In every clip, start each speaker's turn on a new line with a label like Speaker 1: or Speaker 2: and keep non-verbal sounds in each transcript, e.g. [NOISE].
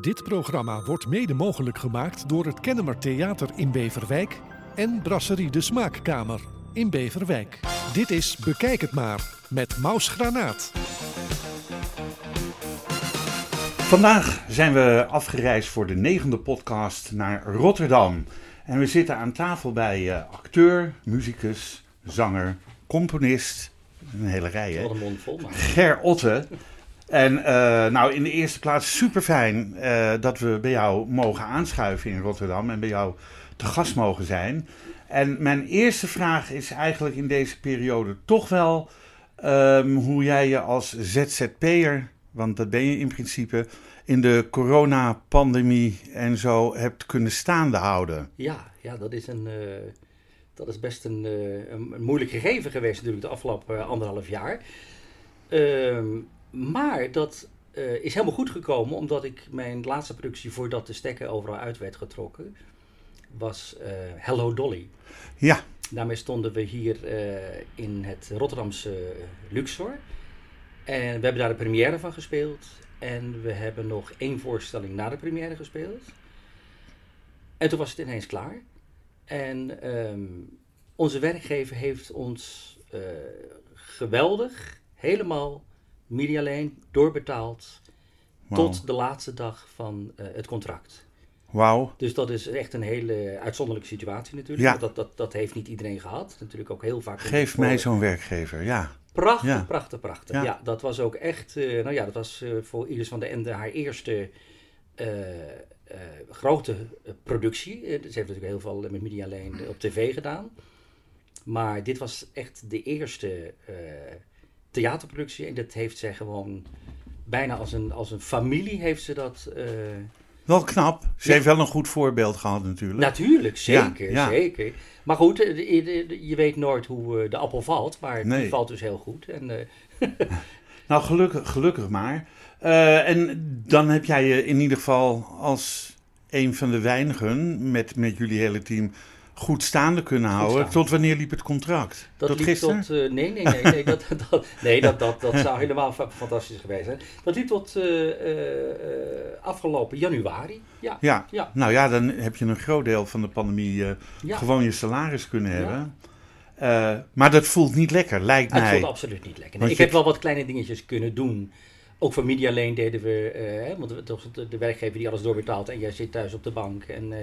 Speaker 1: Dit programma wordt mede mogelijk gemaakt door het Kennemer Theater in Beverwijk en Brasserie de Smaakkamer in Beverwijk. Dit is Bekijk het maar met Maus Granaat.
Speaker 2: Vandaag zijn we afgereisd voor de negende podcast naar Rotterdam. En we zitten aan tafel bij eh, acteur, muzikus, zanger, componist. Een hele rij, hè?
Speaker 3: Wat een mond vol, maar.
Speaker 2: Ger Otte. En eh, nou, in de eerste plaats super fijn dat we bij jou mogen aanschuiven in Rotterdam en bij jou te gast mogen zijn. En mijn eerste vraag is eigenlijk in deze periode toch wel ehm, hoe jij je als ZZP'er, want dat ben je in principe, in de coronapandemie en zo hebt kunnen staande houden.
Speaker 3: Ja, ja dat, is een, eh, dat is best een, eh, een, moeilijk gegeven geweest natuurlijk de afgelopen eh, anderhalf jaar. Ehm, maar dat is helemaal goed gekomen omdat ik mijn laatste productie voordat de stekker overal uit werd getrokken, was Hello Dolly.
Speaker 2: Ja.
Speaker 3: Daarmee stonden we hier in het Rotterdamse Luxor. En we hebben daar de première van gespeeld. En we hebben nog één voorstelling na de première gespeeld. En toen was het ineens klaar. En ehm, onze werkgever heeft ons geweldig, helemaal media alleen, doorbetaald. Tot de laatste dag van uh, het contract.
Speaker 2: Wauw.
Speaker 3: Dus dat is echt een hele uitzonderlijke situatie natuurlijk.
Speaker 2: Ja.
Speaker 3: Dat, dat, dat heeft niet iedereen gehad. Natuurlijk ook heel vaak.
Speaker 2: Geef mij zo'n werkgever, ja.
Speaker 3: Prachtig,
Speaker 2: Ja.
Speaker 3: prachtig, prachtig.
Speaker 2: Ja.
Speaker 3: Ja. dat was ook echt, eh, nou ja, dat was eh, voor Iris van der Ende haar eerste eh, eh, grote eh, productie. Eh, ze heeft natuurlijk heel veel met Media op tv gedaan. Maar dit was echt de eerste eh, theaterproductie. En dat heeft zij gewoon bijna als een, als een familie heeft ze dat... eh,
Speaker 2: Wel knap. Ze
Speaker 3: Ja.
Speaker 2: heeft wel een goed voorbeeld gehad natuurlijk.
Speaker 3: Natuurlijk, zeker,
Speaker 2: ja.
Speaker 3: zeker. Maar goed, eh, je weet nooit hoe eh, de appel valt, maar
Speaker 2: Nee.
Speaker 3: die valt dus heel goed. En, [LAUGHS]
Speaker 2: Nou, gelukkig, gelukkig maar. En dan heb jij je in ieder geval als een van de weinigen met, met jullie hele team goed staande kunnen houden.
Speaker 3: staande.
Speaker 2: Tot wanneer liep het contract?
Speaker 3: dat
Speaker 2: tot
Speaker 3: liep
Speaker 2: gisteren?
Speaker 3: tot... eh, nee, nee, nee, nee, dat, [LAUGHS] dat, nee dat, dat, dat zou helemaal fa- fantastisch geweest zijn. Dat liep tot eh, eh, afgelopen januari. Ja,
Speaker 2: Ja.
Speaker 3: ja,
Speaker 2: Nou ja, dan heb je een groot deel van de pandemie
Speaker 3: ja.
Speaker 2: gewoon je salaris kunnen hebben. Maar dat voelt niet lekker, lijkt
Speaker 3: Het
Speaker 2: mij.
Speaker 3: voelt absoluut niet lekker. Nee, ik
Speaker 2: je-
Speaker 3: heb wel wat kleine dingetjes kunnen doen. Ook voor Media deden we, eh, hè, want de, werkgever die alles doorbetaalt en jij zit thuis op de bank. En eh,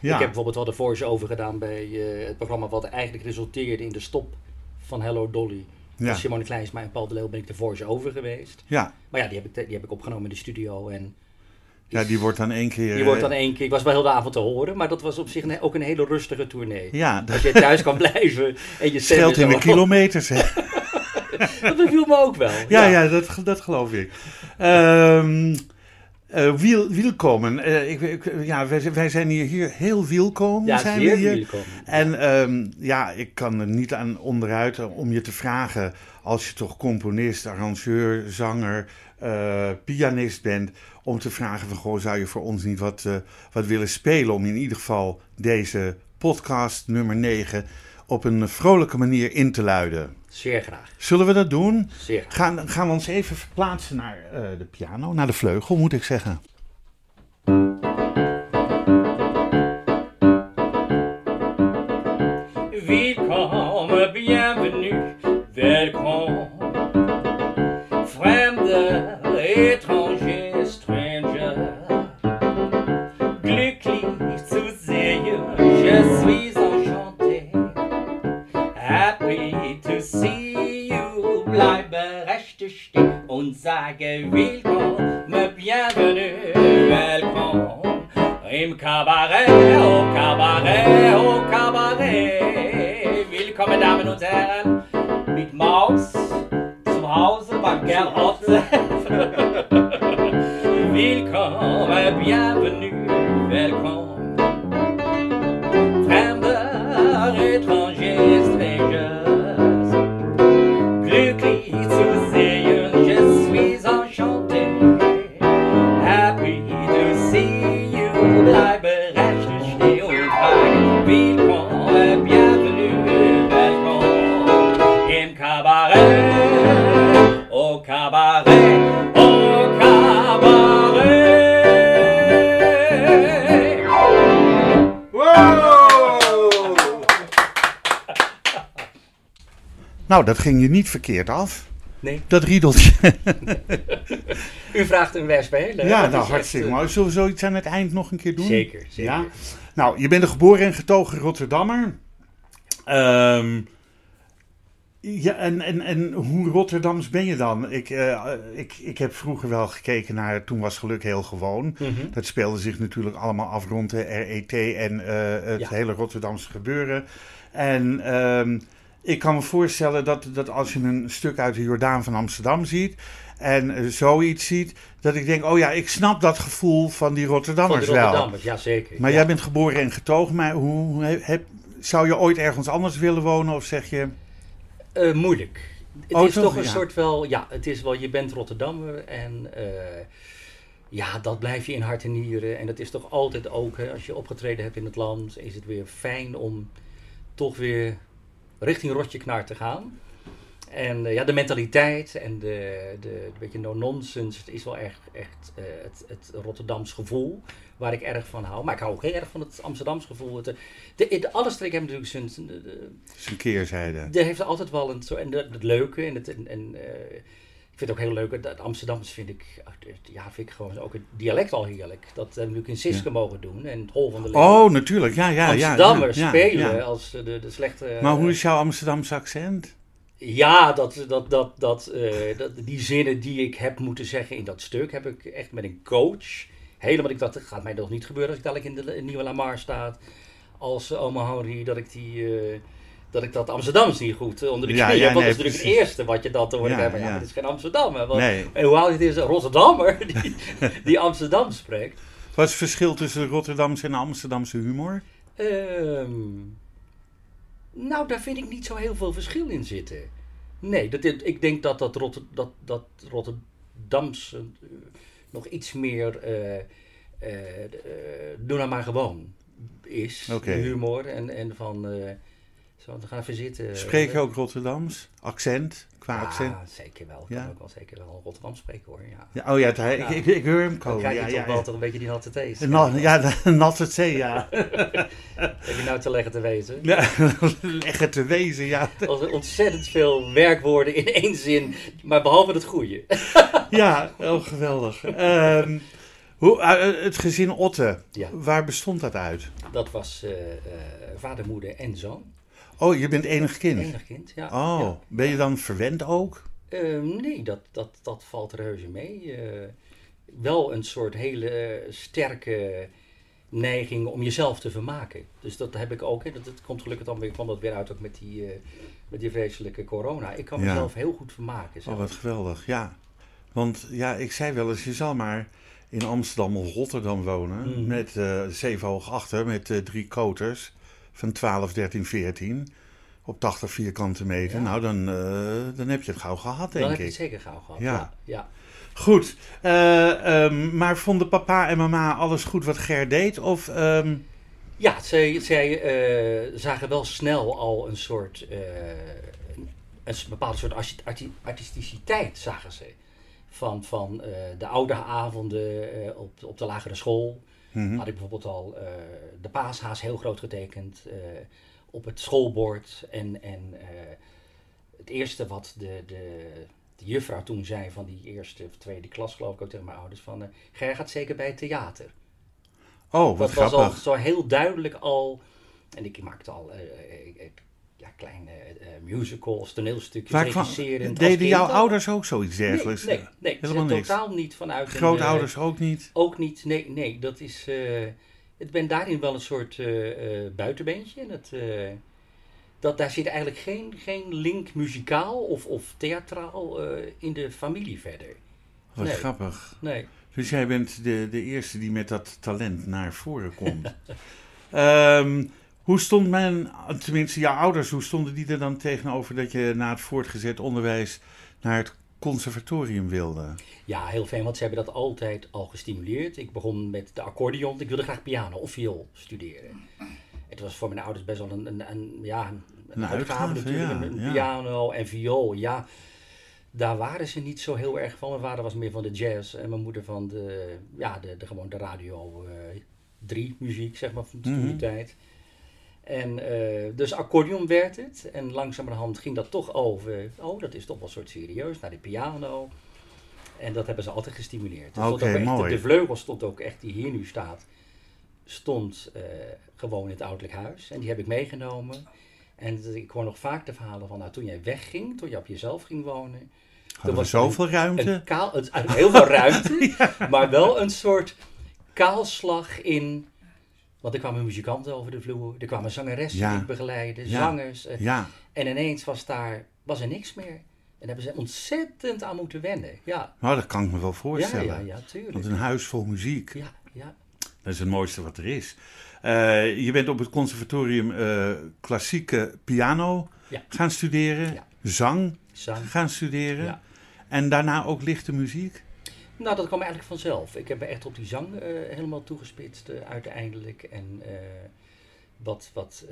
Speaker 2: Ja.
Speaker 3: Ik heb bijvoorbeeld wel de voice-over gedaan bij eh, het programma wat eigenlijk resulteerde in de stop van Hello Dolly.
Speaker 2: Ja.
Speaker 3: Simone Kleinsma en Paul de Leeuw ben ik de voice-over geweest.
Speaker 2: Ja.
Speaker 3: Maar ja, die heb ik, die heb ik opgenomen in de studio. En
Speaker 2: ja, die wordt dan één keer...
Speaker 3: die wordt dan één keer, ik was wel heel de avond te horen, maar dat was op zich ook een hele rustige tournee.
Speaker 2: Ja, dat
Speaker 3: Als je thuis kan [LAUGHS] blijven en je
Speaker 2: scheelt in de kilometers. hè. [LAUGHS] [LAUGHS]
Speaker 3: Dat beviel me ook wel.
Speaker 2: Ja, ja, dat, dat geloof ik. Ehm eh, wiel, wielkomen. Eh, ik, ik- ja, wij, wij zijn hier, hier heel wielkomen.
Speaker 3: Ja,
Speaker 2: zijn
Speaker 3: zeer
Speaker 2: we hier.
Speaker 3: welkom.
Speaker 2: En ehm, ja, ik kan er niet aan onderuit eh, om je te vragen, als je toch componist, arrangeur, zanger, pianist bent, om te vragen van, goh, zou je voor ons niet wat, wat willen spelen om in ieder geval deze podcast nummer 9 op een vrolijke manier in te luiden.
Speaker 3: Zeer graag.
Speaker 2: Zullen we dat doen?
Speaker 3: Zeer graag.
Speaker 2: Gaan, gaan we ons even verplaatsen naar eh, de piano, naar de vleugel moet ik zeggen.
Speaker 3: Willkommen, bienvenue, welkom. Fremde, étranger, stehen und sage willkommen, bienvenue, welkom. Im Kabarett, oh Kabarett, oh Kabarett. Willkommen, Damen und Herren, mit Maus zum Hause beim Gerhard. [LAUGHS] Willkommen, bienvenue, welkom.
Speaker 2: Nou, dat ging je niet verkeerd af.
Speaker 3: Nee.
Speaker 2: Dat riedeltje. [LAUGHS]
Speaker 3: U vraagt een wespelen.
Speaker 2: Ja, nou hartstikke mooi. Zullen we zoiets aan het eind nog een keer doen?
Speaker 3: Zeker, zeker.
Speaker 2: Ja? Nou, je bent een geboren en getogen Rotterdammer. Ehm, ja, en, en, en hoe Rotterdams ben je dan? Ik, uh, ik, ik heb vroeger wel gekeken naar Toen was geluk heel gewoon.
Speaker 3: Mm -hmm.
Speaker 2: Dat speelde zich natuurlijk allemaal af rond de RET en uh, het
Speaker 3: Ja.
Speaker 2: hele Rotterdamse gebeuren. En um, ik kan me voorstellen dat, dat als je een stuk uit de Jordaan van Amsterdam ziet en uh, zoiets ziet, dat ik denk, oh ja, ik snap dat gevoel van die Rotterdammers,
Speaker 3: Van de Rotterdammers, ja zeker.
Speaker 2: Maar
Speaker 3: ja.
Speaker 2: jij bent geboren en getogen, maar hoe, heb, zou je ooit ergens anders willen wonen of zeg je...
Speaker 3: Uh, moeilijk. Het
Speaker 2: Oh,
Speaker 3: is
Speaker 2: toch?
Speaker 3: toch een
Speaker 2: Ja.
Speaker 3: soort wel, ja, het is wel, je bent Rotterdammer en uh, ja, dat blijf je in hart en nieren. En dat is toch altijd ook, hè, als je opgetreden hebt in het land, is het weer fijn om toch weer richting Rotjeknaar te gaan. En uh, ja, de mentaliteit en de, de beetje no-nonsense, het is wel echt, echt uh, het, het Rotterdams gevoel waar ik erg van hou. Maar ik hou ook heel erg van het Amsterdams gevoel. Het, de, de, alle streken hebben natuurlijk zijn...
Speaker 2: Zijn keerzijde.
Speaker 3: Er heeft altijd wel een en het leuke en het... En, en, uh, ik vind het ook heel leuk, het Amsterdams vind ik, ja, vind ik gewoon ook het dialect al heerlijk. Dat hebben we natuurlijk in Siske ja. mogen doen en het Hol van de Leeuw.
Speaker 2: Oh, natuurlijk, ja, ja.
Speaker 3: Amsterdammers
Speaker 2: ja, ja,
Speaker 3: spelen als de, de slechte...
Speaker 2: Maar hoe is jouw Amsterdamse accent?
Speaker 3: Ja, dat, dat, dat, dat, uh, dat, die zinnen die ik heb moeten zeggen in dat stuk, heb ik echt met een coach. Helemaal, ik dacht, dat gaat mij nog niet gebeuren als ik dadelijk in de nieuwe Lamar staat. Als uh, oma Henry, dat ik die... Uh, dat ik dat Amsterdams niet goed onder de knie
Speaker 2: ja, ja,
Speaker 3: heb. Want
Speaker 2: nee,
Speaker 3: dat is natuurlijk het eerste wat je dan te horen
Speaker 2: ja.
Speaker 3: Maar ja, dit is geen Amsterdam. Hè, want,
Speaker 2: Nee.
Speaker 3: En hoe oud het is een Rotterdammer [LAUGHS] die, [LAUGHS] die Amsterdam spreekt.
Speaker 2: Wat is het verschil tussen de Rotterdamse en Amsterdamse humor?
Speaker 3: Um, nou, daar vind ik niet zo heel veel verschil in zitten. Nee, dat, ik denk dat dat, Rotter, dat, dat Rotterdamse uh, nog iets meer uh, uh, doe nou maar gewoon is.
Speaker 2: Okay.
Speaker 3: Humor en, en van zo, we gaan even zitten.
Speaker 2: Spreek je ook Rotterdams? Accent? Qua
Speaker 3: ja,
Speaker 2: accent?
Speaker 3: zeker wel. Ik
Speaker 2: Ja?
Speaker 3: kan ook wel zeker wel Rotterdam spreken hoor. Ja.
Speaker 2: Ja, oh ja, hij-. Ik, ik, ik hoor hem
Speaker 3: Dan
Speaker 2: komen.
Speaker 3: krijg je
Speaker 2: Ja,
Speaker 3: toch
Speaker 2: ja,
Speaker 3: wel toch een beetje die natte
Speaker 2: na- ja, natte zee, ja. [LAUGHS]
Speaker 3: Heb je nou te leggen te wezen?
Speaker 2: ja. [LAUGHS] Leg het te wezen, ja.
Speaker 3: Als er ontzettend veel werkwoorden in één zin, maar behalve het goede. [LAUGHS]
Speaker 2: Ja, oh, geweldig. Ehm, hoe, eh, het gezin Otte,
Speaker 3: Ja.
Speaker 2: waar bestond dat uit?
Speaker 3: Dat was eh, eh, vader, moeder en zoon.
Speaker 2: Oh, je bent enig kind.
Speaker 3: Enig kind, ja.
Speaker 2: Oh,
Speaker 3: ja.
Speaker 2: ben je dan verwend ook?
Speaker 3: Ehm, nee, dat, dat, dat valt reuze mee. Eh, wel een soort hele sterke neiging om jezelf te vermaken. Dus dat heb ik ook. Hè. Dat, dat komt gelukkig dan weer, kwam dat weer uit ook met die, eh, met die vreselijke corona. Ik kan
Speaker 2: Ja.
Speaker 3: mezelf heel goed vermaken.
Speaker 2: Oh,
Speaker 3: zelf.
Speaker 2: wat geweldig, ja. Want ja, ik zei wel eens, je zal maar in Amsterdam of Rotterdam wonen.
Speaker 3: Mhm.
Speaker 2: Met eh zeven hoog achter, met drie koters van 12, 13, 14. Op 80 vierkante meter.
Speaker 3: Ja.
Speaker 2: Nou, dan, eh, dan heb je het gauw gehad,
Speaker 3: Dan
Speaker 2: denk
Speaker 3: heb je
Speaker 2: ik.
Speaker 3: het zeker gauw gehad.
Speaker 2: Ja.
Speaker 3: Ja. Ja,
Speaker 2: Goed, eh, ehm, maar vonden papa en mama alles goed wat Ger deed? Of, ehm,
Speaker 3: Ja, zij, zij eh, zagen wel snel al een soort, een, bepaalde soort arti- arti- artisticiteit, zagen ze. Van, van de oude avonden op, op de lagere school
Speaker 2: mhm.
Speaker 3: had ik bijvoorbeeld al eh, de paashaas heel groot getekend eh, op het schoolbord. En, en eh, het eerste wat de, de, de juffrouw toen zei van die eerste of tweede klas, geloof ik ook tegen mijn ouders, van Ger gaat zeker bij het theater.
Speaker 2: Oh, wat
Speaker 3: dat was al zo heel duidelijk al. En ik maakte al eh, ja, kleine eh, musicals, toneelstukjes, als
Speaker 2: deden jouw
Speaker 3: al.
Speaker 2: touders ook zoiets dergelijks?
Speaker 3: Nee, nee, nee
Speaker 2: Helemaal niks.
Speaker 3: totaal niet vanuit een,
Speaker 2: Grootouders
Speaker 3: eh,
Speaker 2: ook niet?
Speaker 3: ook niet, nee, nee. Dat is, eh ik ben daarin wel een soort eh, eh, buitenbeentje. En het, eh, dat, daar zit eigenlijk geen, geen link muzikaal of, of theatraal eh, in de familie verder.
Speaker 2: Wat
Speaker 3: nee.
Speaker 2: grappig.
Speaker 3: Nee.
Speaker 2: Dus jij bent de, de eerste die met dat talent naar voren komt. [LAUGHS] Ehm, hoe stond men, tenminste jouw ouders, hoe stonden die er dan tegenover dat je na het voortgezet onderwijs naar het conservatorium wilde?
Speaker 3: Ja, heel fijn, want ze hebben dat altijd al gestimuleerd. Ik begon met de accordeon. Ik wilde graag piano of viool studeren. Het was voor mijn ouders best wel een, een, een ja, een,
Speaker 2: Een uitgave,
Speaker 3: natuurlijk.
Speaker 2: ja,
Speaker 3: een, een
Speaker 2: ja.
Speaker 3: piano en viool, ja. Daar waren ze niet zo heel erg van. Mijn vader was meer van de jazz en mijn moeder van de, ja, de, de, gewoon de radio eh 3 muziek, zeg maar, van toen die
Speaker 2: Mhm.
Speaker 3: tijd. En eh, dus accordeon werd het. En langzamerhand ging dat toch over. Oh, dat is toch wel een soort serieus. Naar de piano. En dat hebben ze altijd gestimuleerd. Er echt-
Speaker 2: mooi.
Speaker 3: De vleugel stond ook echt, die hier nu staat, stond eh, gewoon in het ouderlijk huis. En die heb ik meegenomen. En ik hoor nog vaak de verhalen van, nou, toen jij wegging, toen je op jezelf ging wonen.
Speaker 2: Hadden we
Speaker 3: was
Speaker 2: zoveel ruimte?
Speaker 3: Een kaal, het, heel veel [LAUGHS] ruimte, maar wel een soort kaalslag in. Want er kwamen muzikanten over de vloer, er kwamen zangeressen
Speaker 2: Ja.
Speaker 3: die ik begeleiden,
Speaker 2: Ja.
Speaker 3: zangers. eh,
Speaker 2: Ja,
Speaker 3: en ineens was daar was er niks meer. En daar hebben ze ontzettend aan moeten wennen. Ja,
Speaker 2: nou, dat kan ik me wel voorstellen.
Speaker 3: ja, ja, tuurlijk.
Speaker 2: Want een huis vol muziek,
Speaker 3: Ja, ja.
Speaker 2: dat is het mooiste wat er is. Eh, je bent op het conservatorium eh, klassieke piano gaan studeren, zang
Speaker 3: Zang.
Speaker 2: gaan studeren.
Speaker 3: Ja.
Speaker 2: En daarna ook lichte muziek.
Speaker 3: Nou, dat kwam eigenlijk vanzelf. Ik heb me echt op die zang eh, helemaal toegespitst eh, uiteindelijk. En eh, wat, wat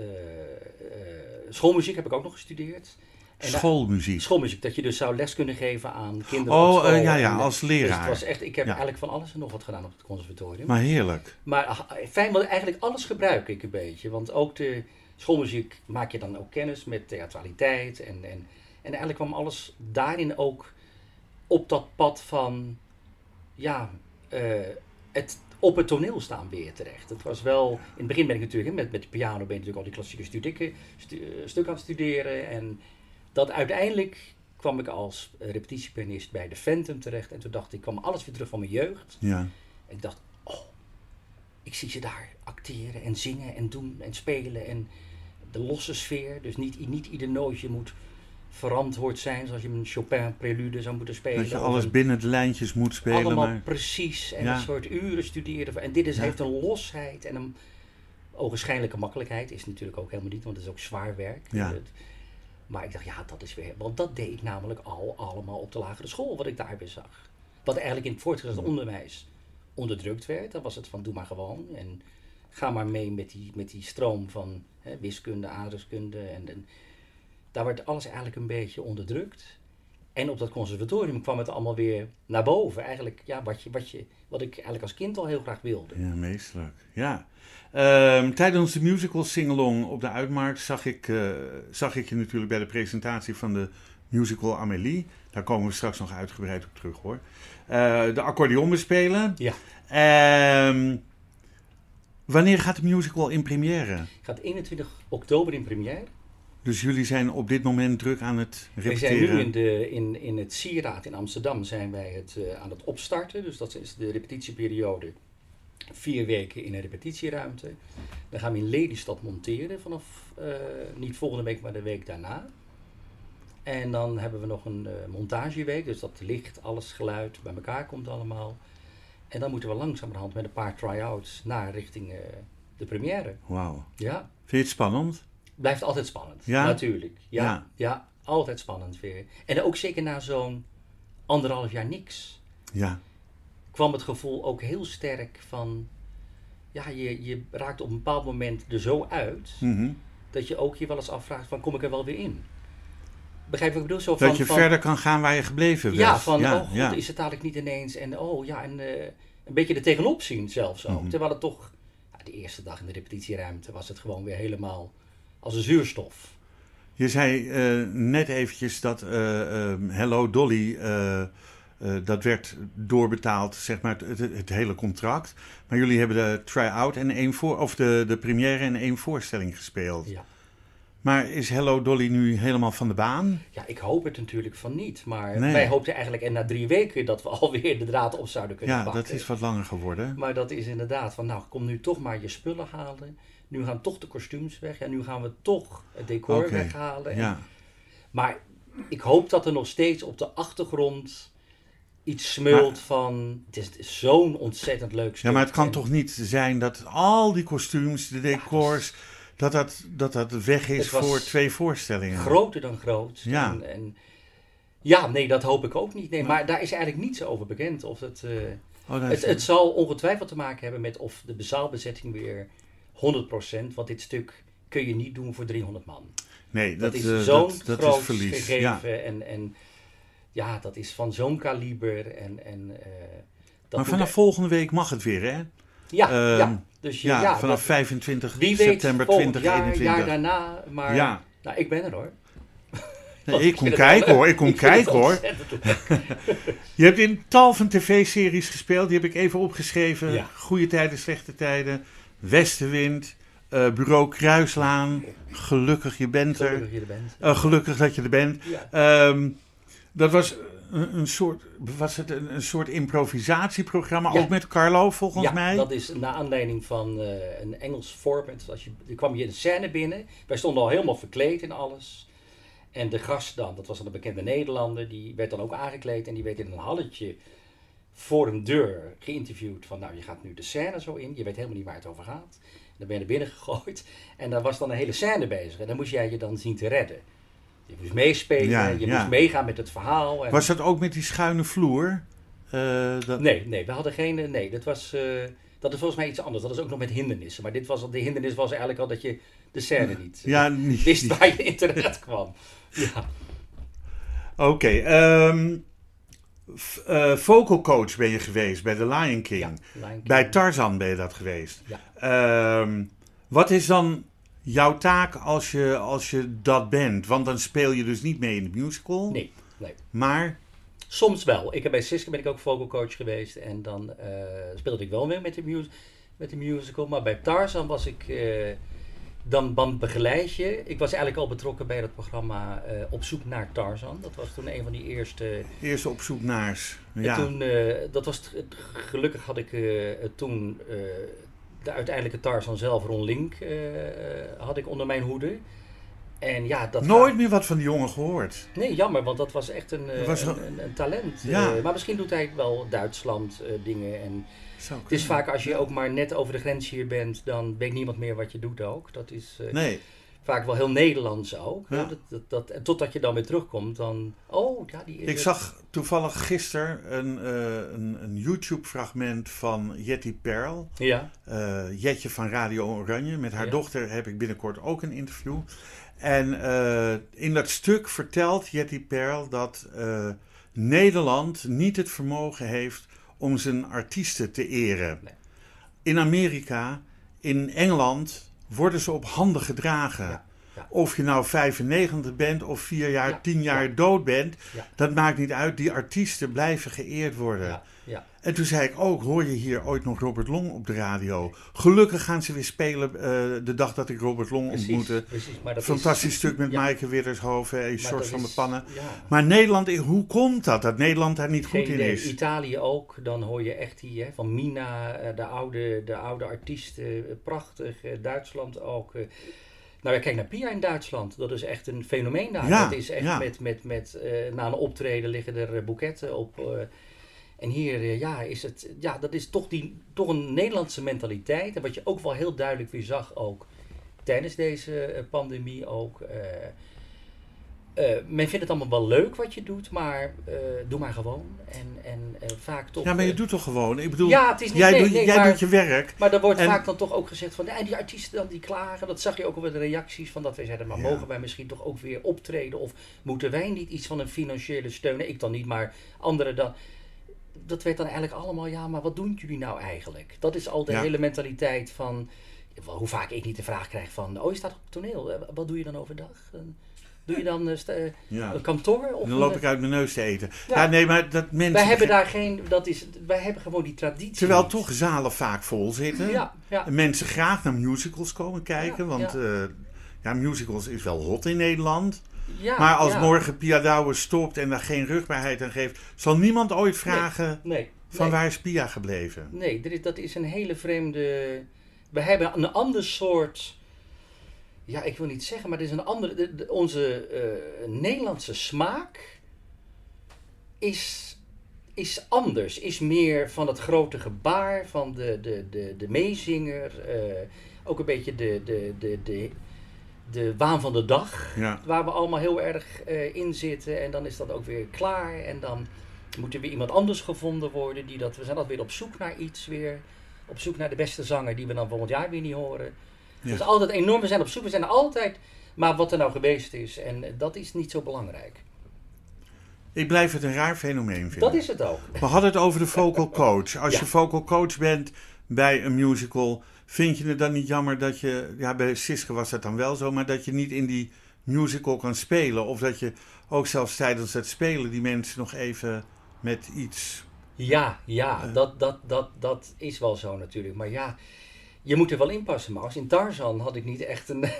Speaker 3: schoolmuziek heb ik ook nog gestudeerd. En
Speaker 2: Schoolmuziek.
Speaker 3: Schoolmuziek, dat je dus zou les kunnen geven aan kinderen
Speaker 2: Oh, ja, ja, als
Speaker 3: Dus
Speaker 2: leraar.
Speaker 3: het was echt, ik heb
Speaker 2: Ja.
Speaker 3: eigenlijk van alles en nog wat gedaan op het conservatorium.
Speaker 2: Maar heerlijk.
Speaker 3: Maar fijn, want eigenlijk alles gebruik ik een beetje. Want ook de schoolmuziek maak je dan ook kennis met theatraliteit. En, en, en eigenlijk kwam alles daarin ook op dat pad van, ja, eh, het op het toneel staan weer terecht. Het was wel, in het begin ben ik natuurlijk, met, met de piano ben je natuurlijk al die klassieke studieken, stu, eh, stuk aan het studeren. En dat uiteindelijk kwam ik als repetitiepianist bij de Phantom terecht. En toen dacht ik, ik kwam alles weer terug van mijn jeugd.
Speaker 2: Ja.
Speaker 3: En ik dacht, oh, ik zie ze daar acteren en zingen en doen en spelen. En de losse sfeer, dus niet, niet ieder nootje moet verantwoord zijn zoals je een Chopin prelude zou moeten spelen.
Speaker 2: Dat je alles binnen de lijntjes moet spelen.
Speaker 3: allemaal
Speaker 2: Maar...
Speaker 3: precies en
Speaker 2: Ja.
Speaker 3: een soort uren studeren. En dit is,
Speaker 2: Ja.
Speaker 3: heeft een losheid en een ogenschijnlijke makkelijkheid. Is natuurlijk ook helemaal niet, want het is ook zwaar werk.
Speaker 2: Ja.
Speaker 3: Maar ik dacht, ja, dat is weer... Want dat deed ik namelijk al allemaal op de lagere school, wat ik daar weer zag. Wat eigenlijk in het voortgezet onderwijs onderdrukt werd. Dan was het van, doe maar gewoon. En ga maar mee met die, met die stroom van hè, wiskunde, aardrijkskunde. En, en daar werd alles eigenlijk een beetje onderdrukt. En op dat conservatorium kwam het allemaal weer naar boven. Eigenlijk ja, wat, je, wat, je, wat ik eigenlijk als kind al heel graag wilde.
Speaker 2: Ja, meesterlijk. Ja. Ehm, tijdens de musical Singalong op de Uitmarkt zag ik, eh, zag ik je natuurlijk bij de presentatie van de musical Amélie. Daar komen we straks nog uitgebreid op terug hoor. Eh, de accordeon bespelen.
Speaker 3: Ja.
Speaker 2: Ehm, wanneer gaat de musical in première?
Speaker 3: Gaat 21 oktober in première.
Speaker 2: Dus jullie zijn op dit moment druk aan het
Speaker 3: We
Speaker 2: repeteren.
Speaker 3: zijn nu in, de, in, in het Sieraad in Amsterdam zijn wij het, eh, aan het opstarten. Dus dat is de repetitieperiode. Vier weken in een repetitieruimte. Dan gaan we in Lelystad monteren vanaf eh, niet volgende week, maar de week daarna. En dan hebben we nog een eh, montageweek. Dus dat licht, alles geluid bij elkaar komt allemaal. En dan moeten we langzamerhand met een paar try-outs naar richting de première.
Speaker 2: Wauw.
Speaker 3: Ja.
Speaker 2: Vind je het spannend?
Speaker 3: Blijft altijd spannend.
Speaker 2: Ja?
Speaker 3: Natuurlijk. Ja,
Speaker 2: Ja.
Speaker 3: ja. altijd spannend weer. En ook zeker na zo'n anderhalf jaar niks.
Speaker 2: Ja.
Speaker 3: kwam het gevoel ook heel sterk van. Ja, je, je raakt op een bepaald moment er zo uit.
Speaker 2: Mhm.
Speaker 3: dat je ook je wel eens afvraagt: van kom ik er wel weer in? Begrijp wat ik bedoel? Zo van,
Speaker 2: Dat je
Speaker 3: van-
Speaker 2: verder kan gaan waar je gebleven bent.
Speaker 3: Ja, van
Speaker 2: ja,
Speaker 3: oh
Speaker 2: ja.
Speaker 3: is het dadelijk niet ineens. En oh ja, en eh, een beetje er tegenop zien zelfs ook.
Speaker 2: Mhm.
Speaker 3: Terwijl het toch. Ja, de eerste dag in de repetitieruimte was het gewoon weer helemaal als een zuurstof.
Speaker 2: Je zei eh, net eventjes dat eh, ehm, Hello Dolly, eh, dat werd doorbetaald, zeg maar, het, het, het hele contract. Maar jullie hebben de try-out en één voor, of de, de première en één voorstelling gespeeld.
Speaker 3: Ja.
Speaker 2: Maar is Hello Dolly nu helemaal van de baan?
Speaker 3: Ja, ik hoop het natuurlijk van niet. Maar
Speaker 2: Nee.
Speaker 3: wij hoopten eigenlijk en na drie weken dat we [LAUGHS] alweer de draad op zouden kunnen
Speaker 2: Ja,
Speaker 3: pakken.
Speaker 2: dat is wat langer geworden.
Speaker 3: Maar dat is inderdaad van, nou, kom nu toch maar je spullen halen. Nu gaan toch de kostuums weg. En nu gaan we toch het decor weghalen. En-
Speaker 2: Ja,
Speaker 3: Maar ik hoop dat er nog steeds op de achtergrond iets smult van... Het is, zo'n ontzettend leuk stuk.
Speaker 2: ja maar het kan
Speaker 3: En-
Speaker 2: toch niet zijn dat al die kostuums, de decors, dat, dat, dat dat weg is voor twee voorstellingen.
Speaker 3: Groter dan groot.
Speaker 2: Ja.
Speaker 3: En, en, ja, nee, dat hoop ik ook niet. Nee, maar daar is eigenlijk niets over bekend. Of het,
Speaker 2: Oh, is-
Speaker 3: het zal ongetwijfeld te maken hebben met of de zaalbezetting weer 100%. Want dit stuk kun je niet doen voor 300 man.
Speaker 2: nee,
Speaker 3: Dat,
Speaker 2: dat,
Speaker 3: is
Speaker 2: eh,
Speaker 3: zo'n
Speaker 2: dat,
Speaker 3: groot
Speaker 2: is verlies.
Speaker 3: gegeven.
Speaker 2: Ja.
Speaker 3: En, en ja, dat is van zo'n kaliber. En, en, eh, dat
Speaker 2: Maar vanaf volgende week mag het weer, hè?
Speaker 3: Ja,
Speaker 2: Ehm,
Speaker 3: ja, Dus
Speaker 2: Ja,
Speaker 3: ja,
Speaker 2: vanaf
Speaker 3: dat-
Speaker 2: 25
Speaker 3: wie weet
Speaker 2: september
Speaker 3: volgend jaar,
Speaker 2: 2021.
Speaker 3: jaar daarna. Maar
Speaker 2: Ja.
Speaker 3: nou, ik ben er hoor. [LAUGHS]
Speaker 2: Nee, ik kom kijken hoor, ik kom [LAUGHS] kijken hoor. [LAUGHS] Je hebt in tal van tv-series gespeeld, die heb ik even opgeschreven.
Speaker 3: Ja.
Speaker 2: Goede tijden, slechte tijden, Westenwind, eh, Bureau Kruislaan, Gelukkig je bent er.
Speaker 3: Gelukkig dat je er bent.
Speaker 2: Eh, gelukkig dat je er bent.
Speaker 3: Ja.
Speaker 2: Ehm, dat was een, een soort, was het een, een soort improvisatieprogramma,
Speaker 3: Ja.
Speaker 2: ook met Carlo volgens
Speaker 3: ja,
Speaker 2: mij.
Speaker 3: dat is naar aanleiding van eh, een Engels format. Als je, er kwam je de scène binnen. Wij stonden al helemaal verkleed in alles. En de gast dan, dat was dan een bekende Nederlander, die werd dan ook aangekleed en die werd in een halletje voor een deur geïnterviewd. Van nou, je gaat nu de scène zo in, je weet helemaal niet waar het over gaat. Dan ben je naar binnen [LAUGHS] gegooid en daar was dan een hele scène bezig. En dan moest jij je dan zien te redden. Je moest meespelen,
Speaker 2: Ja,
Speaker 3: je
Speaker 2: ja.
Speaker 3: moest meegaan met het verhaal. En...
Speaker 2: Was dat ook met die schuine vloer? Eh, dat...
Speaker 3: Nee, nee, we hadden geen. eh, Nee, dat was. eh, dat is volgens mij iets anders. Dat is ook nog met hindernissen. Maar dit was, de hindernis was eigenlijk al dat je de scène niet
Speaker 2: Ja, niet.
Speaker 3: wist waar je in terecht kwam. Ja,
Speaker 2: Oké, ehm, f- eh, vocal coach ben je geweest bij The Lion King.
Speaker 3: ja Lion King.
Speaker 2: Bij Tarzan ben je dat geweest.
Speaker 3: Ja.
Speaker 2: Ehm, wat is dan jouw taak als je, als je dat bent? Want dan speel je dus niet mee in de musical.
Speaker 3: Nee, nee.
Speaker 2: Maar,
Speaker 3: Soms wel. Ik heb bij Siske ben ik ook vocal coach geweest. En dan eh, speelde ik wel mee met de, met de musical. Maar bij Tarzan was ik. Dan, dan begeleid je. Ik was eigenlijk al betrokken bij dat programma eh, Op zoek naar Tarzan. Dat was toen een van die eerste.
Speaker 2: eerst op zoek naar...
Speaker 3: En
Speaker 2: Ja.
Speaker 3: toen, eh, dat was gelukkig had ik eh, toen de uiteindelijke Tarzan zelf, Ron Link, had ik onder mijn hoede. En ja, dat
Speaker 2: Nooit meer wat van die jongen gehoord.
Speaker 3: Nee, jammer, want dat was echt een,
Speaker 2: was
Speaker 3: een, een, een talent.
Speaker 2: Ja.
Speaker 3: Maar misschien doet hij wel Duitsland dingen. En het is vaak als je ook maar net over de grens hier bent, dan weet niemand meer wat je doet ook. Dat is eh,
Speaker 2: Nee,
Speaker 3: vaak wel heel Nederlands ook.
Speaker 2: Ja.
Speaker 3: Dat, dat, dat, en totdat je dan weer terugkomt, dan... Oh, ja, die
Speaker 2: ik zag toevallig gisteren een, eh, een, een YouTube-fragment van Jetty Perl.
Speaker 3: Ja,
Speaker 2: eh, Jetje van Radio Oranje. Met haar
Speaker 3: Ja.
Speaker 2: dochter heb ik binnenkort ook een interview. En in dat stuk vertelt Jetty Perl dat Nederland niet het vermogen heeft om zijn artiesten te eren.
Speaker 3: Nee.
Speaker 2: In Amerika, in Engeland worden ze op handen gedragen.
Speaker 3: Ja, ja.
Speaker 2: Of je nou 95 bent of 4 jaar,
Speaker 3: Ja,
Speaker 2: 10 jaar
Speaker 3: ja.
Speaker 2: dood bent, dat maakt niet uit. Die artiesten blijven geëerd worden.
Speaker 3: ja.
Speaker 2: En toen zei ik ook, hoor je hier ooit nog Robert Long op de radio? Gelukkig gaan ze weer spelen eh, de dag dat ik Robert Long
Speaker 3: Precies,
Speaker 2: ontmoette.
Speaker 3: precies. Maar dat
Speaker 2: Fantastisch
Speaker 3: is,
Speaker 2: stuk met
Speaker 3: Ja.
Speaker 2: Maaike Widdershoven en George van de Pannen.
Speaker 3: Ja.
Speaker 2: Maar Nederland, hoe komt dat? Dat Nederland daar niet
Speaker 3: Geen
Speaker 2: goed in
Speaker 3: idee.
Speaker 2: is?
Speaker 3: Italië ook, dan hoor je echt die hè, van Mina, eh, de oude, de oude artiesten, eh, prachtig. Duitsland ook. Nou ja, kijk naar Pia in Duitsland. Dat is echt een fenomeen daar.
Speaker 2: Ja,
Speaker 3: dat is echt met, met, met na een optreden liggen er boeketten op. en hier, eh, ja, is het, ja, dat is toch, die, toch een Nederlandse mentaliteit. En wat je ook wel heel duidelijk weer zag ook tijdens deze eh, pandemie ook. eh, men vindt het allemaal wel leuk wat je doet, maar doe maar gewoon. En, en vaak toch.
Speaker 2: Ja, maar je doet toch gewoon? Ik bedoel,
Speaker 3: Ja, het is niet-
Speaker 2: jij,
Speaker 3: nee,
Speaker 2: doet,
Speaker 3: nee,
Speaker 2: jij
Speaker 3: maar-
Speaker 2: doet je werk.
Speaker 3: maar er wordt
Speaker 2: En-
Speaker 3: vaak dan toch ook gezegd van, die artiesten dan die klagen, dat zag je ook al bij de reacties van dat wij zeiden, maar
Speaker 2: Ja.
Speaker 3: mogen wij misschien toch ook weer optreden of moeten wij niet iets van een financiële steun? Nee, ik dan niet, maar anderen dan. Dat werd dan eigenlijk allemaal, ja, maar wat doen jullie nou eigenlijk? Dat is al de
Speaker 2: Ja.
Speaker 3: hele mentaliteit van, hoe vaak ik niet de vraag krijg van, oh je staat op het toneel, Eh, wat doe je dan overdag? Doe je dan eh, eh,
Speaker 2: Ja.
Speaker 3: een kantoor? Of
Speaker 2: Dan loop ik uit mijn neus te eten. Ja,
Speaker 3: Ja.
Speaker 2: nee, maar dat mensen...
Speaker 3: Wij hebben daar geen, dat is, wij hebben gewoon die traditie.
Speaker 2: Terwijl toch zalen vaak vol zitten.
Speaker 3: Ja, ja.
Speaker 2: En mensen graag naar musicals komen kijken. Want
Speaker 3: ja,
Speaker 2: musicals is wel hot in Nederland.
Speaker 3: Ja
Speaker 2: maar als
Speaker 3: ja.
Speaker 2: morgen Pia Douwe stopt en daar geen rugbaarheid aan geeft... zal niemand ooit vragen
Speaker 3: Nee,
Speaker 2: van
Speaker 3: nee.
Speaker 2: waar is Pia gebleven?
Speaker 3: Nee, dat is een hele vreemde. We hebben een ander soort. Ja, ik wil niet zeggen, maar het is een andere. de- de- onze eh, Nederlandse smaak is, is anders. Is meer van het grote gebaar, van de, de, de, de meezinger. eh, ook een beetje de, de, de, de, de waan van de dag.
Speaker 2: Ja.
Speaker 3: Waar we allemaal heel erg eh, in zitten. En dan is dat ook weer klaar. En dan moet er weer iemand anders gevonden worden. Die dat, we zijn altijd weer op zoek naar iets weer. Op zoek naar de beste zanger die we dan volgend jaar weer niet horen.
Speaker 2: Ja.
Speaker 3: Het is altijd enorm. We zijn op zoek. We zijn altijd. Maar wat er nou geweest is. En dat is niet zo belangrijk.
Speaker 2: Ik blijf het een raar fenomeen vinden.
Speaker 3: Dat is het ook.
Speaker 2: We hadden het over de vocal coach. Als [LAUGHS]
Speaker 3: Ja.
Speaker 2: je vocal coach bent bij een musical... vind je het dan niet jammer dat je, ja, bij Siske was dat dan wel zo, maar dat je niet in die musical kan spelen? Of dat je ook zelfs tijdens het spelen die mensen nog even met iets.
Speaker 3: Ja, ja,
Speaker 2: Eh.
Speaker 3: dat, dat, dat, dat is wel zo natuurlijk. Maar ja, je moet er wel in passen, Max. In Tarzan had ik niet echt een... [LAUGHS]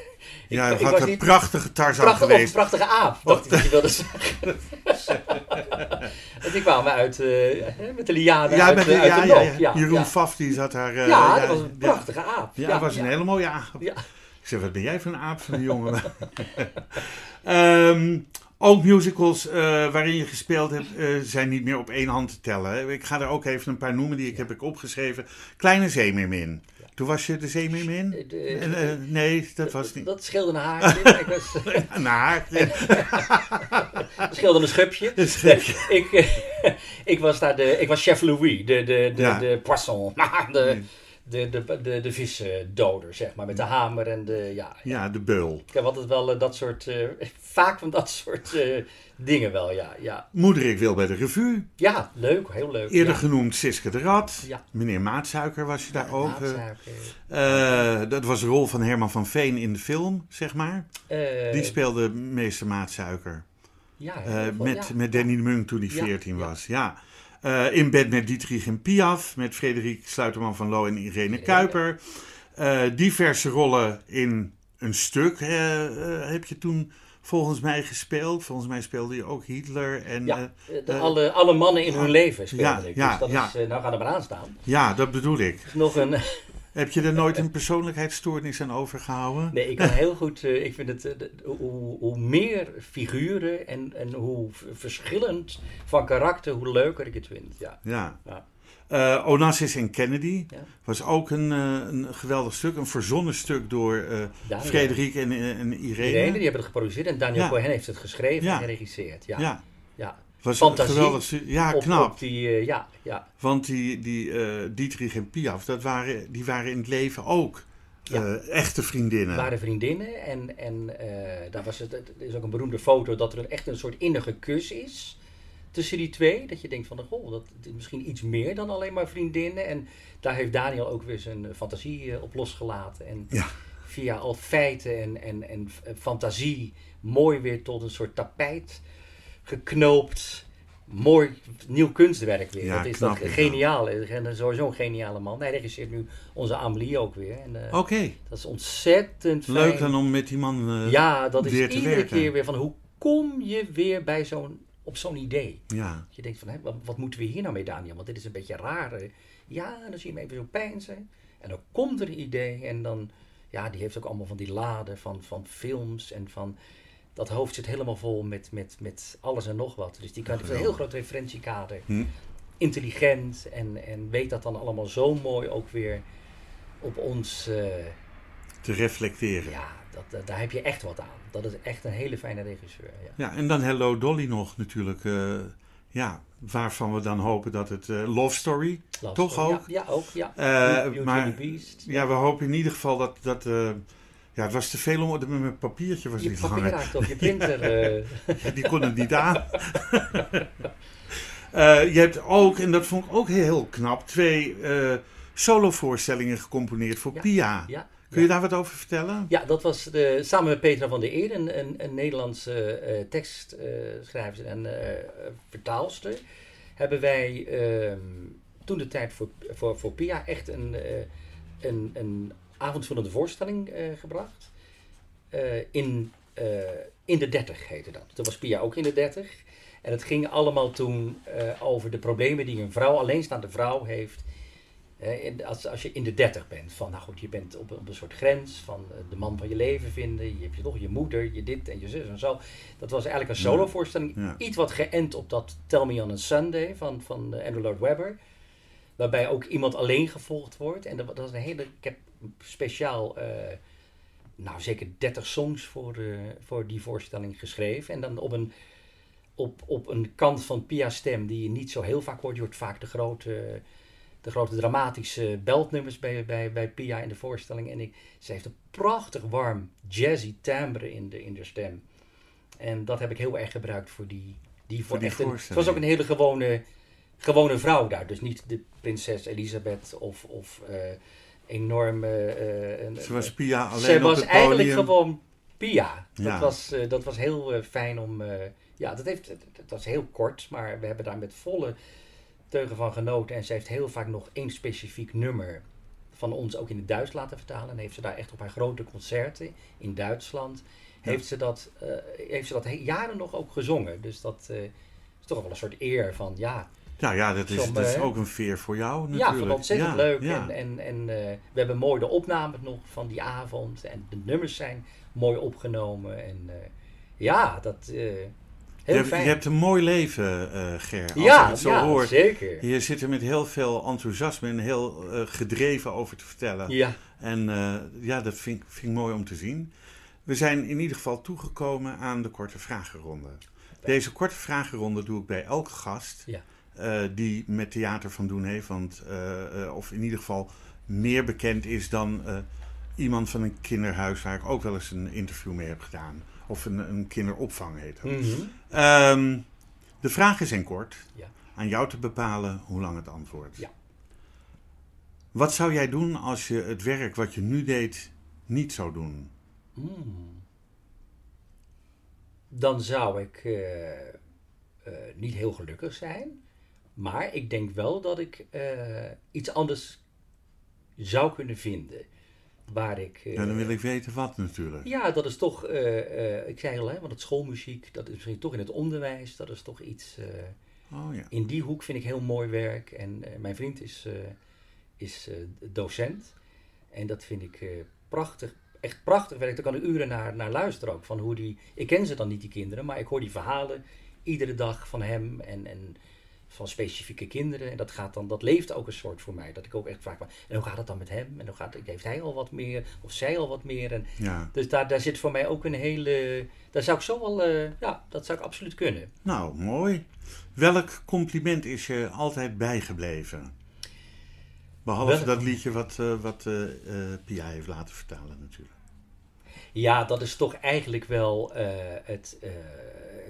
Speaker 2: ja,
Speaker 3: ik
Speaker 2: had
Speaker 3: was
Speaker 2: een
Speaker 3: niet
Speaker 2: prachtige Tarzan
Speaker 3: prachtig, of een
Speaker 2: geweest.
Speaker 3: prachtige aap, dacht ik dat je wilde [LAUGHS] zeggen. [LAUGHS] Want die kwamen uit, eh, met de lianen
Speaker 2: Ja,
Speaker 3: uit,
Speaker 2: met
Speaker 3: de,
Speaker 2: de-
Speaker 3: uit
Speaker 2: ja,
Speaker 3: de
Speaker 2: ja,
Speaker 3: nok.
Speaker 2: ja.
Speaker 3: Ja,
Speaker 2: Jeroen. Faf die zat daar. eh,
Speaker 3: ja, dat was een prachtige aap.
Speaker 2: Ja, dat was een hele mooie aap.
Speaker 3: Ja.
Speaker 2: Ik zeg, wat ben jij voor een aap van jongen? Ehm, ook musicals eh, waarin je gespeeld hebt, zijn niet meer op één hand te tellen. Ik ga er ook even een paar noemen die ik heb ik opgeschreven. Kleine Zeemeermin. Toen was je de Zeemeermin?
Speaker 3: Eh, de-
Speaker 2: Eh, eh, nee, dat was niet.
Speaker 3: Dat scheelde een haartje. ik was, [LAUGHS]
Speaker 2: Een
Speaker 3: dat [LAUGHS] scheelde een schubje.
Speaker 2: Een schubje. [LAUGHS]
Speaker 3: ik, ik was daar de, ik was chef Louis, de, de, de,
Speaker 2: Ja.
Speaker 3: de poisson, de, de, de, de, de visdoder, zeg maar, met de hamer en de, ja.
Speaker 2: Ja, de beul.
Speaker 3: Ik heb altijd wel eh, dat soort, eh, [LAUGHS] vaak van dat soort eh, dingen wel, ja. Ja,
Speaker 2: Moeder, ik wil bij de revue.
Speaker 3: ja leuk, heel leuk.
Speaker 2: Eerder
Speaker 3: ja.
Speaker 2: genoemd Siske de Rat.
Speaker 3: Ja.
Speaker 2: Meneer Maatsuiker was je daar ook.
Speaker 3: Maatsuiker.
Speaker 2: Eh, dat was de rol van Herman van Veen in de film, zeg maar. Die speelde meester Maatsuiker.
Speaker 3: ja,
Speaker 2: met,
Speaker 3: ja.
Speaker 2: met Danny de Munk toen hij
Speaker 3: Ja,
Speaker 2: 14
Speaker 3: ja.
Speaker 2: was. Ja. Eh, in bed met Dietrich en Piaf. Met Frederik Sluiterman van Loo en Irene Kuiper. Eh, diverse rollen in een stuk eh, heb je toen volgens mij gespeeld. Volgens mij speelde je ook Hitler. En,
Speaker 3: Ja, de, alle, alle mannen in hun leven speelde
Speaker 2: ja,
Speaker 3: ik.
Speaker 2: ja,
Speaker 3: dus dat
Speaker 2: ja.
Speaker 3: is, eh, nou gaan er maar aan staan.
Speaker 2: ja, dat bedoel ik.
Speaker 3: Nog een,
Speaker 2: Heb je er nooit een persoonlijkheidsstoornis aan overgehouden?
Speaker 3: Nee, ik kan heel goed. eh, ik vind het. eh, hoe, hoe meer figuren en, en hoe verschillend van karakter, hoe leuker ik het vind. Ja.
Speaker 2: Ja.
Speaker 3: Ja.
Speaker 2: Eh, Onassis en Kennedy
Speaker 3: Ja.
Speaker 2: was ook een, eh, een geweldig stuk. Een verzonnen stuk door eh. Frederik en, eh, en Irene.
Speaker 3: Irene, die hebben het geproduceerd en Daniel. Cohen heeft het geschreven en geregisseerd. Ja.
Speaker 2: Ja,
Speaker 3: Ja.
Speaker 2: Was
Speaker 3: Fantasie
Speaker 2: geweldig. Ja,
Speaker 3: Op,
Speaker 2: knap.
Speaker 3: op die, eh, ja, ja.
Speaker 2: Want die, die eh, Dietrich en Piaf, dat waren, die waren in het leven ook
Speaker 3: Ja.
Speaker 2: eh, echte vriendinnen.
Speaker 3: waren vriendinnen en, en daar was het, er is ook een beroemde foto dat er echt een soort innige kus is tussen die twee. Dat je denkt van, goh, dat is misschien iets meer dan alleen maar vriendinnen. En daar heeft Daniel ook weer zijn fantasie op losgelaten. En
Speaker 2: Ja.
Speaker 3: via al feiten en, en, en fantasie mooi weer tot een soort tapijt geknoopt. Mooi nieuw kunstwerk weer.
Speaker 2: Ja,
Speaker 3: dat is
Speaker 2: knap,
Speaker 3: dat
Speaker 2: ja.
Speaker 3: geniaal. En sowieso een geniale man. Hij regisseert nu onze Amelie ook weer. Eh,
Speaker 2: Oké,
Speaker 3: dat is ontzettend fijn.
Speaker 2: leuk dan om met die man eh,
Speaker 3: Ja, dat is iedere
Speaker 2: werken.
Speaker 3: keer weer van hoe kom je weer bij zo'n, op zo'n idee?
Speaker 2: Ja,
Speaker 3: Je denkt van, hè, wat, wat moeten we hier nou mee, Daniel? Want dit is een beetje raar. hè. Ja, dan zie je hem even zo pijnzen. En dan komt er een idee en dan... Ja, die heeft ook allemaal van die laden van, van films en van... Dat hoofd zit helemaal vol met, met, met alles en nog wat. Dus die kan een heel groot referentiekader.
Speaker 2: Hm.
Speaker 3: Intelligent en, en weet dat dan allemaal zo mooi ook weer op ons... eh,
Speaker 2: te reflecteren.
Speaker 3: ja, dat, daar heb je echt wat aan. Dat is echt een hele fijne regisseur. Ja.
Speaker 2: Ja, en dan Hello Dolly nog natuurlijk. eh, ja, waarvan we dan hopen dat het eh, Love Story.
Speaker 3: Love
Speaker 2: Toch
Speaker 3: Story.
Speaker 2: ook?
Speaker 3: Ja, ja ook. Ja. Beauty and
Speaker 2: maar-
Speaker 3: the Beast.
Speaker 2: Ja, we hopen in ieder geval dat. dat ja, het was te veel om. Met mijn papiertje was
Speaker 3: je
Speaker 2: niet
Speaker 3: papier
Speaker 2: hangen.
Speaker 3: raakt op je printer. [LAUGHS] eh,
Speaker 2: Die kon het niet aan. [LAUGHS] Eh, je hebt ook, en dat vond ik ook heel knap, twee eh solovoorstellingen gecomponeerd voor
Speaker 3: Ja.
Speaker 2: Pia.
Speaker 3: ja.
Speaker 2: Kun je daar wat over vertellen?
Speaker 3: Ja, dat was de, samen met Petra van der Eer, een, een, een Nederlandse tekstschrijver en vertaalster, hebben wij ehm, toen de tijd voor, voor, voor Pia echt een, een, een avondvullende voorstelling eh, gebracht. Eh, in, eh, in de 30 heette dat. Toen was Pia ook in de 30. En het ging allemaal toen over de problemen die een vrouw, alleenstaande vrouw, heeft. In- als, als je in de 30 bent, van nou goed, je bent op, een- op een soort grens van de man van je leven vinden. Je hebt je toch je moeder, je dit en je zus en zo. Dat was eigenlijk een solovoorstelling.
Speaker 2: Ja.
Speaker 3: Iets wat geënt op dat Tell Me on a Sunday van, van Andrew Lloyd Webber. Waarbij ook iemand alleen gevolgd wordt. En dat, dat is een hele. Ik heb speciaal. eh, nou, zeker 30 songs voor, voor die voorstelling geschreven. En dan op een, op, op een kant van Pia's stem die je niet zo heel vaak hoort. Je hoort vaak de grote, de grote dramatische beltnummers bij, bij, bij Pia in de voorstelling. En ik, ze heeft een prachtig warm jazzy timbre in de, in de stem. En dat heb ik heel erg gebruikt voor die, die, voor
Speaker 2: die
Speaker 3: echt een- Het was ook een hele gewone, gewone vrouw daar. Dus niet de prinses Elisabeth of, of eh, enorm... eh, een-
Speaker 2: Ze was Pia alleen
Speaker 3: Ze
Speaker 2: op
Speaker 3: was
Speaker 2: het
Speaker 3: eigenlijk
Speaker 2: podium.
Speaker 3: gewoon Pia. Dat,
Speaker 2: Ja.
Speaker 3: was, eh, dat was heel eh, fijn om... ja, dat, heeft, dat was heel kort, maar we hebben daar met volle teugen van genoten. En ze heeft heel vaak nog één specifiek nummer van ons ook in het Duits laten vertalen. En heeft ze daar echt op haar grote concerten in Duitsland... Heeft, ze dat, heeft ze dat jaren nog ook gezongen. Dus dat is toch wel een soort eer van... Ja,
Speaker 2: Nou ja, dat is, dat is ook een veer voor jou natuurlijk.
Speaker 3: ja, vond ontzettend
Speaker 2: Ja,
Speaker 3: leuk.
Speaker 2: ja.
Speaker 3: En, en, en eh, we hebben mooi de opnames nog van die avond. En de nummers zijn mooi opgenomen. En eh, ja, dat eh heel
Speaker 2: je, hebt,
Speaker 3: fijn.
Speaker 2: je hebt een mooi leven, Ger. Als
Speaker 3: ja,
Speaker 2: ik het zo
Speaker 3: ja,
Speaker 2: hoor.
Speaker 3: zeker.
Speaker 2: Je zit er met heel veel enthousiasme en heel gedreven over te vertellen.
Speaker 3: Ja,
Speaker 2: En ja, dat vind, vind ik mooi om te zien. We zijn in ieder geval toegekomen aan de korte vragenronde. Deze korte vragenronde doe ik bij elke gast
Speaker 3: Ja.
Speaker 2: Eh, die met theater van doen heeft. Want, eh, eh, of in ieder geval meer bekend is dan iemand van een kinderhuis waar ik ook wel eens een interview mee heb gedaan. Of een, een kinderopvang heet dat.
Speaker 3: Mhm.
Speaker 2: Ehm, de vragen zijn kort.
Speaker 3: Ja.
Speaker 2: Aan jou te bepalen hoe lang het antwoord.
Speaker 3: Ja.
Speaker 2: Wat zou jij doen als je het werk wat je nu deed niet zou doen?
Speaker 3: Mm. Dan zou ik niet heel gelukkig zijn. Maar ik denk wel dat ik eh, iets anders zou kunnen vinden. Waar ik. eh,
Speaker 2: Ja, dan wil ik weten wat natuurlijk.
Speaker 3: Ja, dat is toch, eh, ik zei al, hè, want het schoolmuziek, dat is misschien toch in het onderwijs, dat is toch iets,
Speaker 2: Oh ja.
Speaker 3: in die hoek vind ik heel mooi werk. En mijn vriend is, is docent en dat vind ik prachtig, echt prachtig werk. Daar kan ik uren naar, naar luisteren ook, van hoe die, ik ken ze dan niet die kinderen, maar ik hoor die verhalen iedere dag van hem en, en van specifieke kinderen. En dat gaat dan, dat leeft ook een soort voor mij, dat ik ook echt vraag, maar, en hoe gaat het dan met hem? En hoe gaat, heeft hij al wat meer, of zij al wat meer? En
Speaker 2: ja.
Speaker 3: dus daar, daar zit voor mij ook een hele. Daar zou ik zo wel. eh, ja, dat zou ik absoluut kunnen.
Speaker 2: Nou, mooi. Welk compliment is je altijd bijgebleven? Behalve dat liedje wat, eh, wat eh, Pia heeft laten vertalen natuurlijk.
Speaker 3: Ja, dat is toch eigenlijk wel het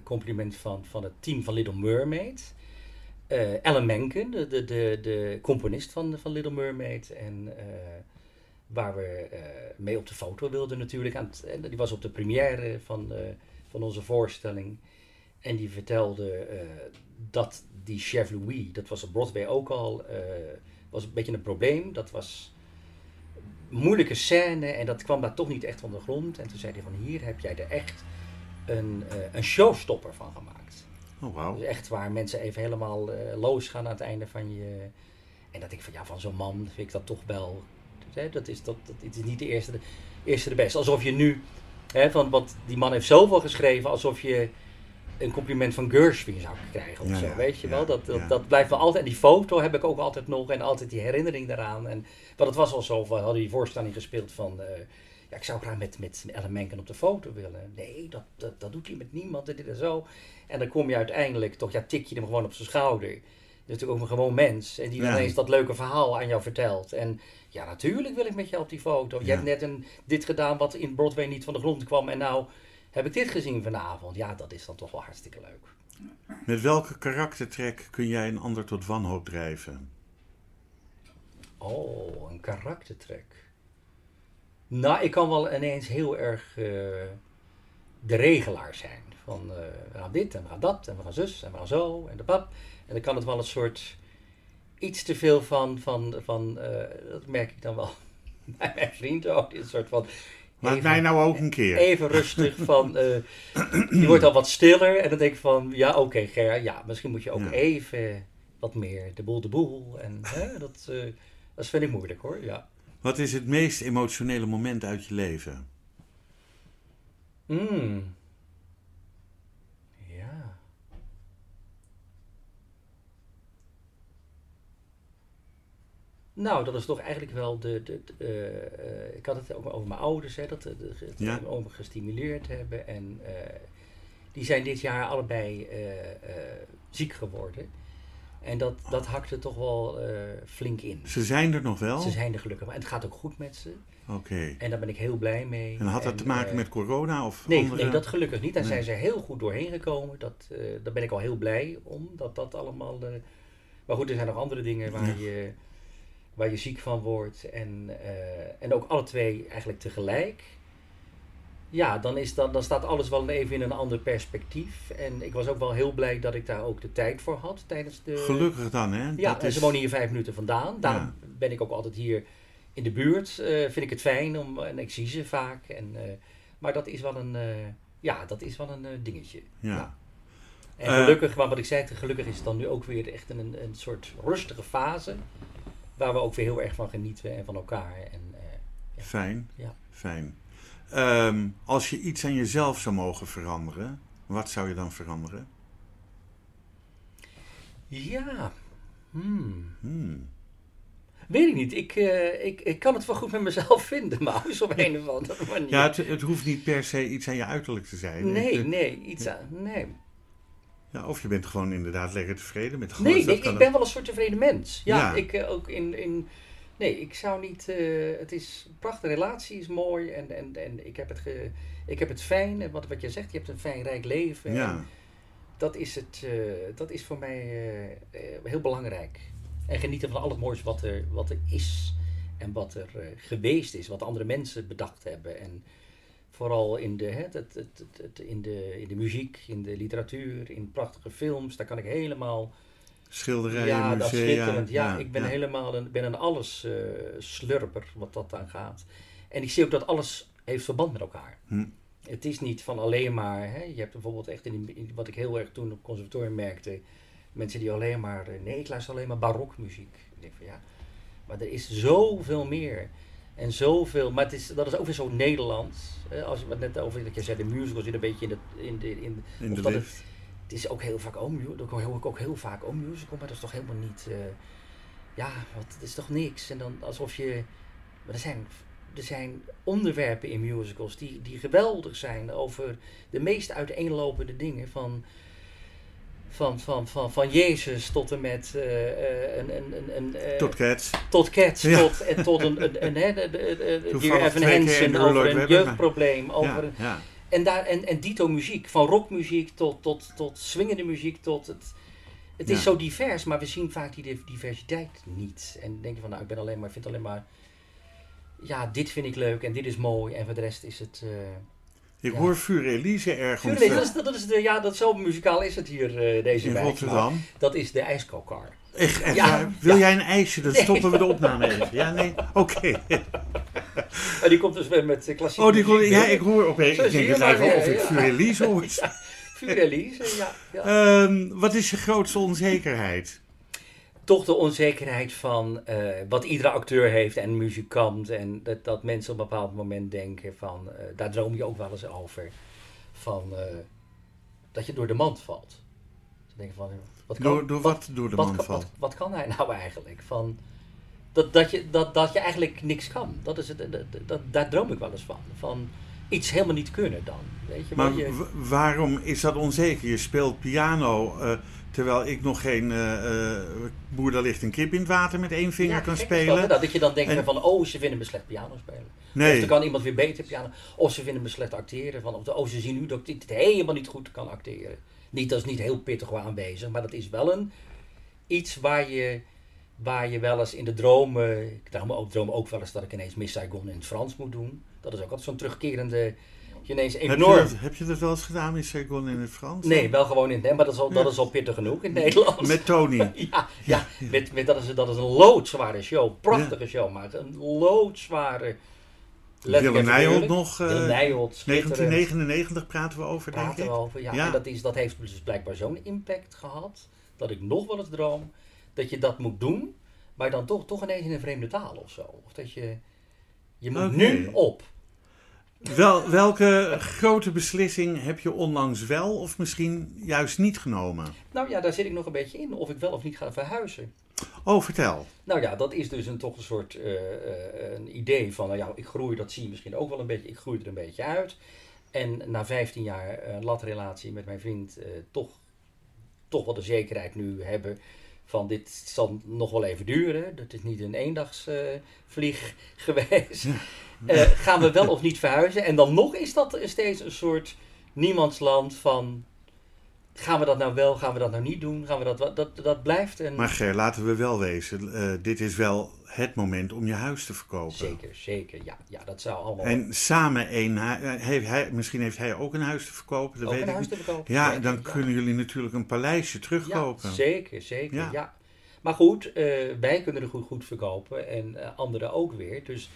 Speaker 3: compliment van, van het team van Little Mermaid. Eh Ellen Menken, de, de, de, de componist van, van Little Mermaid. En eh, waar we eh, mee op de foto wilden natuurlijk. Aan en die was op de première van, van onze voorstelling. En die vertelde dat die Chef Louis, dat was op Broadway ook al, was een beetje een probleem. Dat was een moeilijke scène en dat kwam daar toch niet echt van de grond. En toen zei hij van hier heb jij er echt een, een showstopper van gemaakt.
Speaker 2: Oh, wauw.
Speaker 3: Dus echt waar mensen even helemaal eh losgaan aan het einde van je... En dat ik van ja, van zo'n man vind ik dat toch wel... Hè, dat, is, dat, dat, het is niet de eerste de, eerste de beste. Alsof je nu... Hè, van, want die man heeft zoveel geschreven alsof je een compliment van Gershwin zou krijgen of
Speaker 2: Ja,
Speaker 3: zo.
Speaker 2: ja,
Speaker 3: weet je
Speaker 2: ja,
Speaker 3: wel? Dat, dat, dat blijft wel altijd. En die foto heb ik ook altijd nog en altijd die herinnering daaraan. En, want het was al zo, we hadden die voorstelling gespeeld van... eh, ja, ik zou graag met, met Ellen Menken op de foto willen. Nee, dat, dat, dat doet hij met niemand en dit en zo. En dan kom je uiteindelijk toch, ja, tik je hem gewoon op zijn schouder. Dat is natuurlijk ook een gewoon mens. En die
Speaker 2: Ja.
Speaker 3: ineens dat leuke verhaal aan jou vertelt. En ja, natuurlijk wil ik met jou op die foto. Je
Speaker 2: Ja.
Speaker 3: hebt net een, dit gedaan wat in Broadway niet van de grond kwam. En nou heb ik dit gezien vanavond. Ja, dat is dan toch wel hartstikke leuk.
Speaker 2: Met welke karaktertrek kun jij een ander tot wanhoop drijven?
Speaker 3: Oh, een karaktertrek. Nou, ik kan wel ineens heel erg eh, de regelaar zijn. Van eh, we gaan dit en we gaan dat en we gaan zus en we gaan zo en de pap. En dan kan het wel een soort iets te veel van, van, van eh, dat merk ik dan wel [LAUGHS] bij mijn vriend ook. Dit soort van.
Speaker 2: Laat
Speaker 3: even-
Speaker 2: mij nou ook een keer.
Speaker 3: Even rustig van, die wordt al wat stiller en dan denk ik van, ja oké Ger, ja misschien moet je ook
Speaker 2: Ja.
Speaker 3: even wat meer de boel de boel. En dat, dat vind ik moeilijk hoor, ja.
Speaker 2: Wat is het meest emotionele moment uit je leven?
Speaker 3: Mm. Ja. Nou, dat is toch eigenlijk wel de. de, de, eh, eh, ik had het ook over mijn ouders, hè, dat, de, het
Speaker 2: Ja.
Speaker 3: over gestimuleerd hebben. En eh, die zijn dit jaar allebei eh, eh, ziek geworden. En dat, dat hakte toch wel eh, flink in.
Speaker 2: Ze zijn er nog wel?
Speaker 3: Ze zijn er gelukkig. En het gaat ook goed met ze.
Speaker 2: Oké.
Speaker 3: En daar ben ik heel blij mee.
Speaker 2: En had dat te maken
Speaker 3: eh,
Speaker 2: met corona of
Speaker 3: Nee,
Speaker 2: andere...
Speaker 3: nee, dat gelukkig niet. Daar
Speaker 2: Nee.
Speaker 3: zijn ze heel goed doorheen gekomen. Dat, eh, daar ben ik al heel blij om. Dat dat allemaal. maar goed, er zijn nog andere dingen waar,
Speaker 2: Ja.
Speaker 3: je, waar je ziek van wordt. En, en ook alle twee eigenlijk tegelijk. Ja, dan, is dat, dan staat alles wel even in een ander perspectief. En ik was ook wel heel blij dat ik daar ook de tijd voor had tijdens de...
Speaker 2: Gelukkig dan, hè?
Speaker 3: Ja,
Speaker 2: Dat
Speaker 3: en
Speaker 2: is-
Speaker 3: ze wonen hier vijf minuten vandaan. Daarom
Speaker 2: Ja.
Speaker 3: ben ik ook altijd hier in de buurt. Eh, vind ik het fijn om, en ik zie ze vaak. En, eh, maar dat is wel een, eh, ja, dat is wel een dingetje.
Speaker 2: Ja.
Speaker 3: En gelukkig, maar wat ik zei, gelukkig is het dan nu ook weer echt een, een soort rustige fase. Waar we ook weer heel erg van genieten en van elkaar. En,
Speaker 2: Fijn.
Speaker 3: Ja.
Speaker 2: Fijn. Ehm, als je iets aan jezelf zou mogen veranderen, wat zou je dan veranderen?
Speaker 3: ja, hmm.
Speaker 2: Hmm.
Speaker 3: weet ik niet. Ik, eh, ik, ik kan het wel goed met mezelf vinden, maar [LAUGHS] op een of andere manier.
Speaker 2: Ja, het, het hoeft niet per se iets aan je uiterlijk te zijn.
Speaker 3: nee,
Speaker 2: Het-
Speaker 3: nee, iets aan, nee.
Speaker 2: Ja, of je bent gewoon inderdaad lekker tevreden met gewoon.
Speaker 3: Nee, nee ik ben wel een soort tevreden mens. Ja,
Speaker 2: Ja.
Speaker 3: ik eh, ook in, in... Nee, ik zou niet... eh, het is een prachtige relatie, is mooi. En, en, en ik, heb het ge, ik heb het fijn. En wat, wat je zegt, je hebt een fijn, rijk leven.
Speaker 2: Ja,
Speaker 3: dat is, het, eh, dat is voor mij eh, heel belangrijk. En genieten van al het moois wat er, wat er is. En wat er geweest is. Wat andere mensen bedacht hebben. En vooral in de, hè, het, het, het, het- het- in, de, in de muziek, in de literatuur, in prachtige films. Daar kan ik helemaal...
Speaker 2: schilderijen,
Speaker 3: Ja,
Speaker 2: musea.
Speaker 3: schitterend. Ja, ik ben helemaal een, ben een alles eh, slurper wat dat aan gaat. En ik zie ook dat alles heeft verband met elkaar.
Speaker 2: Hm.
Speaker 3: Het is niet van alleen maar, hè, je hebt bijvoorbeeld echt in, die- in wat ik heel erg toen op het conservatorium merkte, mensen die alleen maar, eh, nee ik luister alleen maar barokmuziek. Ik denk van ja, maar er is zoveel meer. En zoveel, maar het is, dat is ook weer zo Nederlands. Als je wat net over, dat je zei, de musicals zit een beetje in de, in de, in,
Speaker 2: In
Speaker 3: of
Speaker 2: de
Speaker 3: dat het-. Het is ook heel vaak oh, mu- dat hoor ik ook heel vaak oh musical, maar dat is toch helemaal niet. eh, ja, wat, het is toch niks. En dan alsof je. Maar er zijn, er zijn onderwerpen in musicals die, die geweldig zijn over de meest uiteenlopende dingen. Van, van, van, van, van Jezus tot en met eh, eh, een, een, een, een, eh,
Speaker 2: Tot Cats.
Speaker 3: tot Cats,
Speaker 2: Ja.
Speaker 3: tot, en tot een, een, een, de,
Speaker 2: Toevallig
Speaker 3: Dear Evan Hansen over een jeugdprobleem, over
Speaker 2: Ja,
Speaker 3: een,
Speaker 2: ja.
Speaker 3: En, daar, en, en dito muziek, van rockmuziek tot, tot, tot swingende muziek, tot het... Het is zo divers, maar we zien vaak die div- diversiteit niet. En dan denk je van, nou, ik ben alleen maar, ik vind alleen maar... Ja, dit vind ik leuk en dit is mooi. En voor de rest is het... eh
Speaker 2: Ik
Speaker 3: Ja.
Speaker 2: hoor Vuur Elise ergens
Speaker 3: Vuurleven,
Speaker 2: eh,
Speaker 3: dat is, dat is de, ja, dat zo muzikaal is het hier, eh, deze
Speaker 2: in. Rotterdam.
Speaker 3: maar Dat is de ijskokar.
Speaker 2: Echt, echt
Speaker 3: Ja,
Speaker 2: waar? Wil
Speaker 3: ja.
Speaker 2: jij een ijsje? Dan
Speaker 3: Nee.
Speaker 2: stoppen we de opname even. Ja, nee? Oké.
Speaker 3: En [LAUGHS] die komt dus weer met eh, klassieke
Speaker 2: Oh, die ja, ik hoor opeens. Ik denk het even of ik
Speaker 3: ja.
Speaker 2: Hoor. [LAUGHS]
Speaker 3: Elise, ja. ja.
Speaker 2: Ehm, wat is je grootste onzekerheid?
Speaker 3: toch de onzekerheid van eh, wat iedere acteur heeft en muzikant. En dat, dat mensen op een bepaald moment denken van, eh, daar droom je ook wel eens over. Van dat je door de mand valt. Ze denken van, wat kan,
Speaker 2: Door, door wat door de
Speaker 3: wat,
Speaker 2: man
Speaker 3: wat, wat kan hij nou eigenlijk? Van, dat, dat, je, dat, dat je eigenlijk niks kan. Dat is het, dat, dat, daar droom ik wel eens van. Van iets helemaal niet kunnen dan. Weet je,
Speaker 2: Maar
Speaker 3: je,
Speaker 2: waarom is dat onzeker? Je speelt piano eh, terwijl ik nog geen eh, boer daar ligt een kip in het water met één vinger
Speaker 3: Ja,
Speaker 2: kan spelen.
Speaker 3: dat, dat je dan denkt
Speaker 2: En-
Speaker 3: van, oh, ze vinden me slecht piano spelen. Of
Speaker 2: Nee,
Speaker 3: er kan iemand weer beter piano. Of ze vinden me slecht acteren. Van, of de, oh, ze zien nu dat ik dit helemaal niet goed kan acteren. Niet, dat is niet heel pittig aanwezig. Maar dat is wel een, iets waar je, waar je wel eens in de dromen... Ik droom ook, droom ook wel eens dat ik ineens Miss Saigon in het Frans moet doen. Dat is ook altijd zo'n terugkerende... Je ineens
Speaker 2: heb je,
Speaker 3: enorm...
Speaker 2: dat, heb je dat wel eens gedaan in Saigon in het Frans?
Speaker 3: Nee, wel gewoon in het... Maar dat is al, dat is al pittig genoeg in het Nederlands.
Speaker 2: Met Tony. [LAUGHS]
Speaker 3: Ja, ja, Met, met, dat, is, dat is een loodzware show. Prachtige show, maar een loodzware...
Speaker 2: Willem Nijholt nog. eh,
Speaker 3: Willem Nijholt, schitterend.
Speaker 2: 1999 praten we over, denk
Speaker 3: praten
Speaker 2: ik.
Speaker 3: we over. Ja.
Speaker 2: Ja.
Speaker 3: En dat, is, dat heeft dus blijkbaar zo'n impact gehad, dat ik nog wel eens droom dat je dat moet doen, maar dan toch, toch ineens in een vreemde taal of zo. Of dat je, je moet nu op.
Speaker 2: Wel, welke grote beslissing heb je onlangs wel of misschien juist niet genomen?
Speaker 3: Nou ja, daar zit ik nog een beetje in, of ik wel of niet ga verhuizen.
Speaker 2: Oh, vertel.
Speaker 3: Nou ja, dat is dus een, toch een soort eh, eh, een idee van, nou ja, ik groei, dat zie je misschien ook wel een beetje, ik groei er een beetje uit. En na 15 jaar eh latrelatie met mijn vriend eh, toch, toch wel de zekerheid nu hebben van dit zal nog wel even duren. Dat is niet een eendagsvlieg vlieg [LAUGHS] geweest. Gaan we wel of niet verhuizen? En dan nog is dat steeds een soort niemandsland van gaan we dat nou wel, gaan we dat nou niet doen? Gaan we dat, dat, dat blijft een...
Speaker 2: Maar Ger, laten we wel wezen. eh, dit is wel het moment om je huis te verkopen.
Speaker 3: Zeker, zeker. Ja, ja dat zou allemaal
Speaker 2: En samen één huis. Heeft hij, misschien heeft hij ook een huis te verkopen. Dat
Speaker 3: ook
Speaker 2: weet
Speaker 3: een
Speaker 2: ik
Speaker 3: huis
Speaker 2: niet.
Speaker 3: te verkopen.
Speaker 2: Ja,
Speaker 3: Zeker,
Speaker 2: dan
Speaker 3: ja.
Speaker 2: kunnen jullie natuurlijk een paleisje terugkopen.
Speaker 3: Ja, zeker, zeker.
Speaker 2: Ja.
Speaker 3: Ja. Maar goed, eh, wij kunnen er goed, goed verkopen en eh, anderen ook weer. Dus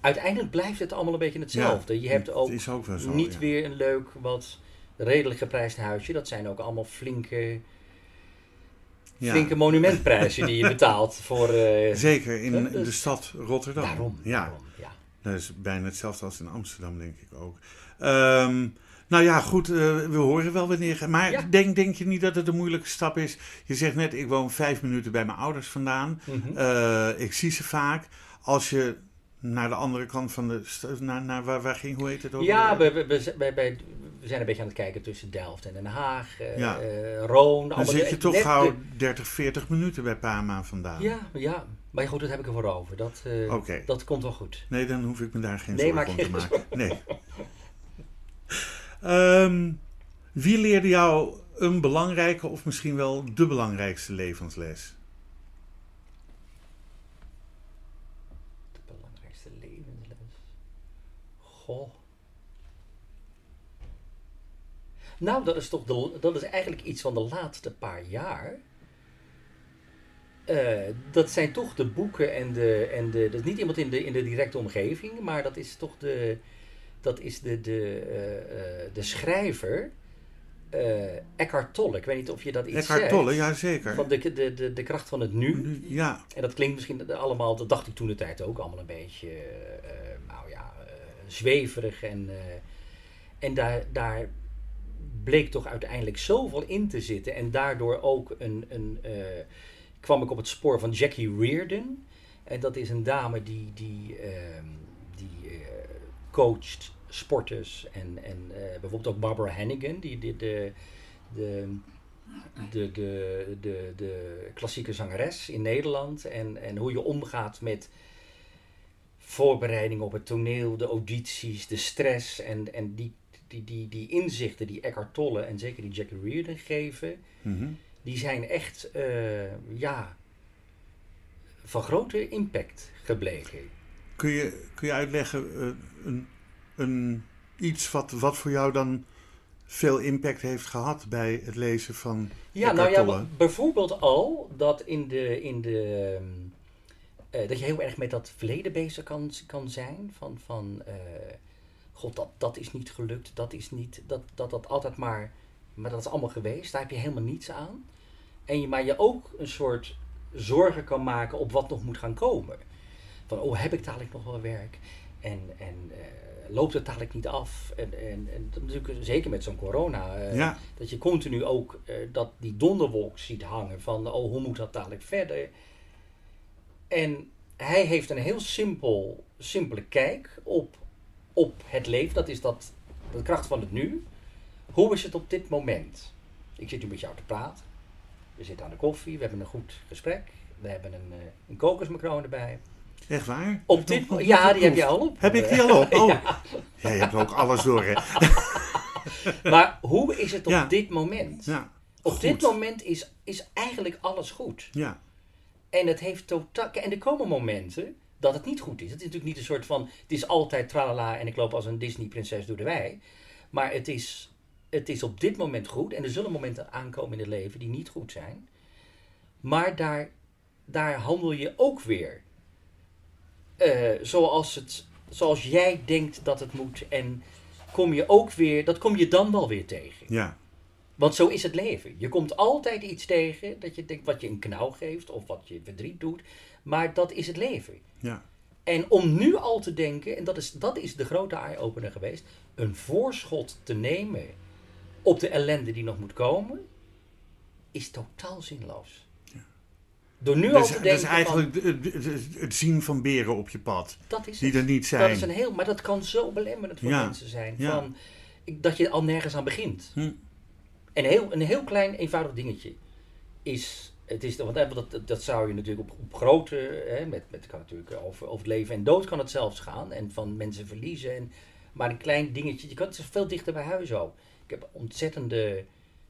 Speaker 3: uiteindelijk blijft het allemaal een beetje hetzelfde. je hebt
Speaker 2: het
Speaker 3: ook,
Speaker 2: is ook wel zo,
Speaker 3: niet weer een leuk, wat redelijk geprijsd huisje. Dat zijn ook allemaal flinke,
Speaker 2: Ja.
Speaker 3: flinke monumentprijzen die je [LAUGHS] betaalt voor... eh,
Speaker 2: Zeker in
Speaker 3: Ja, dus-
Speaker 2: de stad Rotterdam.
Speaker 3: daarom,
Speaker 2: Ja,
Speaker 3: daarom, ja.
Speaker 2: dat is bijna hetzelfde als in Amsterdam, denk ik ook. Ehm, nou ja, goed, eh, we horen wel wanneer. Maar
Speaker 3: Ja.
Speaker 2: denk, denk je niet dat het een moeilijke stap is? Je zegt net, ik woon vijf minuten bij mijn ouders vandaan.
Speaker 3: Mhm.
Speaker 2: Eh, ik zie ze vaak. Als je naar de andere kant van de naar, naar waar, waar ging, hoe heet het ook?
Speaker 3: Ja, we, we, we, we- zijn een beetje aan het kijken tussen Delft en Den Haag, eh
Speaker 2: Ja.
Speaker 3: eh, Roon.
Speaker 2: Dan zit je toch gauw
Speaker 3: de-
Speaker 2: 30, 40 minuten bij Pama vandaan.
Speaker 3: Ja, ja, maar goed, dat heb ik ervoor over. Dat, eh, dat komt wel goed.
Speaker 2: Nee, dan hoef ik me daar geen
Speaker 3: Nee,
Speaker 2: zorgen om te maken. Nee. [LAUGHS] Ehm, wie leerde jou een belangrijke of misschien wel de belangrijkste levensles?
Speaker 3: De belangrijkste levensles. Goh. Nou, dat is toch de, dat is eigenlijk iets van de laatste paar jaar. Eh, dat zijn toch de boeken en de, en de. Dat is niet iemand in de, in de directe omgeving, maar dat is toch de. Dat is de, de, eh, eh, de schrijver. eh Eckhart Tolle. Ik weet niet of je dat iets
Speaker 2: Eckhart
Speaker 3: zegt.
Speaker 2: Tolle, ja zeker.
Speaker 3: Van de, de, de, de kracht van het nu.
Speaker 2: Nu- Ja,
Speaker 3: En dat klinkt misschien allemaal, dat dacht ik toen de tijd ook, allemaal een beetje, nou ja, zweverig. En, eh, en daar, daar bleek toch uiteindelijk zoveel in te zitten. En daardoor ook een, een, eh, kwam ik op het spoor van Jackie Reardon. En dat is een dame die, die, ehm, die eh, coacht sporters. En, en bijvoorbeeld ook Barbara Hannigan, die, die de, de, de, de, de, de klassieke zangeres in Nederland. En, en hoe je omgaat met voorbereiding op het toneel, de audities, de stress. En, en die, die, die, die inzichten die Eckhart Tolle en zeker die Jackie Reardon geven,
Speaker 2: mhm.
Speaker 3: die zijn echt eh, ja, van grote impact gebleken.
Speaker 2: kun, je, kun je uitleggen eh, een, een, iets wat, wat voor jou dan veel impact heeft gehad bij het lezen van
Speaker 3: Ja, nou ja, bijvoorbeeld al dat in de. In de eh, dat je heel erg met dat verleden bezig kan, kan zijn. Van, van eh, god, dat, dat is niet gelukt, dat is niet. Dat, dat dat altijd maar. Maar dat is allemaal geweest, daar heb je helemaal niets aan. En je, maar je ook een soort zorgen kan maken op wat nog moet gaan komen. Van, oh, heb ik dadelijk nog wel werk? En, en eh, loopt het dadelijk niet af? En, en, en natuurlijk zeker met zo'n corona.
Speaker 2: Ja.
Speaker 3: dat je continu ook dat die donderwolk ziet hangen van, oh, hoe moet dat dadelijk verder? En hij heeft een heel simpel, simpele kijk op, op het leven. Dat is dat, de kracht van het nu. Hoe is het op dit moment? Ik zit nu met jou te praten. We zitten aan de koffie, we hebben een goed gesprek. We hebben een, eh, een kokosmacroon erbij.
Speaker 2: Echt waar?
Speaker 3: Op dit, ja, die heb je al op.
Speaker 2: Heb ik die al op? [LAUGHS] Oh.
Speaker 3: Ja.
Speaker 2: Jij hebt ook alles door, hè? [LAUGHS]
Speaker 3: Maar hoe is het op
Speaker 2: Ja.
Speaker 3: dit moment?
Speaker 2: Ja.
Speaker 3: Op
Speaker 2: Goed.
Speaker 3: dit moment is, is eigenlijk alles goed.
Speaker 2: Ja.
Speaker 3: En het heeft totaal. En er komen momenten dat het niet goed is. Het is natuurlijk niet een soort van. Het is altijd tralala en ik loop als een Disney-prinses door de wei. Maar het is, het is op dit moment goed. En er zullen momenten aankomen in het leven die niet goed zijn. Maar daar, daar handel je ook weer. eh, zoals, het, zoals jij denkt dat het moet. En kom je ook weer. Dat kom je dan wel weer tegen.
Speaker 2: Ja.
Speaker 3: Want zo is het leven. Je komt altijd iets tegen dat je denkt wat je een knauw geeft of wat je verdriet doet. Maar dat is het leven.
Speaker 2: Ja.
Speaker 3: En om nu al te denken, en dat is, dat is de grote eye-opener geweest, een voorschot te nemen op de ellende die nog moet komen, is totaal zinloos. Door nu al te
Speaker 2: dat
Speaker 3: denken
Speaker 2: is eigenlijk het, het- het zien van beren op je pad.
Speaker 3: dat is
Speaker 2: Die
Speaker 3: het.
Speaker 2: er niet
Speaker 3: Dat
Speaker 2: zijn.
Speaker 3: is een heel, maar dat kan zo belemmerend voor
Speaker 2: Ja,
Speaker 3: mensen zijn. Van, dat je al nergens aan begint.
Speaker 2: Hm.
Speaker 3: En heel, een heel klein, eenvoudig dingetje is. Het is want dat, dat zou je natuurlijk op, op grote. Hè, met, met, kan natuurlijk over, over leven en dood kan het zelfs gaan. En van mensen verliezen. En, maar een klein dingetje. Je kan het veel dichter bij huis ook. Ik heb ontzettende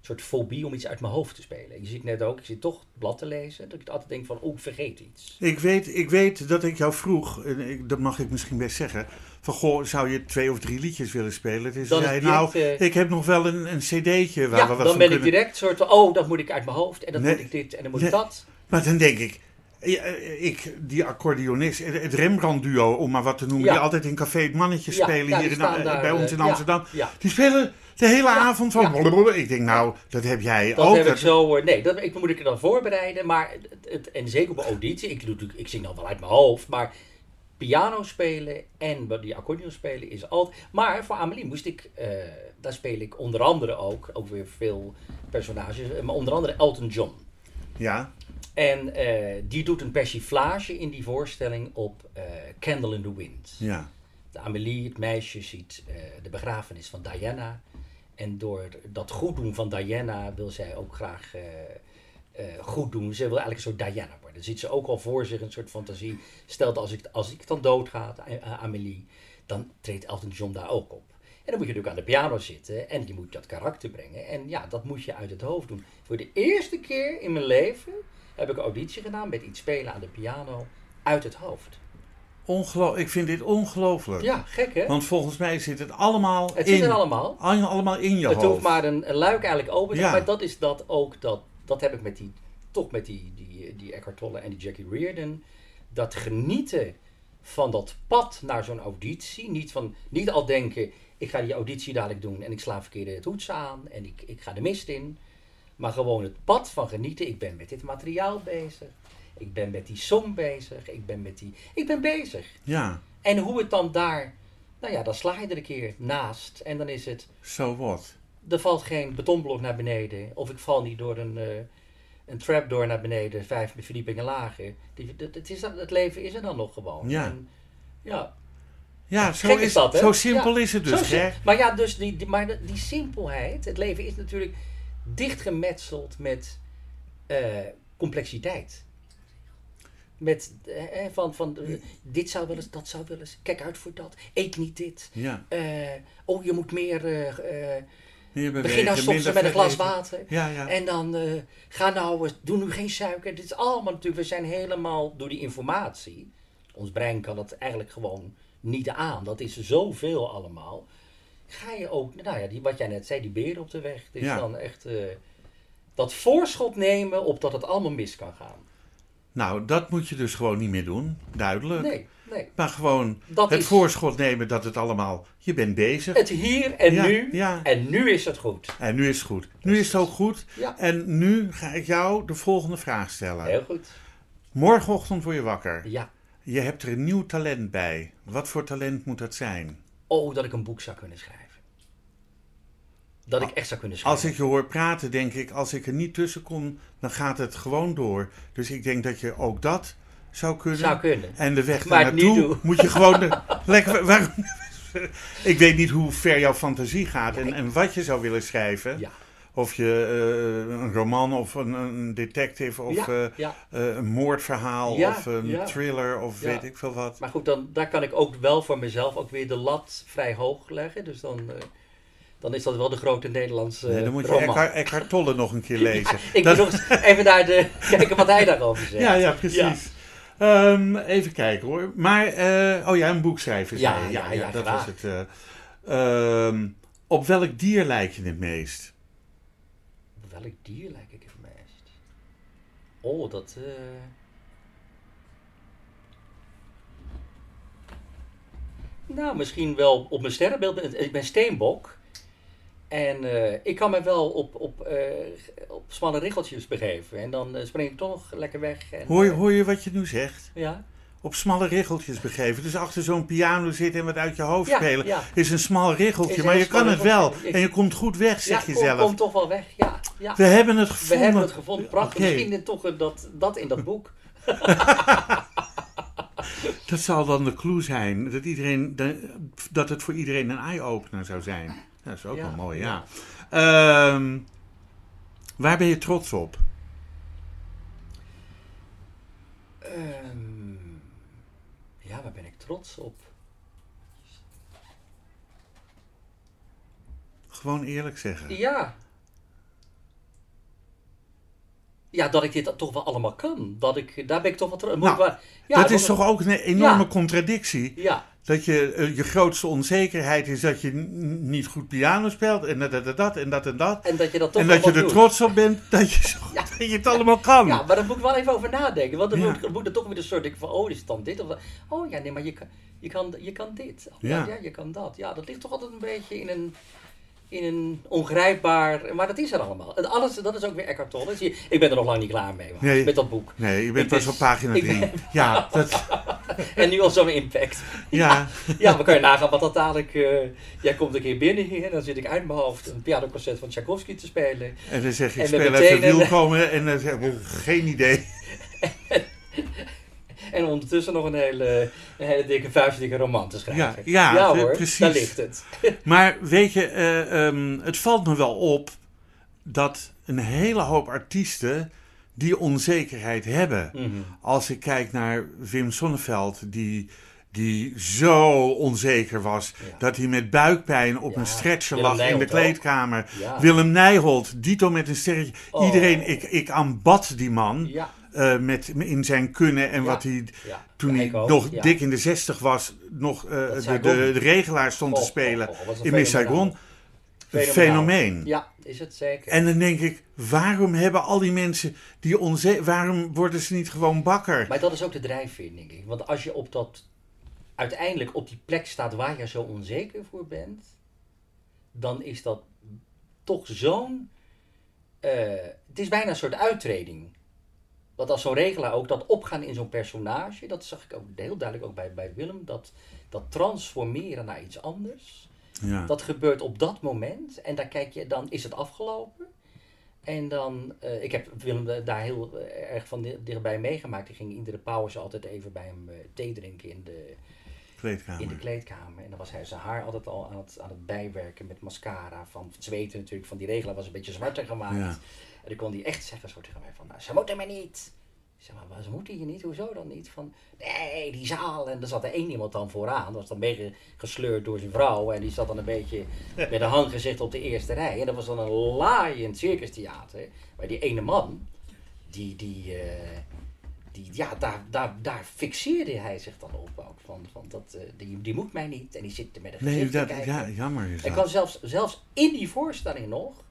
Speaker 3: soort fobie om iets uit mijn hoofd te spelen. Je ziet net ook, ik zit toch het blad te lezen, dat ik altijd denk van, oh, ik vergeet iets.
Speaker 2: Ik weet, ik weet dat ik jou vroeg, en dat mag ik misschien best zeggen, van goh, zou je twee of drie liedjes willen spelen? Dus
Speaker 3: Dan
Speaker 2: zei,
Speaker 3: direct,
Speaker 2: nou,
Speaker 3: eh,
Speaker 2: ik heb nog wel een, een cd'tje waar
Speaker 3: ja,
Speaker 2: we wat
Speaker 3: dan
Speaker 2: van
Speaker 3: ben ik direct soort van, oh, dat moet ik uit mijn hoofd, en dan
Speaker 2: Nee.
Speaker 3: moet ik dit, en dan moet
Speaker 2: Nee.
Speaker 3: ik dat.
Speaker 2: Maar dan denk ik, eh, ik, die accordeonist, het Rembrandt-duo, om maar wat te noemen,
Speaker 3: Ja.
Speaker 2: die altijd in Café Het Mannetje
Speaker 3: Ja,
Speaker 2: spelen
Speaker 3: ja,
Speaker 2: hier in,
Speaker 3: daar,
Speaker 2: bij ons in
Speaker 3: eh, ja,
Speaker 2: Amsterdam. Die spelen de hele avond van... blablabla. Ik denk, nou, dat heb jij
Speaker 3: Dat
Speaker 2: ook.
Speaker 3: heb ik zo, nee, dat ik, moet ik er dan voorbereiden, maar, het, en zeker op auditie, ik, doe, natuurlijk- ik zing dan wel uit mijn hoofd, maar piano spelen en die accordeon spelen is altijd... Maar voor Amelie moest ik, eh, daar speel ik onder andere ook, ook weer veel personages, eh, maar onder andere Elton John.
Speaker 2: Ja,
Speaker 3: En eh, die doet een persiflage in die voorstelling op Candle in the Wind.
Speaker 2: ja.
Speaker 3: De Amelie, het meisje, ziet de begrafenis van Diana. En door dat goed doen van Diana wil zij ook graag goed doen. Ze wil eigenlijk een soort Diana. Dan ziet ze ook al voor zich een soort fantasie. Stelt als ik, als ik dan doodga, eh, Amelie, dan treedt Elton John daar ook op. En dan moet je natuurlijk aan de piano zitten en je moet dat karakter brengen. En ja, dat moet je uit het hoofd doen. Voor de eerste keer in mijn leven heb ik een auditie gedaan met iets spelen aan de piano uit het hoofd.
Speaker 2: Ongelo ik vind dit ongelooflijk.
Speaker 3: Ja, gek hè?
Speaker 2: Want volgens mij zit het allemaal
Speaker 3: Het
Speaker 2: in.
Speaker 3: zit er allemaal.
Speaker 2: Al- allemaal in je
Speaker 3: Het
Speaker 2: hoofd.
Speaker 3: hoeft maar een, een luik eigenlijk open te
Speaker 2: Ja.
Speaker 3: Maar dat is dat ook, dat, dat heb ik met die, toch met die, die, die Eckhart Tolle en die Jackie Reardon. Dat genieten van dat pad naar zo'n auditie. Niet, van, niet al denken, ik ga die auditie dadelijk doen en ik sla verkeerde toetsen aan en ik, ik ga de mist in. Maar gewoon het pad van genieten. Ik ben met dit materiaal bezig. Ik ben met die song bezig. Ik ben met die... Ik ben bezig.
Speaker 2: Ja,
Speaker 3: En hoe het dan daar... Nou ja, dan sla je er een keer naast. En dan is het...
Speaker 2: zo wat.
Speaker 3: Er valt geen betonblok naar beneden. Of ik val niet door een, eh een trapdoor naar beneden, vijf verdiepingen lager. Dat, het, is, het leven is er dan nog gewoon.
Speaker 2: Ja.
Speaker 3: En, ja.
Speaker 2: Ja, zo,
Speaker 3: Gek
Speaker 2: is,
Speaker 3: is dat, hè?
Speaker 2: zo simpel
Speaker 3: Ja,
Speaker 2: is het dus. Hè?
Speaker 3: Maar ja, dus die, die, maar die simpelheid, het leven is natuurlijk dichtgemetseld met eh, complexiteit. Met eh, eh, van, van dit zou wel eens, dat zou wel eens, kijk uit voor dat, eet niet dit.
Speaker 2: Ja.
Speaker 3: Oh, je moet meer,
Speaker 2: Meer bewegen,
Speaker 3: begin nou soms met een glas water.
Speaker 2: Ja, ja.
Speaker 3: En dan eh, ga nou, doe nu geen suiker. Dit is allemaal natuurlijk, we zijn helemaal door die informatie. Ons brein kan dat eigenlijk gewoon niet aan. Dat is zoveel allemaal. Ga je ook, nou ja, die, wat jij net zei, die beren op de weg. Het is
Speaker 2: Ja.
Speaker 3: dan echt eh, dat voorschot nemen op dat het allemaal mis kan gaan.
Speaker 2: Nou, dat moet je dus gewoon niet meer doen. Duidelijk.
Speaker 3: Nee, nee.
Speaker 2: Maar gewoon
Speaker 3: Dat
Speaker 2: het
Speaker 3: is-
Speaker 2: voorschot nemen dat het allemaal... Je bent bezig.
Speaker 3: Het hier en
Speaker 2: Ja,
Speaker 3: nu.
Speaker 2: ja.
Speaker 3: En nu is het goed.
Speaker 2: En nu is het goed. Nu is het ook goed.
Speaker 3: Ja.
Speaker 2: En nu ga ik jou de volgende vraag stellen.
Speaker 3: Heel goed.
Speaker 2: Morgenochtend word je wakker.
Speaker 3: Ja.
Speaker 2: Je hebt er een nieuw talent bij. Wat voor talent moet dat zijn?
Speaker 3: Oh, dat ik een boek zou kunnen schrijven. Dat ik echt zou kunnen schrijven.
Speaker 2: Als ik je hoor praten, denk ik, als ik er niet tussen kom, dan gaat het gewoon door. Dus ik denk dat je ook dat zou kunnen.
Speaker 3: Zou kunnen.
Speaker 2: En de weg daar naartoe moet je gewoon... [LAUGHS] lekker, waarom, [LAUGHS] ik weet niet hoe ver jouw fantasie gaat en, en wat je zou willen schrijven.
Speaker 3: Ja.
Speaker 2: Of je eh, een roman of een, een detective of
Speaker 3: Ja,
Speaker 2: eh, eh, een moordverhaal of een thriller of weet ik veel wat.
Speaker 3: Maar goed, dan, daar kan ik ook wel voor mezelf ook weer de lat vrij hoog leggen. Dus dan, dan is dat wel de grote Nederlandse
Speaker 2: Nee, dan moet je. Eckhart, Eckhart Tolle nog een keer [LAUGHS] lezen.
Speaker 3: Ik
Speaker 2: Dat-
Speaker 3: moet nog eens even naar de, kijken wat hij daarover zegt.
Speaker 2: Ja, ja, precies. Ehm, even kijken hoor. Maar, eh, oh ja, een boek schrijven.
Speaker 3: Ja,
Speaker 2: je.
Speaker 3: ja, ja,
Speaker 2: dat
Speaker 3: graag.
Speaker 2: was het. eh. Ehm, op welk dier lijk je het meest?
Speaker 3: Op welk dier lijk ik het meest? Oh, dat... eh, Nou, misschien wel op mijn sterrenbeeld. Ik ben steenbok. En eh, ik kan me wel op, op, eh, op smalle riggeltjes begeven. En dan eh, spring ik toch lekker weg. En,
Speaker 2: Hoor je, hoor je wat je nu zegt?
Speaker 3: Ja.
Speaker 2: Op smalle riggeltjes begeven. Dus achter zo'n piano zitten en wat uit je hoofd
Speaker 3: Ja,
Speaker 2: spelen.
Speaker 3: ja.
Speaker 2: Is een smal riggeltje.
Speaker 3: Is
Speaker 2: maar je kan het wel.
Speaker 3: Ik-
Speaker 2: En je komt goed weg, zeg
Speaker 3: ja,
Speaker 2: je zelf.
Speaker 3: kom toch wel weg. Ja, ja.
Speaker 2: We hebben het
Speaker 3: We
Speaker 2: gevonden.
Speaker 3: hebben het gevonden. Prachtig. Misschien toch dat, dat in dat boek. [LAUGHS]
Speaker 2: Dat zal dan de clue zijn. Dat, iedereen, de- dat het voor iedereen een eye-opener zou zijn. Dat is ook
Speaker 3: Ja,
Speaker 2: wel mooi,
Speaker 3: ja.
Speaker 2: ja. Ehm, waar ben je trots op?
Speaker 3: Ehm, ja, waar ben ik trots op?
Speaker 2: Gewoon eerlijk zeggen.
Speaker 3: Ja. ja, dat ik dit toch wel allemaal kan. Dat ik, daar ben ik toch wat...
Speaker 2: Nou,
Speaker 3: ja,
Speaker 2: dat is toch ook een enorme
Speaker 3: Ja.
Speaker 2: contradictie?
Speaker 3: Ja,
Speaker 2: Dat je, eh, je grootste onzekerheid is dat je niet goed piano speelt en dat, dat, dat, dat en dat en dat.
Speaker 3: en dat je dat toch
Speaker 2: En dat je er
Speaker 3: doet.
Speaker 2: trots op bent [LAUGHS] dat je, zo-
Speaker 3: Ja.
Speaker 2: dat je het allemaal kan.
Speaker 3: Ja, maar daar moet ik wel even over nadenken. Want dan
Speaker 2: Ja.
Speaker 3: moet, dan moet er toch weer een soort denk van, oh, is het dan dit? Of, oh ja, nee, maar je kan, je kan, je kan dit. Oh, ja, je kan dat. Ja, dat ligt toch altijd een beetje in een, in een ongrijpbaar... Maar dat is er allemaal. En alles, dat is ook weer Eckhart Tolle. Zie je, Ik ben er nog lang niet klaar mee,
Speaker 2: Nee.
Speaker 3: met dat boek.
Speaker 2: Nee, je bent
Speaker 3: Ik
Speaker 2: pas op pagina
Speaker 3: ik
Speaker 2: 3.
Speaker 3: ben-
Speaker 2: Ja, dat, [LAUGHS]
Speaker 3: En nu al zo'n impact.
Speaker 2: ja.
Speaker 3: Ja, maar kan je nagaan wat dat dadelijk... eh, jij komt een keer binnen hier, dan zit ik uit mijn hoofd een pianoconcert van Tchaikovsky te spelen.
Speaker 2: En dan zeg je, ik
Speaker 3: En met
Speaker 2: speel even
Speaker 3: een-
Speaker 2: wielkomen en dan zeg ik, oh, geen idee. [LAUGHS]
Speaker 3: En ondertussen nog een hele, een hele dikke vuistdikke roman te schrijven.
Speaker 2: Ja, ja,
Speaker 3: hoor,
Speaker 2: precies.
Speaker 3: daar ligt het. [LAUGHS]
Speaker 2: Maar weet je, eh, ehm, het valt me wel op dat een hele hoop artiesten die onzekerheid hebben.
Speaker 3: Mhm.
Speaker 2: Als ik kijk naar Wim Sonneveld, die, die zo onzeker was
Speaker 3: Ja.
Speaker 2: dat hij met buikpijn op
Speaker 3: Ja,
Speaker 2: een stretcher lag in de kleedkamer.
Speaker 3: Ja.
Speaker 2: Willem Nijholt, Dito met een sterretje.
Speaker 3: Oh.
Speaker 2: Iedereen, ik, ik aanbad die man Eh, met, in zijn kunnen en
Speaker 3: Ja.
Speaker 2: wat hij
Speaker 3: ja.
Speaker 2: toen hij
Speaker 3: ook,
Speaker 2: nog
Speaker 3: ja.
Speaker 2: dik in de zestig was, nog eh, de, de, regelaar stond te spelen
Speaker 3: oh, oh,
Speaker 2: in Miss. Saigon. Een fenomeen.
Speaker 3: Ja, is het zeker.
Speaker 2: En dan denk ik, waarom hebben al die mensen die onzeker... Waarom worden ze niet gewoon bakker?
Speaker 3: Maar dat is ook de drijfveer, denk ik. Want als je op dat, uiteindelijk op die plek staat waar je zo onzeker voor bent, dan is dat toch zo'n. eh, het is bijna een soort uittreding. Want als zo'n regelaar ook dat opgaan in zo'n personage, dat zag ik ook heel duidelijk ook bij, bij Willem, dat, dat transformeren naar iets anders.
Speaker 2: Ja.
Speaker 3: Dat gebeurt op dat moment en daar kijk je, dan is het afgelopen. En dan, eh, ik heb Willem daar heel eh, erg van di- dichtbij meegemaakt. Die ging iedere pauze altijd even bij hem eh, thee drinken in de,
Speaker 2: Kleedkamer.
Speaker 3: in de kleedkamer. En dan was hij zijn haar altijd al aan het, aan het bijwerken met mascara. Van het zweten natuurlijk, van die regelaar was een beetje zwarter gemaakt.
Speaker 2: Ja.
Speaker 3: En dan kon hij echt zeggen zo tegen mij van, nou, ze moeten mij niet. Ik zeg, maar ze moeten hier niet, hoezo dan niet? Van, nee, die zaal. En er zat er één iemand dan vooraan. Dat was dan meegesleurd door zijn vrouw. En die zat dan een beetje met een handgezicht op de eerste rij. En dat was dan een laaiend circustheater. Maar die ene man, die, die, eh, die ja, daar, daar, daar fixeerde hij zich dan op ook. Van, van dat, eh, die, die moet mij niet. En die zit er met een
Speaker 2: Nee,
Speaker 3: gezicht te
Speaker 2: dat, ja, jammer is
Speaker 3: Ik
Speaker 2: dat.
Speaker 3: kan zelfs, zelfs in die voorstelling nog,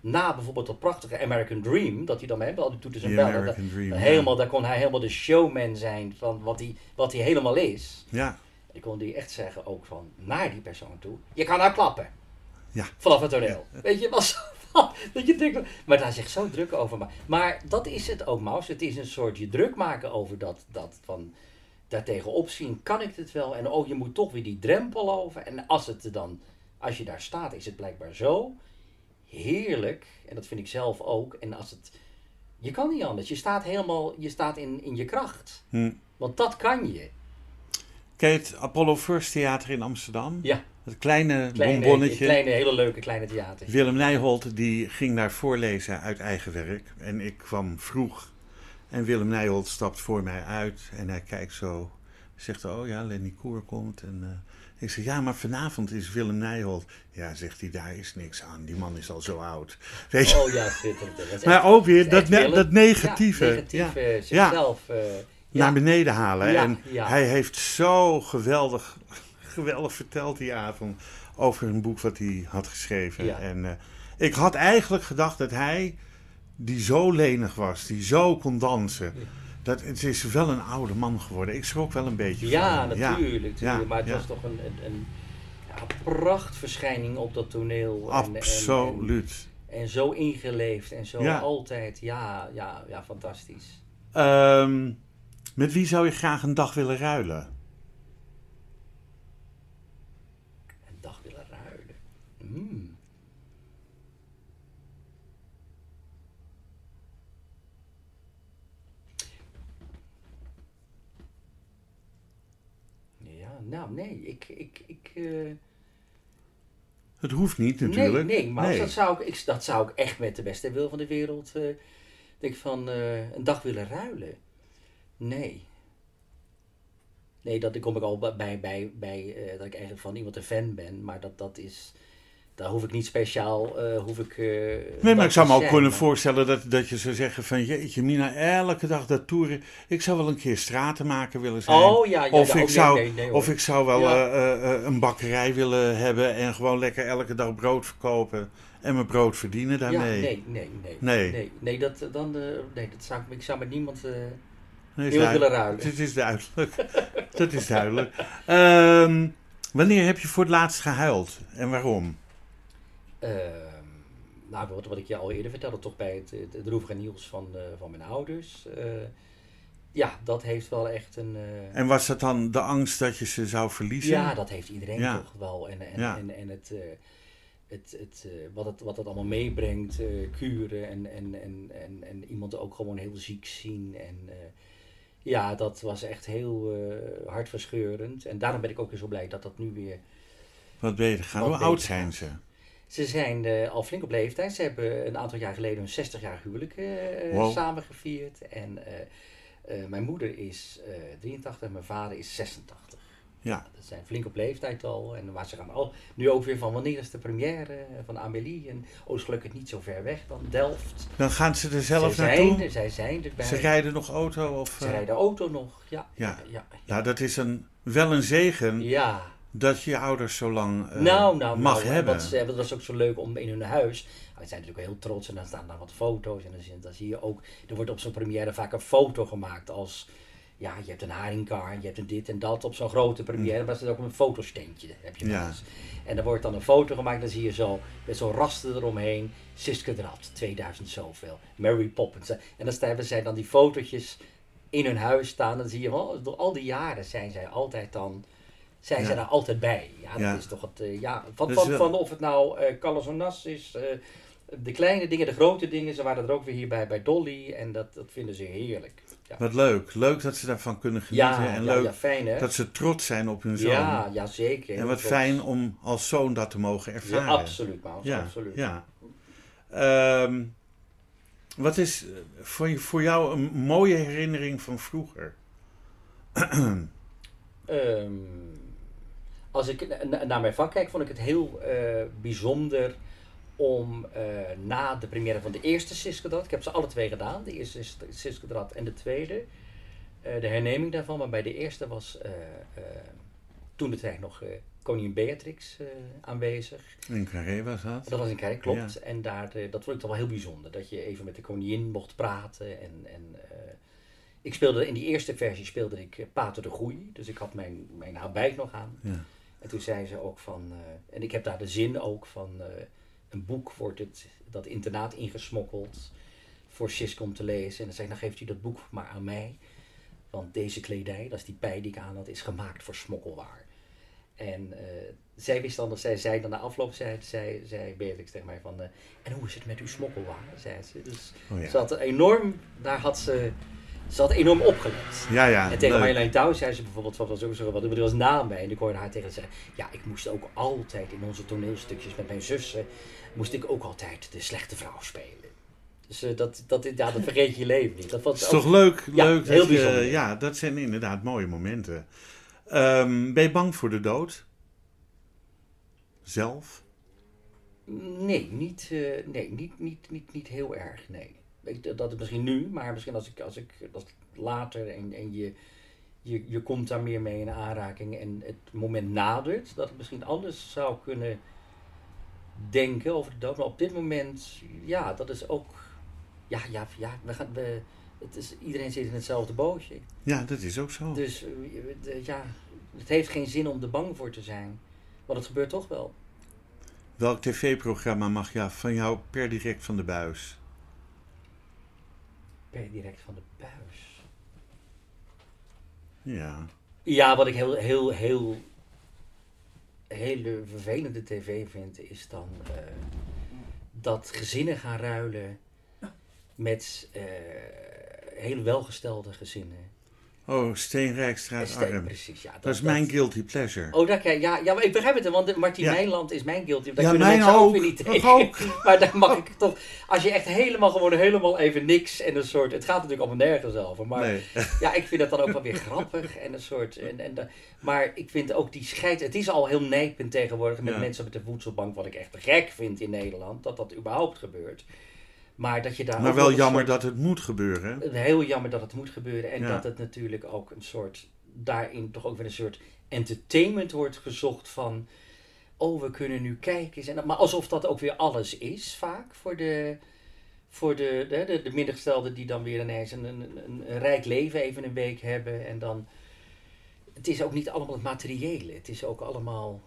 Speaker 3: na bijvoorbeeld dat prachtige American Dream, dat hij dan met al die toeters en bellen, dat-
Speaker 2: Dream, ja.
Speaker 3: helemaal, daar kon hij helemaal de showman zijn van wat hij, wat hij helemaal is.
Speaker 2: Ja,
Speaker 3: En kon hij echt zeggen ook van naar die persoon toe, je kan nou klappen.
Speaker 2: Ja.
Speaker 3: Vanaf het toneel. Weet je, was [LAUGHS] dat je denkt, maar daar zich zo druk over maken. Maar dat is het ook, Maus. Het is een soort je druk maken over dat, dat van daartegen opzien. Kan ik dit wel? En oh, je moet toch weer die drempel over. En als het dan, als je daar staat, is het blijkbaar zo heerlijk. En dat vind ik zelf ook. En als het, je kan niet anders. Je staat helemaal, je staat in, in je kracht.
Speaker 2: Hm.
Speaker 3: Want dat kan je.
Speaker 2: Je het Apollo First Theater in Amsterdam?
Speaker 3: Ja,
Speaker 2: Het kleine,
Speaker 3: kleine,
Speaker 2: bonbonnetje.
Speaker 3: kleine, hele leuke kleine theater.
Speaker 2: Willem Nijholt die ging daar voorlezen uit eigen werk. En ik kwam vroeg. En Willem Nijholt stapt voor mij uit. En hij kijkt zo. Zegt, oh ja, Lenny Koer komt. En eh, ik zeg, ja, maar vanavond is Willem Nijholt. Ja, zegt hij, daar is niks aan. Die man is al zo oud. Weet je?
Speaker 3: Oh ja, schitterend.
Speaker 2: Maar
Speaker 3: echt-
Speaker 2: ook weer dat, ne- dat negatieve.
Speaker 3: Ja, negatieve,
Speaker 2: ja,
Speaker 3: zichzelf. eh,
Speaker 2: naar beneden halen. En hij heeft zo geweldig, [LAUGHS] geweldig verteld die avond over een boek wat hij had geschreven. En eh, ik had eigenlijk gedacht dat hij, die zo lenig was, die zo kon dansen, dat het is wel een oude man geworden. Ik schrok wel een beetje
Speaker 3: Ja,
Speaker 2: van
Speaker 3: natuurlijk. natuurlijk.
Speaker 2: ja,
Speaker 3: maar het was toch een, een, prachtverschijning op dat toneel. En- en-
Speaker 2: Absoluut.
Speaker 3: En, en zo ingeleefd en zo altijd. Ja, ja, ja, fantastisch.
Speaker 2: Ehm, met wie zou je graag een dag willen ruilen?
Speaker 3: Een dag willen ruilen. Mm. Ja, nou nee, ik, ik, ik, eh,
Speaker 2: Het hoeft niet natuurlijk.
Speaker 3: Nee, nee maar
Speaker 2: Nee.
Speaker 3: Dat, zou ik, ik, dat zou ik echt met de beste wil van de wereld. eh denk van eh, een dag willen ruilen. Nee. Nee, dat, dan kom ik al bij, bij, bij dat ik eigenlijk van iemand een fan ben. Maar dat, dat is. Daar hoef ik niet speciaal, eh, hoef ik... eh,
Speaker 2: Nee, maar
Speaker 3: dat
Speaker 2: ik zou me ook kunnen voorstellen dat, dat je zou zeggen van... Jeetje Mina, elke dag dat toeren. Ik zou wel een keer stratenmaker willen zijn.
Speaker 3: Oh ja, ja,
Speaker 2: of,
Speaker 3: ja,
Speaker 2: ik
Speaker 3: oh,
Speaker 2: zou,
Speaker 3: nee, nee, hoor.
Speaker 2: of ik zou wel
Speaker 3: Ja.
Speaker 2: eh, een bakkerij willen hebben... en gewoon lekker elke dag brood verkopen... en mijn brood verdienen daarmee.
Speaker 3: nee, nee, nee.
Speaker 2: Nee.
Speaker 3: Nee, nee, dat, dan, nee dat zou, ik- zou met niemand...
Speaker 2: Nee, duidelijk.
Speaker 3: willen ruilen.
Speaker 2: Het is duidelijk. [LAUGHS] dat is duidelijk. Wanneer heb je voor het laatst gehuild? En waarom?
Speaker 3: Ehm, nou, wat, wat ik je al eerder vertelde, toch bij het, het, het droevige nieuws van, eh, van mijn ouders. Eh, ja, dat heeft wel echt een... eh,
Speaker 2: En was dat dan de angst dat je ze zou verliezen?
Speaker 3: ja, dat heeft iedereen
Speaker 2: Ja.
Speaker 3: toch wel. En, en,
Speaker 2: Ja.
Speaker 3: en, en het, het, het, wat, het, wat het allemaal meebrengt, kuren en, en, en, en, en iemand ook gewoon heel ziek zien. En ja, dat was echt heel hartverscheurend. En daarom ben ik ook weer zo blij dat dat nu weer
Speaker 2: Wat beter gaan.
Speaker 3: Wat
Speaker 2: Hoe oud zijn
Speaker 3: gaat.
Speaker 2: ze?
Speaker 3: Ze zijn eh, al flink op leeftijd. Ze hebben een aantal jaar geleden een 60 jaar huwelijk
Speaker 2: Wow.
Speaker 3: samen gevierd. En mijn moeder is eh 83 en mijn vader is 86.
Speaker 2: Ja.
Speaker 3: Dat zijn flink op leeftijd al. En maar ze gaan al nu ook weer van wanneer is de première van Amélie? En oh, is gelukkig niet zo ver weg dan Delft.
Speaker 2: Dan gaan ze er zelf
Speaker 3: zij
Speaker 2: naartoe?
Speaker 3: zijn, er- zij zijn erbij.
Speaker 2: Ze rijden nog auto? Of,
Speaker 3: Ze rijden auto nog. Ja.
Speaker 2: Ja.
Speaker 3: ja,
Speaker 2: Nou, dat is een, wel een zegen
Speaker 3: ja.
Speaker 2: Dat je je ouders zo lang eh,
Speaker 3: nou, nou,
Speaker 2: mag
Speaker 3: nou, en
Speaker 2: hebben.
Speaker 3: Dat was ook zo leuk om in hun huis. Nou, ze zijn natuurlijk heel trots en dan staan daar wat foto's. En dan zie, dan zie je ook, er wordt op zo'n première vaak een foto gemaakt als. Ja, je hebt een haringkar, je hebt een dit en dat op zo'n grote première, maar er zit ook een fotosteentje. Heb je wel
Speaker 2: Ja.
Speaker 3: eens. En dan wordt dan een foto gemaakt, dan zie je zo met zo'n raster eromheen. Siske Drat, 2000 zoveel. Mary Poppins. En dan hebben zij dan die fotootjes in hun huis staan. Dan zie je wel, door al die jaren zijn zij altijd dan. Zijn zij daar altijd bij? Ja, dat is toch het. eh, ja, van,
Speaker 2: is
Speaker 3: van, van of het nou eh Calazonas is, eh, de kleine dingen, de grote dingen. Ze waren er ook weer hier bij, bij Dolly en dat, dat vinden ze heerlijk. Ja,
Speaker 2: Wat leuk. Leuk dat ze daarvan kunnen genieten.
Speaker 3: ja,
Speaker 2: en
Speaker 3: ja,
Speaker 2: leuk
Speaker 3: fijn
Speaker 2: dat ze trots zijn op hun zoon.
Speaker 3: ja, ja, zeker.
Speaker 2: en wat
Speaker 3: trots.
Speaker 2: fijn om als zoon dat te mogen
Speaker 3: Ja,
Speaker 2: ervaren.
Speaker 3: absoluut, Maus,
Speaker 2: Ja,
Speaker 3: absoluut.
Speaker 2: ja. Ehm, wat is voor, voor jou een mooie herinnering van vroeger? [CLEARS THROAT]
Speaker 3: Ehm, als ik na- na- naar mijn vak kijk, vond ik het heel eh, bijzonder om eh, na de première van de eerste Siskodrad, ik heb ze alle twee gedaan, de eerste Sis- Siskodrad en de tweede, eh, de herneming daarvan, maar bij de eerste was toen de tijd nog koningin Beatrix aanwezig.
Speaker 2: In Carré was dat?
Speaker 3: Dat was in Kerk, klopt. En daar, dat vond ik toch wel heel bijzonder. Dat je even met de koningin mocht praten. En, en ik speelde in die eerste versie speelde ik Pater de Groei. Dus ik had mijn, mijn habit nog aan.
Speaker 2: Ja.
Speaker 3: En toen zei ze ook van... eh, en ik heb daar de zin ook van... eh, een boek wordt het, dat internaat ingesmokkeld voor Sisko om te lezen. En dan zei ik, nou geeft u dat boek maar aan mij. Want deze kledij, dat is die pij die ik aan had, is gemaakt voor smokkelwaar. En eh, zij wist dan, dat zij zei dan na afloop, zei, zei, zei Beatrix tegen mij van, en hoe is het met uw smokkelwaar, zei ze. Dus
Speaker 2: Oh, ja.
Speaker 3: ze had enorm, daar had ze, ze had enorm opgelet.
Speaker 2: Ja, ja.
Speaker 3: En tegen
Speaker 2: leuk.
Speaker 3: Marjolein Touw zei ze bijvoorbeeld, wat was ook zo, wat er was na mij. En ik hoorde haar tegen zeggen, ja, ik moest ook altijd in onze toneelstukjes met mijn zussen, moest ik ook altijd de slechte vrouw spelen. Dus eh, dat, dat, ja, dat vergeet je leven niet. Dat ik
Speaker 2: is
Speaker 3: ook-
Speaker 2: toch leuk?
Speaker 3: Ja,
Speaker 2: leuk
Speaker 3: heel
Speaker 2: dat je-
Speaker 3: bijzonder.
Speaker 2: ja, dat zijn inderdaad mooie momenten. Ehm, ben je bang voor de dood? Zelf?
Speaker 3: Nee, niet, eh, nee niet, niet, niet, niet heel erg, nee. Ik, dat is misschien nu, maar misschien als ik, als ik ik later en, en je, je, je komt daar meer mee in aanraking en het moment nadert, dat ik misschien anders zou kunnen denken over de dood. Maar op dit moment, ja, dat is ook, ja, ja, ja, we gaan, we, het is, iedereen zit in hetzelfde bootje.
Speaker 2: Ja, dat is ook zo.
Speaker 3: Dus eh, ja, het heeft geen zin om er bang voor te zijn. Want het gebeurt toch wel.
Speaker 2: Welk tv-programma mag ja, van jou per direct van de buis?
Speaker 3: Per direct van de buis.
Speaker 2: Ja.
Speaker 3: Ja, wat ik heel, heel, heel, hele vervelende tv vind, is dan eh, dat gezinnen gaan ruilen met eh heel welgestelde gezinnen.
Speaker 2: Oh, Steenrijkstraat
Speaker 3: Steen-
Speaker 2: Arm.
Speaker 3: Precies, ja.
Speaker 2: Dat is mijn guilty pleasure.
Speaker 3: Oh, kijk, ja, ja, maar ik begrijp het, want Martin
Speaker 2: Ja.
Speaker 3: Mijnland is mijn guilty. Daar
Speaker 2: Ja,
Speaker 3: kunnen
Speaker 2: mijn
Speaker 3: mensen ook weer niet [LAUGHS] tegen.
Speaker 2: ook.
Speaker 3: Maar daar mag ik toch... Als je echt helemaal gewoon helemaal even niks en een soort... Het gaat natuurlijk allemaal nergens over, maar...
Speaker 2: Nee. [LAUGHS]
Speaker 3: Ja, ik vind dat dan ook wel weer grappig en een soort... En, en, maar ik vind ook die scheid... Het is al heel nijpend tegenwoordig met
Speaker 2: Ja.
Speaker 3: mensen met de voedselbank, wat ik echt gek vind in Nederland, dat dat überhaupt gebeurt. Maar dat je daar
Speaker 2: Maar wel jammer
Speaker 3: soort-
Speaker 2: dat het moet gebeuren.
Speaker 3: Heel jammer dat het moet gebeuren en
Speaker 2: Ja.
Speaker 3: dat het natuurlijk ook een soort... Daarin toch ook weer een soort entertainment wordt gezocht van... Oh, we kunnen nu kijken. En, maar alsof dat ook weer alles is, vaak, voor de, voor de, de, de, de mindergestelden die dan weer ineens een, een, een, een rijk leven even een week hebben. En dan, het is ook niet allemaal het materiële. Het is ook allemaal,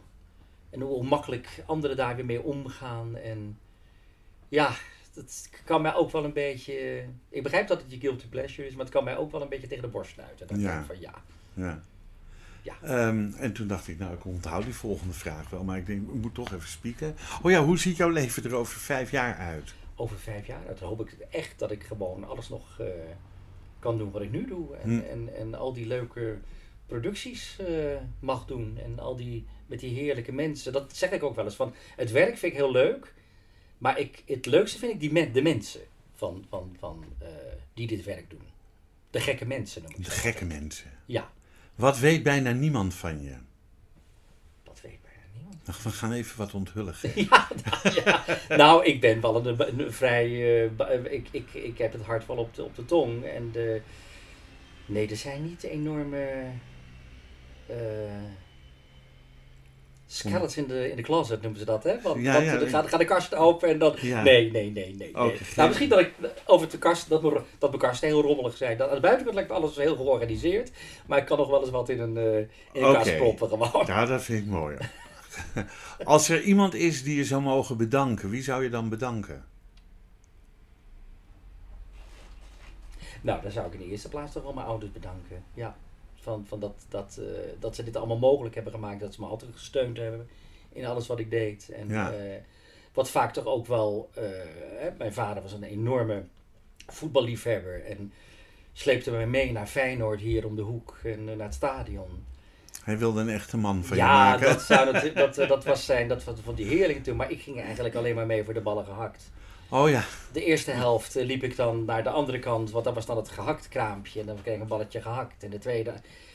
Speaker 3: en hoe makkelijk anderen daar weer mee omgaan. En ja, dat kan mij ook wel een beetje, ik begrijp dat het je guilty pleasure is, maar het kan mij ook wel een beetje tegen de borst snuiten. Dat
Speaker 2: Ja.
Speaker 3: van ja.
Speaker 2: Ja.
Speaker 3: Ja.
Speaker 2: Ehm, en toen dacht ik, nou, ik onthoud die volgende vraag wel. Maar ik denk, ik moet toch even spieken. Oh ja, hoe ziet jouw leven er over vijf jaar uit?
Speaker 3: over vijf jaar, dan hoop ik echt dat ik gewoon alles nog eh, kan doen wat ik nu doe. En,
Speaker 2: Hm.
Speaker 3: en, en al die leuke producties eh, mag doen. En al die, met die heerlijke mensen. Dat zeg ik ook wel eens. Van, het werk vind ik heel leuk. Maar ik, het leukste vind ik die men, de mensen van, van, van, eh, die dit werk doen. De gekke mensen noem ik
Speaker 2: De gekke mensen.
Speaker 3: Ja,
Speaker 2: Wat weet bijna niemand van je?
Speaker 3: dat weet bijna niemand.
Speaker 2: Ach, we gaan even wat onthullen. [LAUGHS]
Speaker 3: Ja, nou, ja. nou, ik ben wel een, een vrij. eh, eh, ik, ik, ik heb het hart wel op de, op de tong. En de, nee, er zijn niet enorme. Skeletons in de, in de closet noemen ze dat, hè? Want,
Speaker 2: Ja, ja,
Speaker 3: dan gaat, gaat de kast open en dan.
Speaker 2: Ja.
Speaker 3: Nee, nee, nee, nee. Nou, misschien dat ik over de kast, dat, mijn- dat mijn kasten heel rommelig zijn. Dat, aan de buitenkant lijkt alles heel georganiseerd. Maar ik kan nog wel eens wat in een, eh in een kast proppen gewoon.
Speaker 2: Ja, dat vind ik mooi. [LAUGHS] Als er iemand is die je zou mogen bedanken, wie zou je dan bedanken?
Speaker 3: Nou, dan zou ik in de eerste plaats toch wel mijn ouders bedanken. Ja, van, van dat, dat, eh, dat ze dit allemaal mogelijk hebben gemaakt. Dat ze me altijd gesteund hebben in alles wat ik deed. En
Speaker 2: Ja.
Speaker 3: eh, wat vaak toch ook wel... eh, hè, mijn vader was een enorme voetballiefhebber. En sleepte me mee naar Feyenoord hier om de hoek en naar het stadion.
Speaker 2: Hij wilde een echte man van je
Speaker 3: Ja,
Speaker 2: maken.
Speaker 3: dat, zou, dat, [LAUGHS] dat, eh, dat was zijn, dat vond die heerlijk toen. Maar ik ging eigenlijk alleen maar mee voor de ballen gehakt.
Speaker 2: Oh ja,
Speaker 3: De eerste helft eh, liep ik dan naar de andere kant, want dat was dan het gehakt kraampje. En dan kreeg ik een balletje gehakt. En de tweede,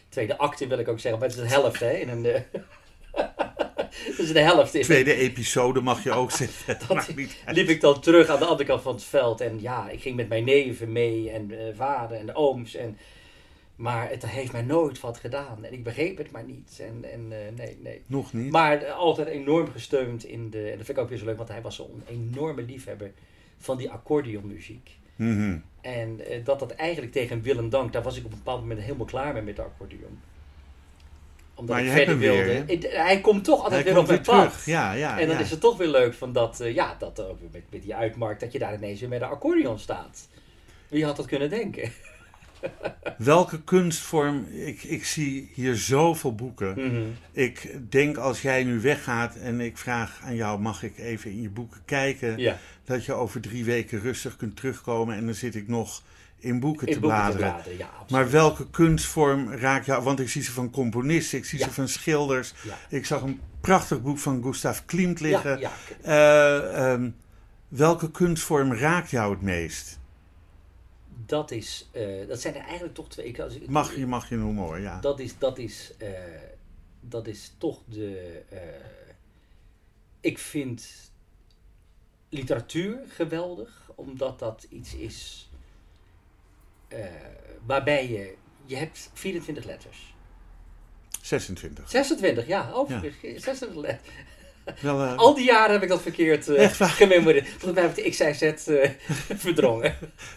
Speaker 3: tweede acte wil ik ook zeggen, maar het is de helft hè. In een, eh, [LAUGHS] dus de helft is.
Speaker 2: tweede episode mag je ook zeggen. [LAUGHS] Dat.
Speaker 3: Liep ik dan terug aan de andere kant van het veld. En ja, ik ging met mijn neven mee en eh, vader en de ooms. En, maar het heeft mij nooit wat gedaan. En ik begreep het maar niet. En, en eh, nee, nee.
Speaker 2: Nog niet.
Speaker 3: Maar altijd enorm gesteund in de. En dat vind ik ook weer zo leuk, want hij was zo'n enorme liefhebber van die accordeonmuziek.
Speaker 2: Mhm.
Speaker 3: En eh, dat dat eigenlijk tegen Willem dank, daar was ik op een bepaald moment helemaal klaar mee met de accordeon. Omdat
Speaker 2: Maar
Speaker 3: ik verder wilde.
Speaker 2: weer,
Speaker 3: hij komt toch altijd
Speaker 2: Hij
Speaker 3: weer op mijn pad.
Speaker 2: Ja, ja,
Speaker 3: en dan
Speaker 2: ja.
Speaker 3: is het toch weer leuk van dat, eh, ja, dat weer met, met die uitmarkt, dat je daar ineens weer met de accordeon staat. Wie had dat kunnen denken?
Speaker 2: Welke kunstvorm, ik, ik zie hier zoveel boeken.
Speaker 3: Mhm.
Speaker 2: Ik denk als jij nu weggaat en ik vraag aan jou, mag ik even in je boeken kijken?
Speaker 3: Ja,
Speaker 2: Dat je over drie weken rustig kunt terugkomen en dan zit ik nog in boeken
Speaker 3: in
Speaker 2: te
Speaker 3: boeken te
Speaker 2: bladeren.
Speaker 3: ja.
Speaker 2: Maar welke kunstvorm raakt jou? Want ik zie ze van componisten, ik zie
Speaker 3: Ja.
Speaker 2: ze van schilders. Ik zag een prachtig boek van Gustav Klimt liggen. Eh, ehm, welke kunstvorm raakt jou het meest?
Speaker 3: Dat, is, eh, dat zijn er eigenlijk toch twee. ik- Als ik,
Speaker 2: Mag je, mag je noemen hoor, ja.
Speaker 3: Dat is, dat is, eh, dat is toch de. eh, ik vind literatuur geweldig, omdat dat iets is waarbij je. Je hebt 24 letters.
Speaker 2: 26.
Speaker 3: 26, ja,
Speaker 2: Ja.
Speaker 3: 26 letters.
Speaker 2: Wel, eh,
Speaker 3: Al die jaren heb ik dat verkeerd eh
Speaker 2: Echt
Speaker 3: gememoreerd. Volgens mij heb ik de XIZ eh [LAUGHS] verdrongen.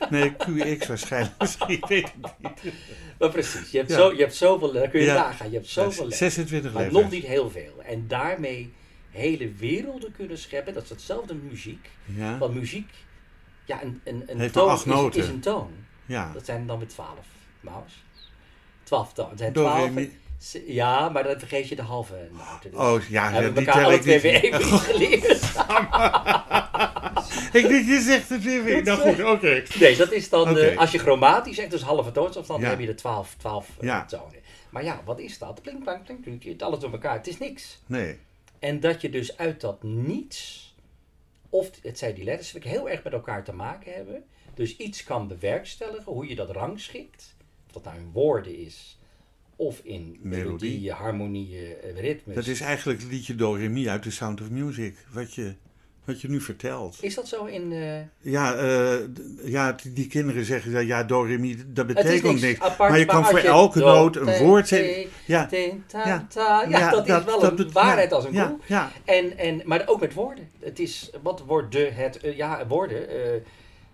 Speaker 2: Nee, QX waarschijnlijk. [LAUGHS] Misschien weet ik niet.
Speaker 3: Maar precies, je hebt,
Speaker 2: Ja.
Speaker 3: zo, je hebt zoveel, dan kun je
Speaker 2: Ja.
Speaker 3: nagaan, je hebt zoveel letters.
Speaker 2: 26
Speaker 3: Maar
Speaker 2: letters.
Speaker 3: nog niet heel veel. En daarmee hele werelden kunnen scheppen. Dat is hetzelfde muziek.
Speaker 2: Ja,
Speaker 3: Want muziek, ja, een, een, een toon is, een toon.
Speaker 2: ja.
Speaker 3: Dat zijn dan weer twaalf. Maus. Twaalf tonen. Het zijn
Speaker 2: Do, re,
Speaker 3: twaalf.
Speaker 2: mi.
Speaker 3: Ja, maar dan vergeet je de halve noten. Dus
Speaker 2: Oh ja,
Speaker 3: hebben we
Speaker 2: die
Speaker 3: elkaar
Speaker 2: tel
Speaker 3: alle
Speaker 2: ik
Speaker 3: twee weer even [LAUGHS] geleerd.
Speaker 2: ik denk, je zegt het weer weer. Nou goed, oké.
Speaker 3: Nee, dat is dan, eh, als je chromatisch zegt, dus halve toonsafstand,
Speaker 2: Ja.
Speaker 3: dan heb je de 12, 12 eh,
Speaker 2: Ja.
Speaker 3: tonen. Maar ja, wat is dat? Plink, plank, plink, plink, het alles door elkaar. Het is niks.
Speaker 2: Nee.
Speaker 3: En dat je dus uit dat niets, of het zijn die letters, ik heel erg met elkaar te maken hebben. Dus iets kan bewerkstelligen, hoe je dat rangschikt. Of dat nou in woorden is, of in
Speaker 2: Melodie.
Speaker 3: harmonieën, eh, ritmes.
Speaker 2: Dat is eigenlijk het liedje Do Re Mi uit The Sound of Music. Wat je, wat je nu vertelt.
Speaker 3: Is dat zo in... eh,
Speaker 2: Ja, eh, ja, die- die kinderen zeggen dat ja, Do Re Mi, dat
Speaker 3: het
Speaker 2: betekent
Speaker 3: niks
Speaker 2: niks.
Speaker 3: apart,
Speaker 2: maar je kan voor
Speaker 3: je
Speaker 2: elke noot een woord zeggen. Ja,
Speaker 3: ta,
Speaker 2: Ja.
Speaker 3: ta. Ja, dat, is wel een
Speaker 2: dat-
Speaker 3: waarheid
Speaker 2: ja,
Speaker 3: als een
Speaker 2: ja,
Speaker 3: koe.
Speaker 2: Ja,
Speaker 3: En, en, maar ook met woorden. Het is, wat worden het, eh, ja, woorden, eh,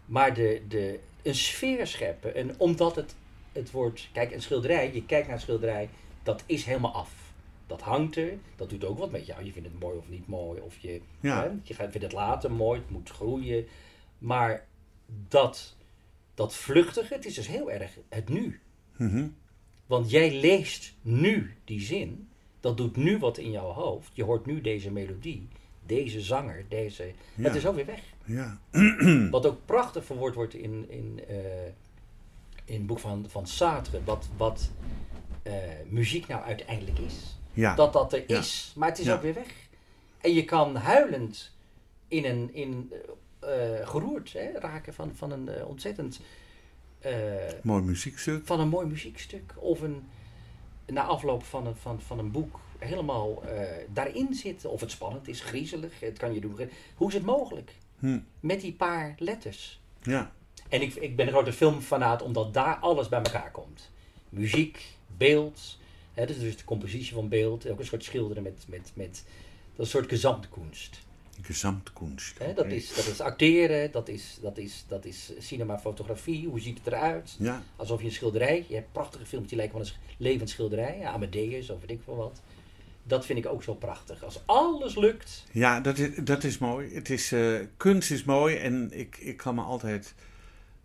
Speaker 3: maar de, de, een sfeer scheppen. En omdat het, het wordt, kijk, een schilderij, je kijkt naar een schilderij, dat is helemaal af. Dat hangt er, dat doet ook wat met jou. Je vindt het mooi of niet mooi, of je,
Speaker 2: Ja.
Speaker 3: hè, je vindt het later mooi, het moet groeien. Maar dat, dat vluchtige, het is dus heel erg het nu.
Speaker 2: Mhm.
Speaker 3: Want jij leest nu die zin. Dat doet nu wat in jouw hoofd. Je hoort nu deze melodie. Deze zanger. Deze...
Speaker 2: Ja.
Speaker 3: Het is ook weer weg.
Speaker 2: ja.
Speaker 3: Wat ook prachtig verwoord wordt in, in, eh, in het boek van, van Sartre. Wat, wat eh, muziek nou uiteindelijk is.
Speaker 2: ja.
Speaker 3: Dat dat er
Speaker 2: Ja.
Speaker 3: is. Maar het is ook weer weg. En je kan huilend in een... In, eh, geroerd hè, raken van, van een eh, ontzettend...
Speaker 2: Mooi muziekstuk.
Speaker 3: van een mooi muziekstuk of een, na afloop van een, van, van een boek helemaal daarin zitten. Of het spannend is, griezelig, het kan je doen. Hoe is het mogelijk?
Speaker 2: Hm.
Speaker 3: Met die paar letters.
Speaker 2: Ja.
Speaker 3: En ik, ik ben een grote filmfanaat omdat daar alles bij elkaar komt. Muziek, beeld, hè, dus dus de compositie van beeld, ook een soort schilderen met, met, met dat is een soort gezamtkunst.
Speaker 2: Gesamtkunst.
Speaker 3: Hè, dat, is, dat is acteren, dat is, dat, is, dat is cinema, fotografie, hoe ziet het eruit?
Speaker 2: Ja.
Speaker 3: Alsof je een schilderij, je hebt prachtige films die lijken wel eens levend schilderij, ja, Amadeus of weet ik veel wat. Dat vind ik ook zo prachtig. Als alles lukt,
Speaker 2: Ja, dat is, dat is mooi. Het is, eh, kunst is mooi en ik, ik kan me altijd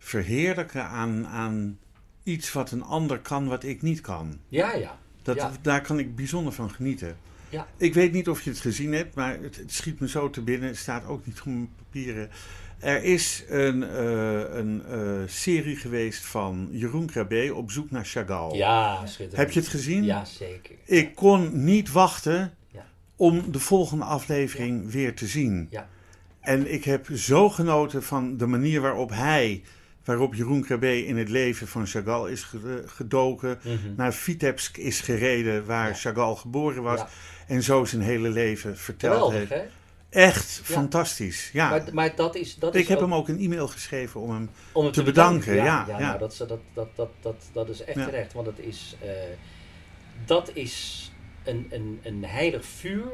Speaker 2: verheerlijken aan, aan iets wat een ander kan wat ik niet kan.
Speaker 3: ja, ja.
Speaker 2: Dat,
Speaker 3: Ja.
Speaker 2: Daar kan ik bijzonder van genieten.
Speaker 3: Ja.
Speaker 2: Ik weet niet of je het gezien hebt, maar het, het schiet me zo te binnen. Het staat ook niet op mijn papieren. Er is een, eh, een eh, serie geweest van Jeroen Krabbe op zoek naar Chagall.
Speaker 3: Ja, schitterend.
Speaker 2: Heb je het gezien?
Speaker 3: Ja, zeker.
Speaker 2: Ik kon niet wachten
Speaker 3: Ja.
Speaker 2: om de volgende aflevering weer te zien.
Speaker 3: Ja.
Speaker 2: En ik heb zo genoten van de manier waarop hij, waarop Jeroen Krabbe in het leven van Chagall is ge- gedoken,
Speaker 3: Mhm.
Speaker 2: naar Vitebsk is gereden, waar
Speaker 3: Ja.
Speaker 2: Chagall geboren was,
Speaker 3: Ja.
Speaker 2: en zo zijn hele leven verteld
Speaker 3: Geweldig,
Speaker 2: heeft.
Speaker 3: hè?
Speaker 2: Echt
Speaker 3: Ja.
Speaker 2: fantastisch. Ja.
Speaker 3: Maar, maar dat is... Dat
Speaker 2: ik
Speaker 3: is
Speaker 2: heb
Speaker 3: ook-
Speaker 2: hem ook een e-mail geschreven om hem.
Speaker 3: om
Speaker 2: te bedanken, ja, ja.
Speaker 3: Nou, dat, is- dat, dat, dat, dat, dat is echt terecht, want het is, eh, dat is een, een, een heilig vuur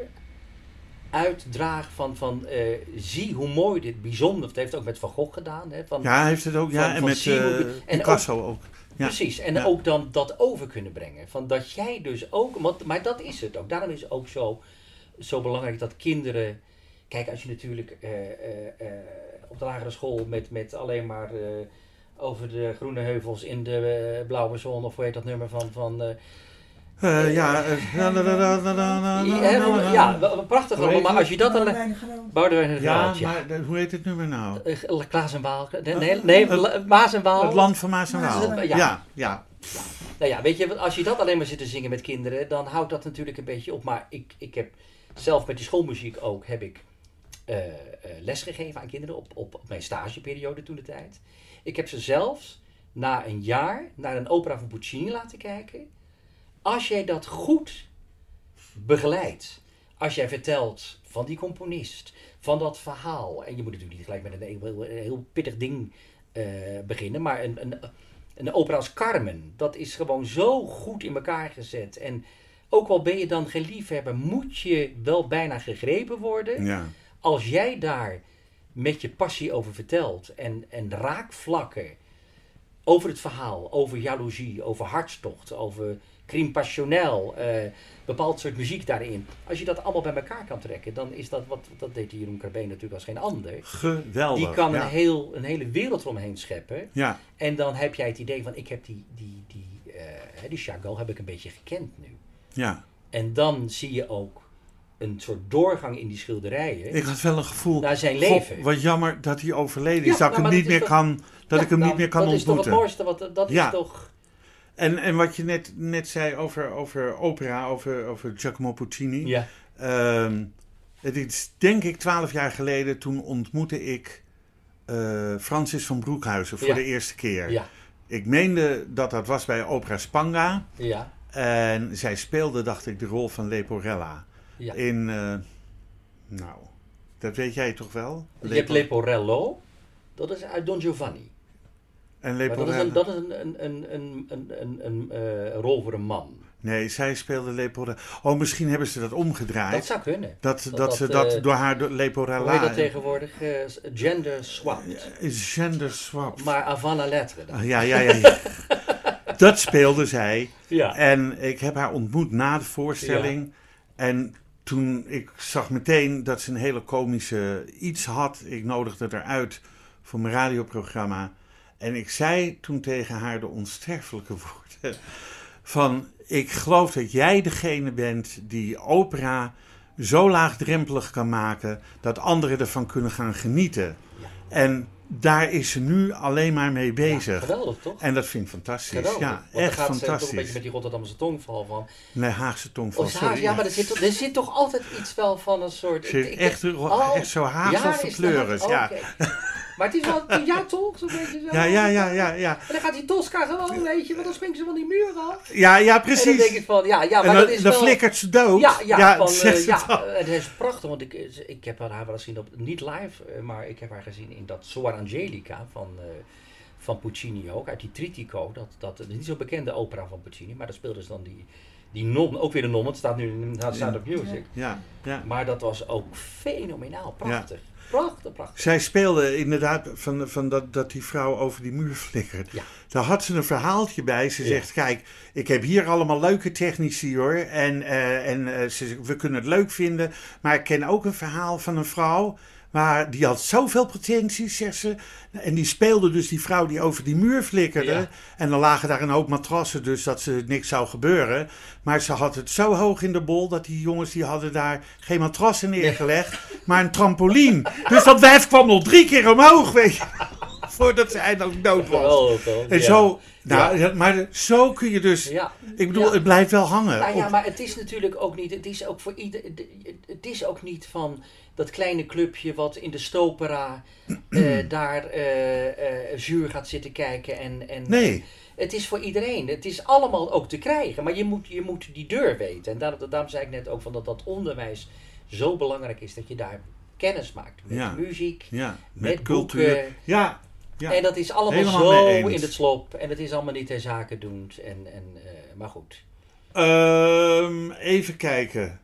Speaker 3: uitdragen van, van eh, zie hoe mooi dit bijzonder, dat heeft ook met Van Gogh gedaan. Hè, van,
Speaker 2: Ja, hij heeft het ook. Ja,
Speaker 3: Van-
Speaker 2: en
Speaker 3: van
Speaker 2: met
Speaker 3: hoe
Speaker 2: eh,
Speaker 3: en
Speaker 2: Picasso ook. Ja.
Speaker 3: Precies, en
Speaker 2: Ja.
Speaker 3: ook dan dat over kunnen brengen. Van dat jij dus ook, want, maar dat is het ook. Daarom is het ook zo, zo belangrijk dat kinderen. Kijk, als je natuurlijk eh, op de lagere school met, met alleen maar over de groene heuvels in de blauwe zon, of hoe heet dat nummer van. van eh,
Speaker 2: Eh, ja, eh,
Speaker 3: ja, prachtig allemaal, maar als je dat dan.
Speaker 4: Boudewijn.
Speaker 3: Boudewijn de
Speaker 2: Ja, maar hoe heet het nummer nou?
Speaker 3: Eh, Klaas en Waal. Nee,
Speaker 2: Het-
Speaker 3: Maas en Waal.
Speaker 2: Het land van Maas en
Speaker 4: en
Speaker 2: Waal.
Speaker 3: Ja.
Speaker 2: Ja.
Speaker 3: Nou ja, weet je, als je dat alleen maar zit te zingen met kinderen, dan houdt dat natuurlijk een beetje op. Maar ik, ik heb zelf met die schoolmuziek ook, heb ik eh eh, lesgegeven aan kinderen op, op, op mijn stageperiode toen de tijd. Ik heb ze zelfs na een jaar naar een opera van Puccini laten kijken. Als jij dat goed begeleidt, als jij vertelt van die componist, van dat verhaal, en je moet natuurlijk niet gelijk met een heel, pittig ding eh, beginnen, maar een, een, een opera als Carmen, dat is gewoon zo goed in elkaar gezet. En ook al ben je dan geen liefhebber, moet je wel bijna gegrepen worden.
Speaker 2: ja.
Speaker 3: Als jij daar met je passie over vertelt en, en raakvlakken over het verhaal, over jaloezie, over hartstocht, over crime passionnel, eh, bepaald soort muziek daarin. Als je dat allemaal bij elkaar kan trekken, dan is dat wat, dat deed Jeroen Carbé natuurlijk als geen ander.
Speaker 2: Geweldig.
Speaker 3: Die kan
Speaker 2: ja.
Speaker 3: een, heel, een hele wereld eromheen scheppen.
Speaker 2: Ja,
Speaker 3: En dan heb jij het idee van, ik heb die, die, die, eh, die Chagall heb ik een beetje gekend nu.
Speaker 2: ja.
Speaker 3: En dan zie je ook een soort doorgang in die schilderijen
Speaker 2: Ik had wel een gevoel.
Speaker 3: naar zijn
Speaker 2: "Goh,
Speaker 3: leven.
Speaker 2: wat jammer dat hij overleden is.
Speaker 3: Ja,
Speaker 2: dat ik
Speaker 3: nou,
Speaker 2: hem
Speaker 3: maar
Speaker 2: niet
Speaker 3: is
Speaker 2: meer
Speaker 3: toch-
Speaker 2: kan, dat
Speaker 3: Ja,
Speaker 2: ik hem
Speaker 3: nou,
Speaker 2: niet meer kan
Speaker 3: dat
Speaker 2: ontmoeten.
Speaker 3: Dat is toch het mooiste, wat, dat
Speaker 2: Ja.
Speaker 3: is toch...
Speaker 2: En, en wat je net, net zei over, over opera, over, over Giacomo Puccini.
Speaker 3: Ja,
Speaker 2: Ehm, het is denk ik twaalf jaar geleden, toen ontmoette ik eh, Francis van Broekhuizen voor
Speaker 3: Ja.
Speaker 2: de eerste keer.
Speaker 3: ja,
Speaker 2: Ik meende dat dat was bij Opera Spanga.
Speaker 3: ja,
Speaker 2: En zij speelde, dacht ik, de rol van Leporella.
Speaker 3: ja.
Speaker 2: In, eh, nou, dat weet jij toch wel?
Speaker 3: Je hebt Leporello, dat is uit Don Giovanni.
Speaker 2: En
Speaker 3: Maar dat is een, dat is een, een, een, een, een, eh, rol voor een man.
Speaker 2: Nee, zij speelde Leporella. Oh, misschien hebben ze dat omgedraaid.
Speaker 3: Dat zou kunnen.
Speaker 2: Dat, dat,
Speaker 3: dat,
Speaker 2: ze dat
Speaker 3: eh,
Speaker 2: door haar door
Speaker 3: Hoe heet dat tegenwoordig? Eh, gender swapped.
Speaker 2: is gender swap.
Speaker 3: Maar avant la lettre dan.
Speaker 2: Ah, Ja, ja, ja. ja. [LAUGHS] dat speelde zij.
Speaker 3: Ja.
Speaker 2: En ik heb haar ontmoet na de voorstelling. En toen ik zag meteen dat ze een hele komische iets had. Ik nodigde haar uit voor mijn radioprogramma. En ik zei toen tegen haar de onsterfelijke woorden van... Ik geloof dat jij degene bent die opera zo laagdrempelig kan maken... dat anderen ervan kunnen gaan genieten.
Speaker 3: Ja.
Speaker 2: En daar is ze nu alleen maar mee
Speaker 3: Ja,
Speaker 2: bezig.
Speaker 3: geweldig toch?
Speaker 2: En dat vind ik fantastisch.
Speaker 3: Geweldig.
Speaker 2: Ja, echt
Speaker 3: gaat ze toch een
Speaker 2: fantastisch.
Speaker 3: beetje met die Rotterdamse tongval van.
Speaker 2: Nee, Haagse tongval.
Speaker 3: Oh,
Speaker 2: sorry.
Speaker 3: ja, maar er zit, toch- er zit toch altijd iets wel van een soort. Ik-
Speaker 2: echt,
Speaker 3: oh,
Speaker 2: echt zo Haagse
Speaker 3: ja,
Speaker 2: verkleuren. Ja.
Speaker 3: Maar het is wel, ja toch? Zo'n beetje zo.
Speaker 2: Ja, ja, ja, ja, ja.
Speaker 3: En dan gaat die Tosca gewoon, weet je, want dan springt ze van die muur af.
Speaker 2: Ja, ja,
Speaker 3: En dan denk
Speaker 2: precies.
Speaker 3: ik van, ja, ja maar
Speaker 2: dan,
Speaker 3: dat is
Speaker 2: dan
Speaker 3: wel...
Speaker 2: flikkert ze dood.
Speaker 3: Ja, ja, van, [LAUGHS] eh, ja eh, het is prachtig, want ik, ik heb haar wel eens gezien op, niet live, eh, maar ik heb haar gezien in dat Soar Angelica van, eh, van Puccini ook, uit die Tritico, dat, dat, dat is niet zo bekende opera van Puccini, maar daar speelde ze dan die, die non, ook weer de non, het staat nu in de Sound of Music.
Speaker 2: Ja, ja.
Speaker 3: Maar dat was ook fenomenaal, prachtig. Prachtig, prachtig.
Speaker 2: Zij speelde inderdaad van, van dat, dat die vrouw over die muur flikkert.
Speaker 3: Ja.
Speaker 2: Daar had ze een verhaaltje bij. Ze
Speaker 3: Ja.
Speaker 2: zegt, kijk, ik heb hier allemaal leuke technici hoor. En, eh, en eh, ze, we kunnen het leuk vinden. Maar ik ken ook een verhaal van een vrouw... Maar die had zoveel pretenties, zegt ze. En die speelde dus die vrouw die over die muur flikkerde.
Speaker 3: Ja.
Speaker 2: En dan lagen daar een hoop matrassen, dus dat ze niks zou gebeuren. Maar ze had het zo hoog in de bol dat die jongens die hadden daar geen matrassen neergelegd, maar een trampoline. Dus dat wijf kwam nog drie keer omhoog, weet je. Voordat ze eindelijk dood was.
Speaker 3: Geweldig?
Speaker 2: En
Speaker 3: Ja.
Speaker 2: zo, nou, ja, maar zo kun je dus.
Speaker 3: Ja.
Speaker 2: Ik bedoel,
Speaker 3: Ja.
Speaker 2: het blijft wel hangen.
Speaker 3: Nou ja, maar het is natuurlijk ook niet. Het is ook voor ieder. Het is ook niet van dat kleine clubje wat in de Stopera eh, [CLEARS THROAT] daar eh eh zuur gaat zitten kijken. En, en,
Speaker 2: Nee.
Speaker 3: Het is voor iedereen. Het is allemaal ook te krijgen. Maar je moet, je moet die deur weten. En daarom, daarom zei ik net ook van dat dat onderwijs zo belangrijk is. Dat je daar kennis maakt met
Speaker 2: Ja.
Speaker 3: muziek.
Speaker 2: Ja, met,
Speaker 3: Met
Speaker 2: cultuur.
Speaker 3: boeken.
Speaker 2: Ja, ja.
Speaker 3: En dat is allemaal
Speaker 2: Helemaal
Speaker 3: zo in het slop. En het is allemaal niet ter zake doend. En, en, eh, maar goed.
Speaker 2: Ehm, even kijken.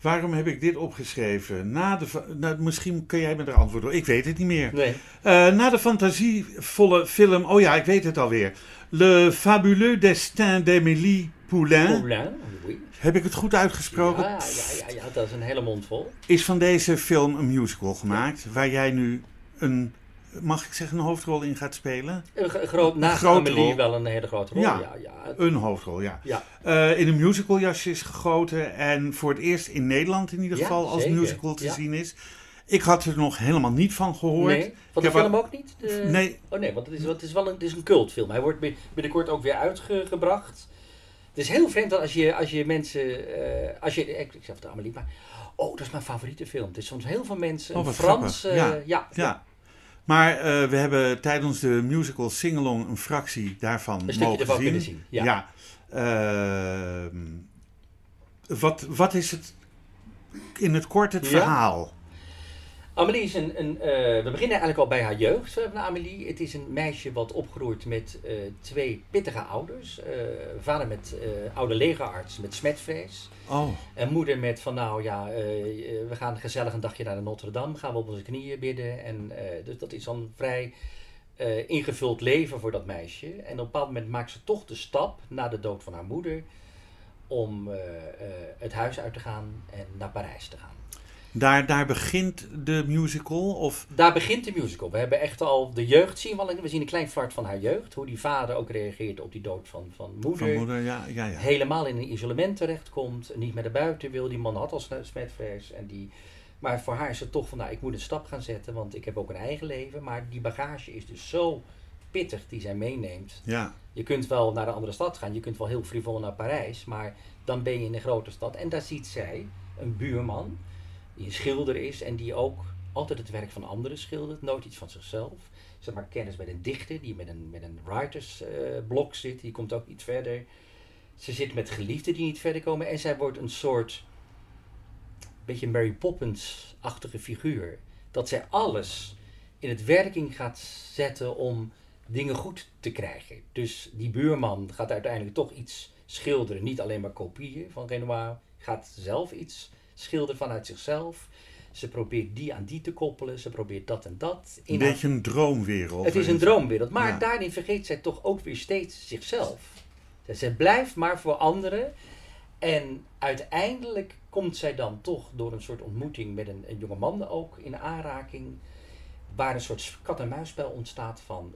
Speaker 2: Waarom heb ik dit opgeschreven? Na de, nou, misschien kun jij me er antwoord op. Ik weet het niet meer.
Speaker 3: Nee.
Speaker 2: Eh, na de fantasievolle film. Oh ja, ik weet het alweer. Le fabuleux destin d'Émilie Poulain.
Speaker 3: Poulain, oui.
Speaker 2: Heb ik het goed uitgesproken?
Speaker 3: Ja, ja, ja, ja, dat is een hele mond vol.
Speaker 2: Is van deze film een musical gemaakt. Waar jij nu een, mag ik zeggen, een hoofdrol in gaat spelen?
Speaker 3: Een gro- groot,
Speaker 2: grote
Speaker 3: Amelie wel een hele grote rol.
Speaker 2: Ja.
Speaker 3: Ja.
Speaker 2: Een hoofdrol, ja.
Speaker 3: ja.
Speaker 2: Eh, in een musicaljasje is gegoten. En voor het eerst in Nederland in ieder geval als
Speaker 3: zeker.
Speaker 2: musical te zien is. Ik had er nog helemaal niet van gehoord.
Speaker 3: Nee, van de film ook niet? De-
Speaker 2: Nee,
Speaker 3: Oh nee, want het is, het is wel een, het is een cultfilm. Hij wordt bin- binnenkort ook weer uitgebracht. Het is heel vreemd dat als je, als je mensen... eh, als je, ik, ik zeg het Amelie, maar... Oh, dat is mijn favoriete film. Het is soms heel veel mensen...
Speaker 2: Oh,
Speaker 3: Frans...
Speaker 2: ja,
Speaker 3: ja.
Speaker 2: Maar eh, we hebben tijdens de musical Singalong een fractie daarvan
Speaker 3: Een
Speaker 2: mogen
Speaker 3: ervan
Speaker 2: zien.
Speaker 3: zien. Ja.
Speaker 2: Ehm, wat, wat is het in het kort het
Speaker 3: Ja.
Speaker 2: verhaal?
Speaker 3: Amelie is een... een eh, we beginnen eigenlijk al bij haar jeugd van Amelie. Het is een meisje wat opgroeit met eh, twee pittige ouders. Eh, vader met eh, oude legerarts met smetvrees.
Speaker 2: Oh,
Speaker 3: En moeder met van nou ja, eh, eh, we gaan gezellig een dagje naar de Notre Dame, gaan we op onze knieën bidden. En, eh, dus dat is dan vrij eh, ingevuld leven voor dat meisje. En op een bepaald moment maakt ze toch de stap na de dood van haar moeder om eh, eh, het huis uit te gaan en naar Parijs te gaan.
Speaker 2: Daar, daar begint de musical? Of?
Speaker 3: Daar begint de musical. We hebben echt al de jeugd zien. We, we zien een klein flart van haar jeugd. Hoe die vader ook reageert op die dood van, van moeder.
Speaker 2: Van moeder, ja, ja, ja.
Speaker 3: Helemaal in een isolement terechtkomt. Niet meer naar buiten wil. Die man had al smetvrees. En die, maar voor haar is het toch van, nou, ik moet een stap gaan zetten. Want ik heb ook een eigen leven. Maar die bagage is dus zo pittig die zij meeneemt.
Speaker 2: Ja.
Speaker 3: Je kunt wel naar een andere stad gaan. Je kunt wel heel frivol naar Parijs. Maar dan ben je in een grote stad. En daar ziet zij een buurman die een schilder is en die ook altijd het werk van anderen schildert, nooit iets van zichzelf. Ze maakt kennis met een dichter die met een, met een writersblok uh, zit, die komt ook niet verder. Ze zit met geliefden die niet verder komen en zij wordt een soort beetje Mary Poppins-achtige figuur. Dat zij alles in het werking gaat zetten om dingen goed te krijgen. Dus die buurman gaat uiteindelijk toch iets schilderen, niet alleen maar kopieën van Renoir, gaat zelf iets schilderen vanuit zichzelf. Ze probeert die aan die te koppelen. Ze probeert dat en dat.
Speaker 2: Een beetje een droomwereld.
Speaker 3: Het is een droomwereld. Maar daarin vergeet zij toch ook weer steeds zichzelf. Zij blijft maar voor anderen. En uiteindelijk komt zij dan toch door een soort ontmoeting met een, een jonge man ook in aanraking. Waar een soort kat-en-muisspel ontstaat van,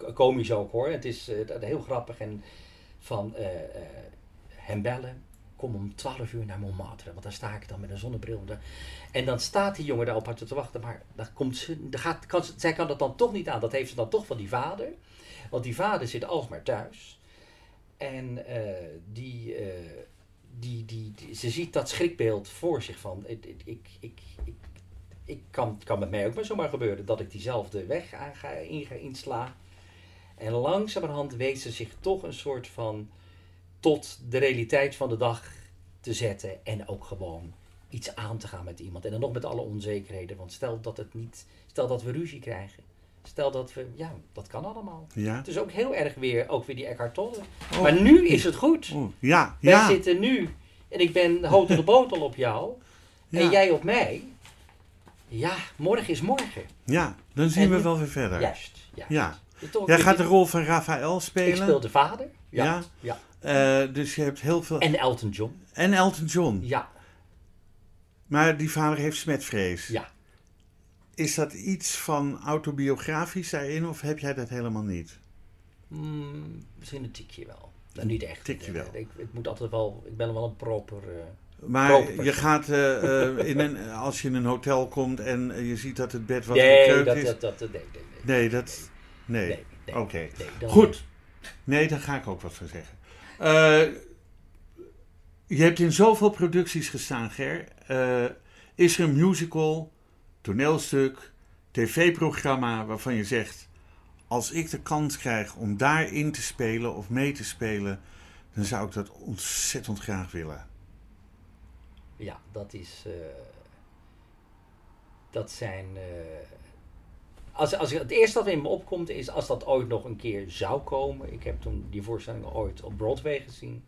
Speaker 3: uh, komisch ook hoor. Het is uh, heel grappig en van uh, hem bellen kom om 12 uur naar Montmartre. Want daar sta ik dan met een zonnebril. En dan staat die jongen daar op haar te wachten. Maar dan komt ze, gaat, kan, zij kan dat dan toch niet aan. Dat heeft ze dan toch van die vader. Want die vader zit alsmaar thuis. En die, uh, die, die, die, ze ziet dat schrikbeeld voor zich van. Ik, ik, ik, ik, kan, kan met mij ook maar zomaar gebeuren dat ik diezelfde weg aan ga, in ga inslaan. En langzamerhand weet ze zich toch een soort van tot de realiteit van de dag te zetten en ook gewoon iets aan te gaan met iemand. En dan nog met alle onzekerheden, want stel dat het niet, stel dat we ruzie krijgen. Stel dat we, ja, dat kan allemaal.
Speaker 2: Ja.
Speaker 3: Het is ook heel erg weer, ook weer die Eckhart Tolle. Oh. Maar nu is het goed.
Speaker 2: Oh. Ja,
Speaker 3: Wij
Speaker 2: ja.
Speaker 3: zitten nu, en ik ben hotel de botel op jou,
Speaker 2: Ja.
Speaker 3: en jij op mij. Ja, morgen is morgen.
Speaker 2: Ja, dan zien
Speaker 3: En
Speaker 2: we wel weer verder.
Speaker 3: Juist. juist.
Speaker 2: Ja. Jij gaat de rol van Raphaël spelen.
Speaker 3: Ik speel de vader. Ja.
Speaker 2: Ja.
Speaker 3: ja.
Speaker 2: Eh, dus je hebt heel veel...
Speaker 3: En Elton John.
Speaker 2: En Elton John.
Speaker 3: Ja.
Speaker 2: Maar die vader heeft smetvrees.
Speaker 3: Ja.
Speaker 2: Is dat iets van autobiografisch daarin of heb jij dat helemaal niet?
Speaker 3: Mm, misschien een tikje wel. Nou, niet echt.
Speaker 2: tikje wel.
Speaker 3: Ik, ik moet altijd wel, ik ben wel een proper. eh,
Speaker 2: Maar
Speaker 3: Proper.
Speaker 2: je gaat, [LAUGHS] eh, in een, als je in een hotel komt en je ziet dat het bed wat
Speaker 3: nee, dat,
Speaker 2: is.
Speaker 3: dat, dat, nee, nee, nee.
Speaker 2: Nee, dat... Nee.
Speaker 3: Nee, nee,
Speaker 2: Oké. Goed. Nee, daar ga ik ook wat van zeggen. Eh, je hebt in zoveel producties gestaan, Ger. Eh, is er een musical, toneelstuk, tv-programma waarvan je zegt... als ik de kans krijg om daarin te spelen of mee te spelen... dan zou ik dat ontzettend graag willen.
Speaker 3: Ja, dat is. eh, dat zijn. Als, als het eerste wat in me opkomt is als dat ooit nog een keer zou komen. Ik heb toen die voorstelling ooit op Broadway gezien.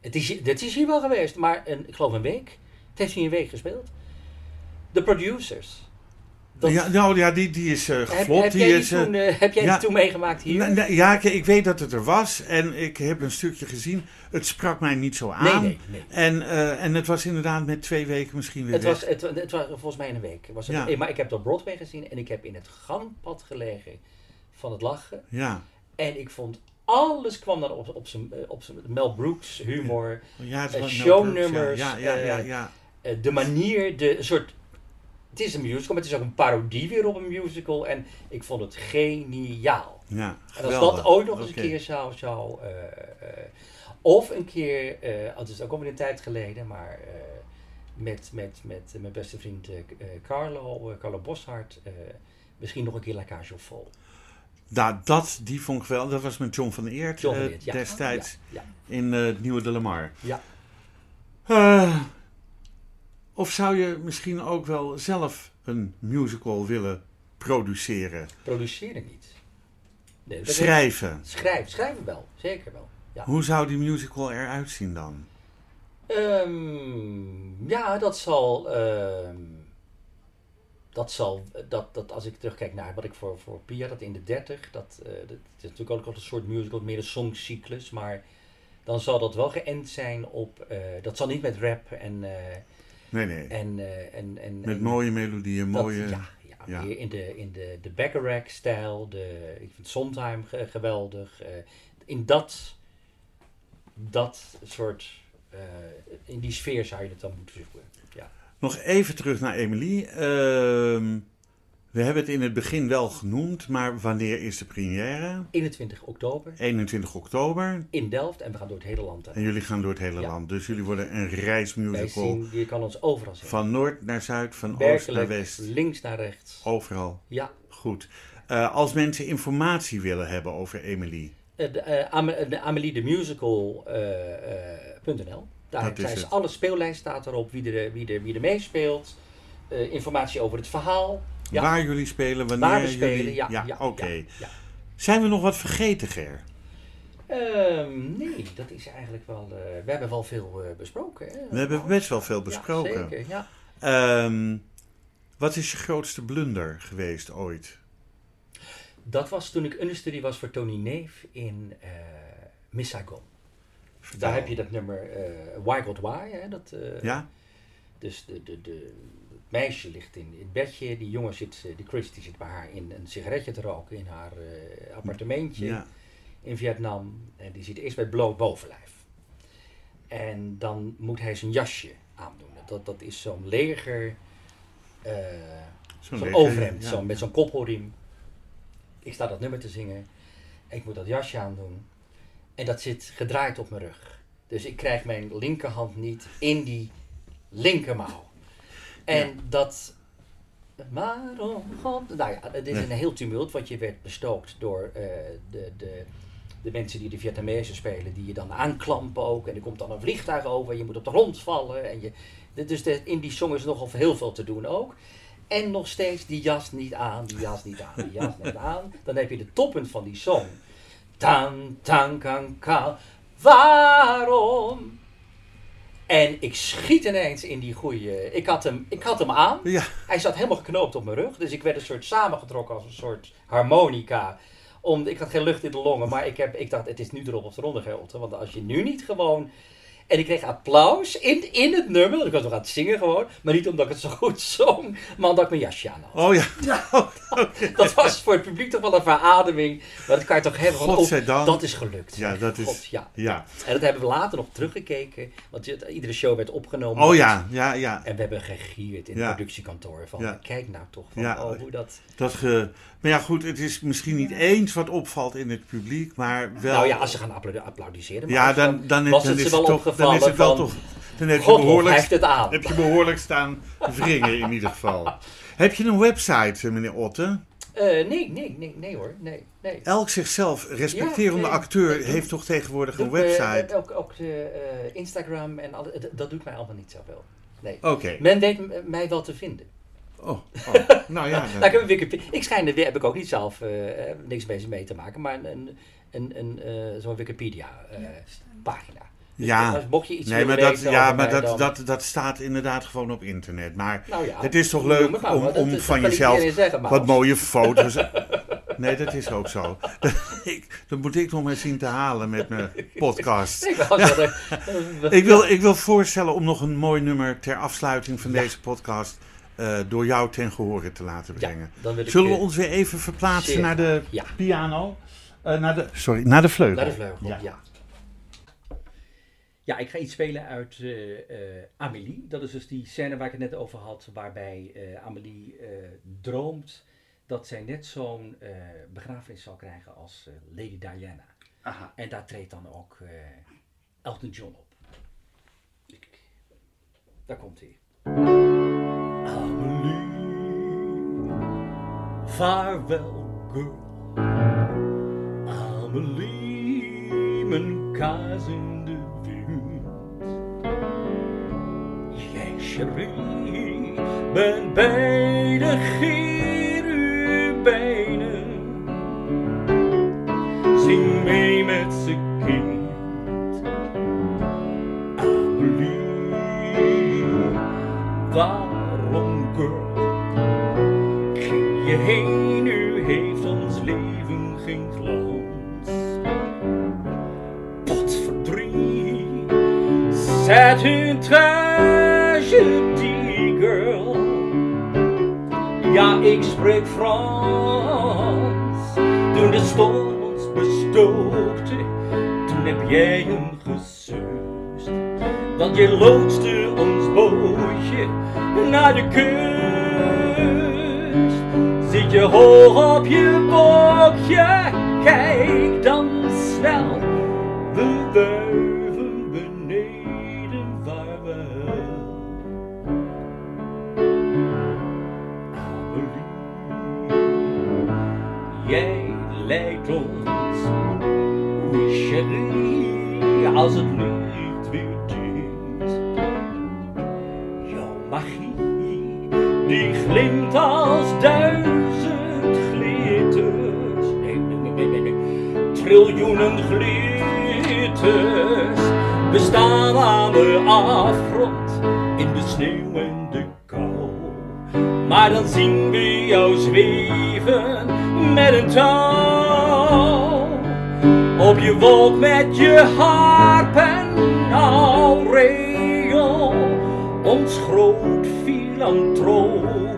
Speaker 3: Het is, is hier wel geweest, maar een, ik geloof een week. Het heeft hier een week gespeeld. De producers. Dat-
Speaker 2: Ja, nou ja, die, die is eh
Speaker 3: heb,
Speaker 2: geflopt.
Speaker 3: heb
Speaker 2: die
Speaker 3: jij,
Speaker 2: is, eh,
Speaker 3: toen, eh, heb jij
Speaker 2: ja.
Speaker 3: die toen meegemaakt hier?
Speaker 2: Ja, ik, ik weet dat het er was en ik heb een stukje gezien. Het sprak mij niet zo aan.
Speaker 3: nee, nee, nee.
Speaker 2: En, eh, en het was inderdaad met twee weken misschien weer
Speaker 3: Het
Speaker 2: weg.
Speaker 3: was, het, het was volgens mij een week. Het Was het-
Speaker 2: Ja.
Speaker 3: eh, Maar ik heb het op Broadway gezien en ik heb in het gangpad gelegen van het lachen.
Speaker 2: Ja.
Speaker 3: En ik vond alles kwam dan op, op zijn eh, op zijn Mel Brooks humor.
Speaker 2: ja, het
Speaker 3: Eh, shownummers,
Speaker 2: Ja, ja, ja,
Speaker 3: eh, eh, de manier, de soort. Het is een musical, maar het is ook een parodie weer op een musical. En ik vond het geniaal.
Speaker 2: ja
Speaker 3: En als dat ooit nog eens een keer zou. zou eh, eh, of een keer, eh het is ook alweer een tijd geleden, maar met, met, met mijn beste vriend Carlo, Carlo Boshart, misschien nog een keer La Cage Folles.
Speaker 2: Nou, dat, die vond ik wel. Dat was met John van Eert
Speaker 3: John van Eert, ja.
Speaker 2: destijds
Speaker 3: Ja,
Speaker 2: in het Nieuwe de Lamar.
Speaker 3: ja.
Speaker 2: Of zou je misschien ook wel zelf een musical willen produceren?
Speaker 3: produceren niet. Nee,
Speaker 2: Schrijven.
Speaker 3: is- Schrijven, schrijven wel, zeker wel. Ja.
Speaker 2: Hoe zou die musical eruit zien dan?
Speaker 3: Ehm, ja, dat zal. ehm, dat zal. Dat, dat als ik terugkijk naar wat ik voor, voor Pia, dat in de 30, dat, eh, dat is natuurlijk ook altijd een soort musical, meer een songcyclus, maar dan zal dat wel geënt zijn op. eh, dat zal niet met rap en. eh,
Speaker 2: Nee, nee.
Speaker 3: En, eh, en, en,
Speaker 2: Met
Speaker 3: en
Speaker 2: mooie melodieën,
Speaker 3: dat-
Speaker 2: mooie...
Speaker 3: ja, ja, in de, in de, de Bacharach-stijl. De, ik vind Sondheim ge- geweldig. eh, in dat, dat soort... eh, in die sfeer zou je het dan moeten zoeken. Ja.
Speaker 2: Nog even terug naar Emily. We hebben het in het begin wel genoemd, maar wanneer is de première?
Speaker 3: 21 oktober
Speaker 2: 21 oktober.
Speaker 3: in Delft. En we gaan door het hele land.
Speaker 2: En jullie gaan door het hele
Speaker 3: Ja.
Speaker 2: land. Dus jullie worden een reismusical.
Speaker 3: zien, je kan ons overal zien.
Speaker 2: Van noord naar zuid, van oost naar west.
Speaker 3: links naar rechts.
Speaker 2: Overal.
Speaker 3: Ja.
Speaker 2: Goed. Eh, als mensen informatie willen hebben over Emily.
Speaker 3: Eh, de, eh, Am- de Amelie de Musical eh, eh, .nl. Daar
Speaker 2: het.
Speaker 3: alle speellijst staat erop, wie er, wie er, wie er meespeelt. Eh, informatie over het verhaal. Ja.
Speaker 2: Waar jullie spelen, wanneer
Speaker 3: Waar we spelen,
Speaker 2: jullie...
Speaker 3: ja. ja,
Speaker 2: oké. Zijn we nog wat vergeten, Ger?
Speaker 3: Ehm, nee, dat is eigenlijk wel... eh, we hebben wel veel eh, besproken. Hè?
Speaker 2: We hebben best wel veel besproken.
Speaker 3: Ja, zeker, ja.
Speaker 2: Ehm, wat is je grootste blunder geweest ooit?
Speaker 3: Dat was toen ik understudy was voor Tony Neef in eh Miss Saigon.
Speaker 2: Vertel.
Speaker 3: Daar heb je dat nummer eh Why God Why. Hè? Dat, eh,
Speaker 2: Ja?
Speaker 3: Dus de, de, de, meisje ligt in, het bedje. Die jongen zit, eh, die Chris, die zit bij haar in een sigaretje te roken in haar eh, appartementje
Speaker 2: Ja.
Speaker 3: in Vietnam. En die zit eerst bij bloot bovenlijf. En dan moet hij zijn jasje aandoen. Dat, dat is zo'n leger, eh,
Speaker 2: Zo'n leger,
Speaker 3: overhemd,
Speaker 2: ja.
Speaker 3: zo, met zo'n koppelriem. Ik sta dat nummer te zingen. En ik moet dat jasje aandoen. En dat zit gedraaid op mijn rug. Dus ik krijg mijn linkerhand niet in die linkermouw. En
Speaker 2: Ja.
Speaker 3: dat... Waarom God... Nou ja, het is een heel tumult, want je werd bestookt door eh, de, de, de mensen die de Vietnamezen spelen, die je dan aanklampen ook. En er komt dan een vliegtuig over, je moet op de grond vallen. En je, dus de, in die song is nogal heel veel te doen ook. En nog steeds die jas niet aan, die jas niet aan, die jas niet aan. Dan heb je de toppunt van die song. Tan, tan, kan, kan. Waarom? En ik schiet ineens in die goeie. Ik had hem, ik had hem aan.
Speaker 2: Ja,
Speaker 3: Hij zat helemaal geknoopt op mijn rug. Dus ik werd een soort samengetrokken als een soort harmonica. Om, ik had geen lucht in de longen, maar ik, heb, ik dacht, het is nu erop of eronder geholpen. Want als je nu niet gewoon... En ik kreeg applaus in, in het nummer. want Ik was nog aan het zingen gewoon. Maar niet omdat ik het zo goed zong, maar omdat ik mijn jasje aan had.
Speaker 2: oh ja. [LAUGHS]
Speaker 3: Dat was voor het publiek toch wel een verademing. Maar dat kan je toch hebben. oh,
Speaker 2: Godzijdank.
Speaker 3: dat is gelukt.
Speaker 2: Ja, dat is...
Speaker 3: God, ja.
Speaker 2: Ja.
Speaker 3: En dat hebben we later nog teruggekeken. Want iedere show werd opgenomen.
Speaker 2: Oh ja, ja, ja.
Speaker 3: En we hebben gegierd in
Speaker 2: Ja.
Speaker 3: het productiekantoor. Van,
Speaker 2: Ja.
Speaker 3: kijk nou toch van,
Speaker 2: Ja.
Speaker 3: oh, hoe dat...
Speaker 2: Dat ge... Maar ja, goed, het is misschien niet eens wat opvalt in het publiek, maar wel...
Speaker 3: Nou ja, als ze gaan applaudi- applaudisseren. maar
Speaker 2: Ja, dan, dan,
Speaker 3: was
Speaker 2: dan
Speaker 3: het
Speaker 2: is
Speaker 3: ze wel
Speaker 2: het toch, dan is het wel
Speaker 3: van,
Speaker 2: toch... Dan heb je, behoorlijk,
Speaker 3: het aan.
Speaker 2: heb je behoorlijk staan wringen in ieder geval. [LAUGHS] Heb je een website, eh, meneer Otte?
Speaker 3: Eh, nee, nee, nee, nee hoor. Nee, nee.
Speaker 2: Elk zichzelf respecterende
Speaker 3: Ja, nee.
Speaker 2: acteur
Speaker 3: Nee,
Speaker 2: heeft toch tegenwoordig een
Speaker 3: Doe, eh,
Speaker 2: website?
Speaker 3: ook ook de, Instagram en dat doet mij allemaal niet zoveel. Nee.
Speaker 2: Oké.
Speaker 3: Men weet mij wel te vinden.
Speaker 2: Oh, oh. [LAUGHS] nou ja.
Speaker 3: Nou, ik, heb een Wikipedia. ik schijn, daar heb ik ook niet zelf eh, eh, niks mee mee te maken, maar een, een, een, eh, zo'n Wikipedia-pagina.
Speaker 2: Ja.
Speaker 3: mocht je iets
Speaker 2: Nee, maar, dat,
Speaker 3: weten
Speaker 2: ja, maar dat,
Speaker 3: dan-
Speaker 2: dat, dat staat inderdaad gewoon op internet. Maar
Speaker 3: Nou ja,
Speaker 2: het is toch leuk om, om
Speaker 3: dat
Speaker 2: van jezelf
Speaker 3: zeggen,
Speaker 2: wat mooie [LAUGHS] foto's... Nee, dat is ook zo. [LAUGHS] ik, dat moet ik nog maar zien te halen met mijn podcast.
Speaker 3: Er-
Speaker 2: Ik wil, ik wil voorstellen om nog een mooi nummer ter afsluiting van deze podcast eh, door jou ten gehore te laten
Speaker 3: Ja,
Speaker 2: brengen.
Speaker 3: dan wil ik,
Speaker 2: Zullen we ons weer even verplaatsen
Speaker 3: zeer
Speaker 2: naar de
Speaker 3: Ja.
Speaker 2: piano? Eh, naar de, sorry, naar de vleugel.
Speaker 3: Naar de vleugel,
Speaker 2: Ja.
Speaker 3: ja. Ja, ik ga iets spelen uit eh, eh, Amélie. Dat is dus die scène waar ik het net over had, waarbij eh, Amélie eh, droomt dat zij net zo'n eh, begrafenis zal krijgen als eh, Lady Diana.
Speaker 2: Aha.
Speaker 3: En daar treedt dan ook eh, Elton John op. Daar komt hij. Vaarwel girl. Amelie, mijn kaas in de wind. Jij, cherie, bent bij de cherubijnen. Zing mee met z'n kind. Amelie, waarom heen, nu heeft ons leven geen glans. Potverdrie, zet hun tragedie, girl. Ja, ik spreek Frans. Toen de storm ons bestookte, toen heb jij hem gesust. Want je loodste ons bootje naar de kust. Je hoog op je bokje, kijk dan snel. We wuiven beneden vaarwel. Amelie, jij lijkt ons, oui als het Triljoenen glitters bestaan aan de afgrond in de sneeuw en de kou. Maar dan zien we jou zweven met een touw. Op je wolk met je harp en aureool. Ons groot filantropisch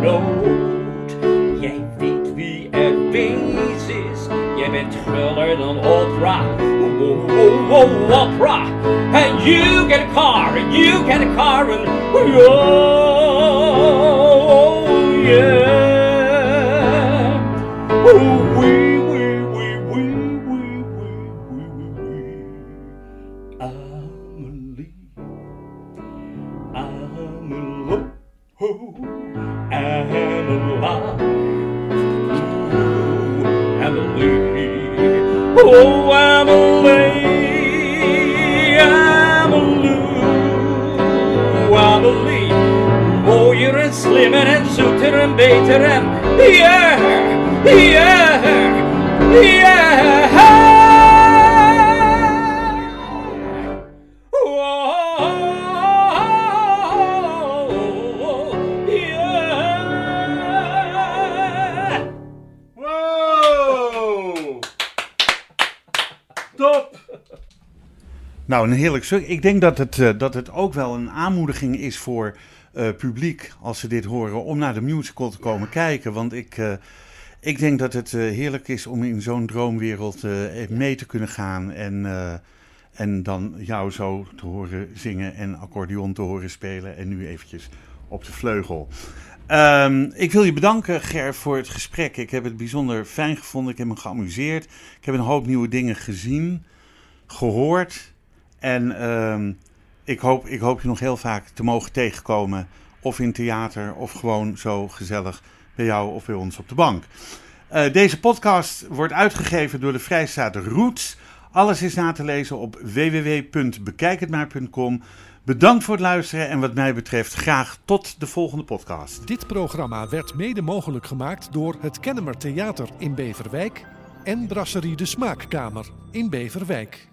Speaker 3: nood. Jij weet wie er wees is. Jij bent guller dan opera. Oh, oh, oh, oh, opera. And you get a car, and you get a car, and oh,
Speaker 2: achter Nou, een heerlijk stuk. Ik denk dat het, eh, dat het ook wel een aanmoediging is voor eh, publiek, als ze dit horen, om naar de musical te komen kijken. Want ik, eh, ik denk dat het eh, heerlijk is om in zo'n droomwereld mee te kunnen gaan. En, en dan jou zo te horen zingen en accordeon te horen spelen. En nu eventjes op de vleugel. Ehm, ik wil je bedanken, Ger, voor het gesprek. Ik heb het bijzonder fijn gevonden. Ik heb me geamuseerd. Ik heb een hoop nieuwe dingen gezien, gehoord. En ehm, ik, hoop, ik hoop je nog heel vaak te mogen tegenkomen. Of in theater, of gewoon zo gezellig bij jou of bij ons op de bank. Eh, deze podcast wordt uitgegeven door de Vrijstaat Roots. Alles is na te lezen op www.bekijkhetmaar.com. Bedankt voor het luisteren en wat mij betreft graag tot de volgende podcast.
Speaker 1: Dit programma werd mede mogelijk gemaakt door het Kennemer Theater in Beverwijk en Brasserie de Smaakkamer in Beverwijk.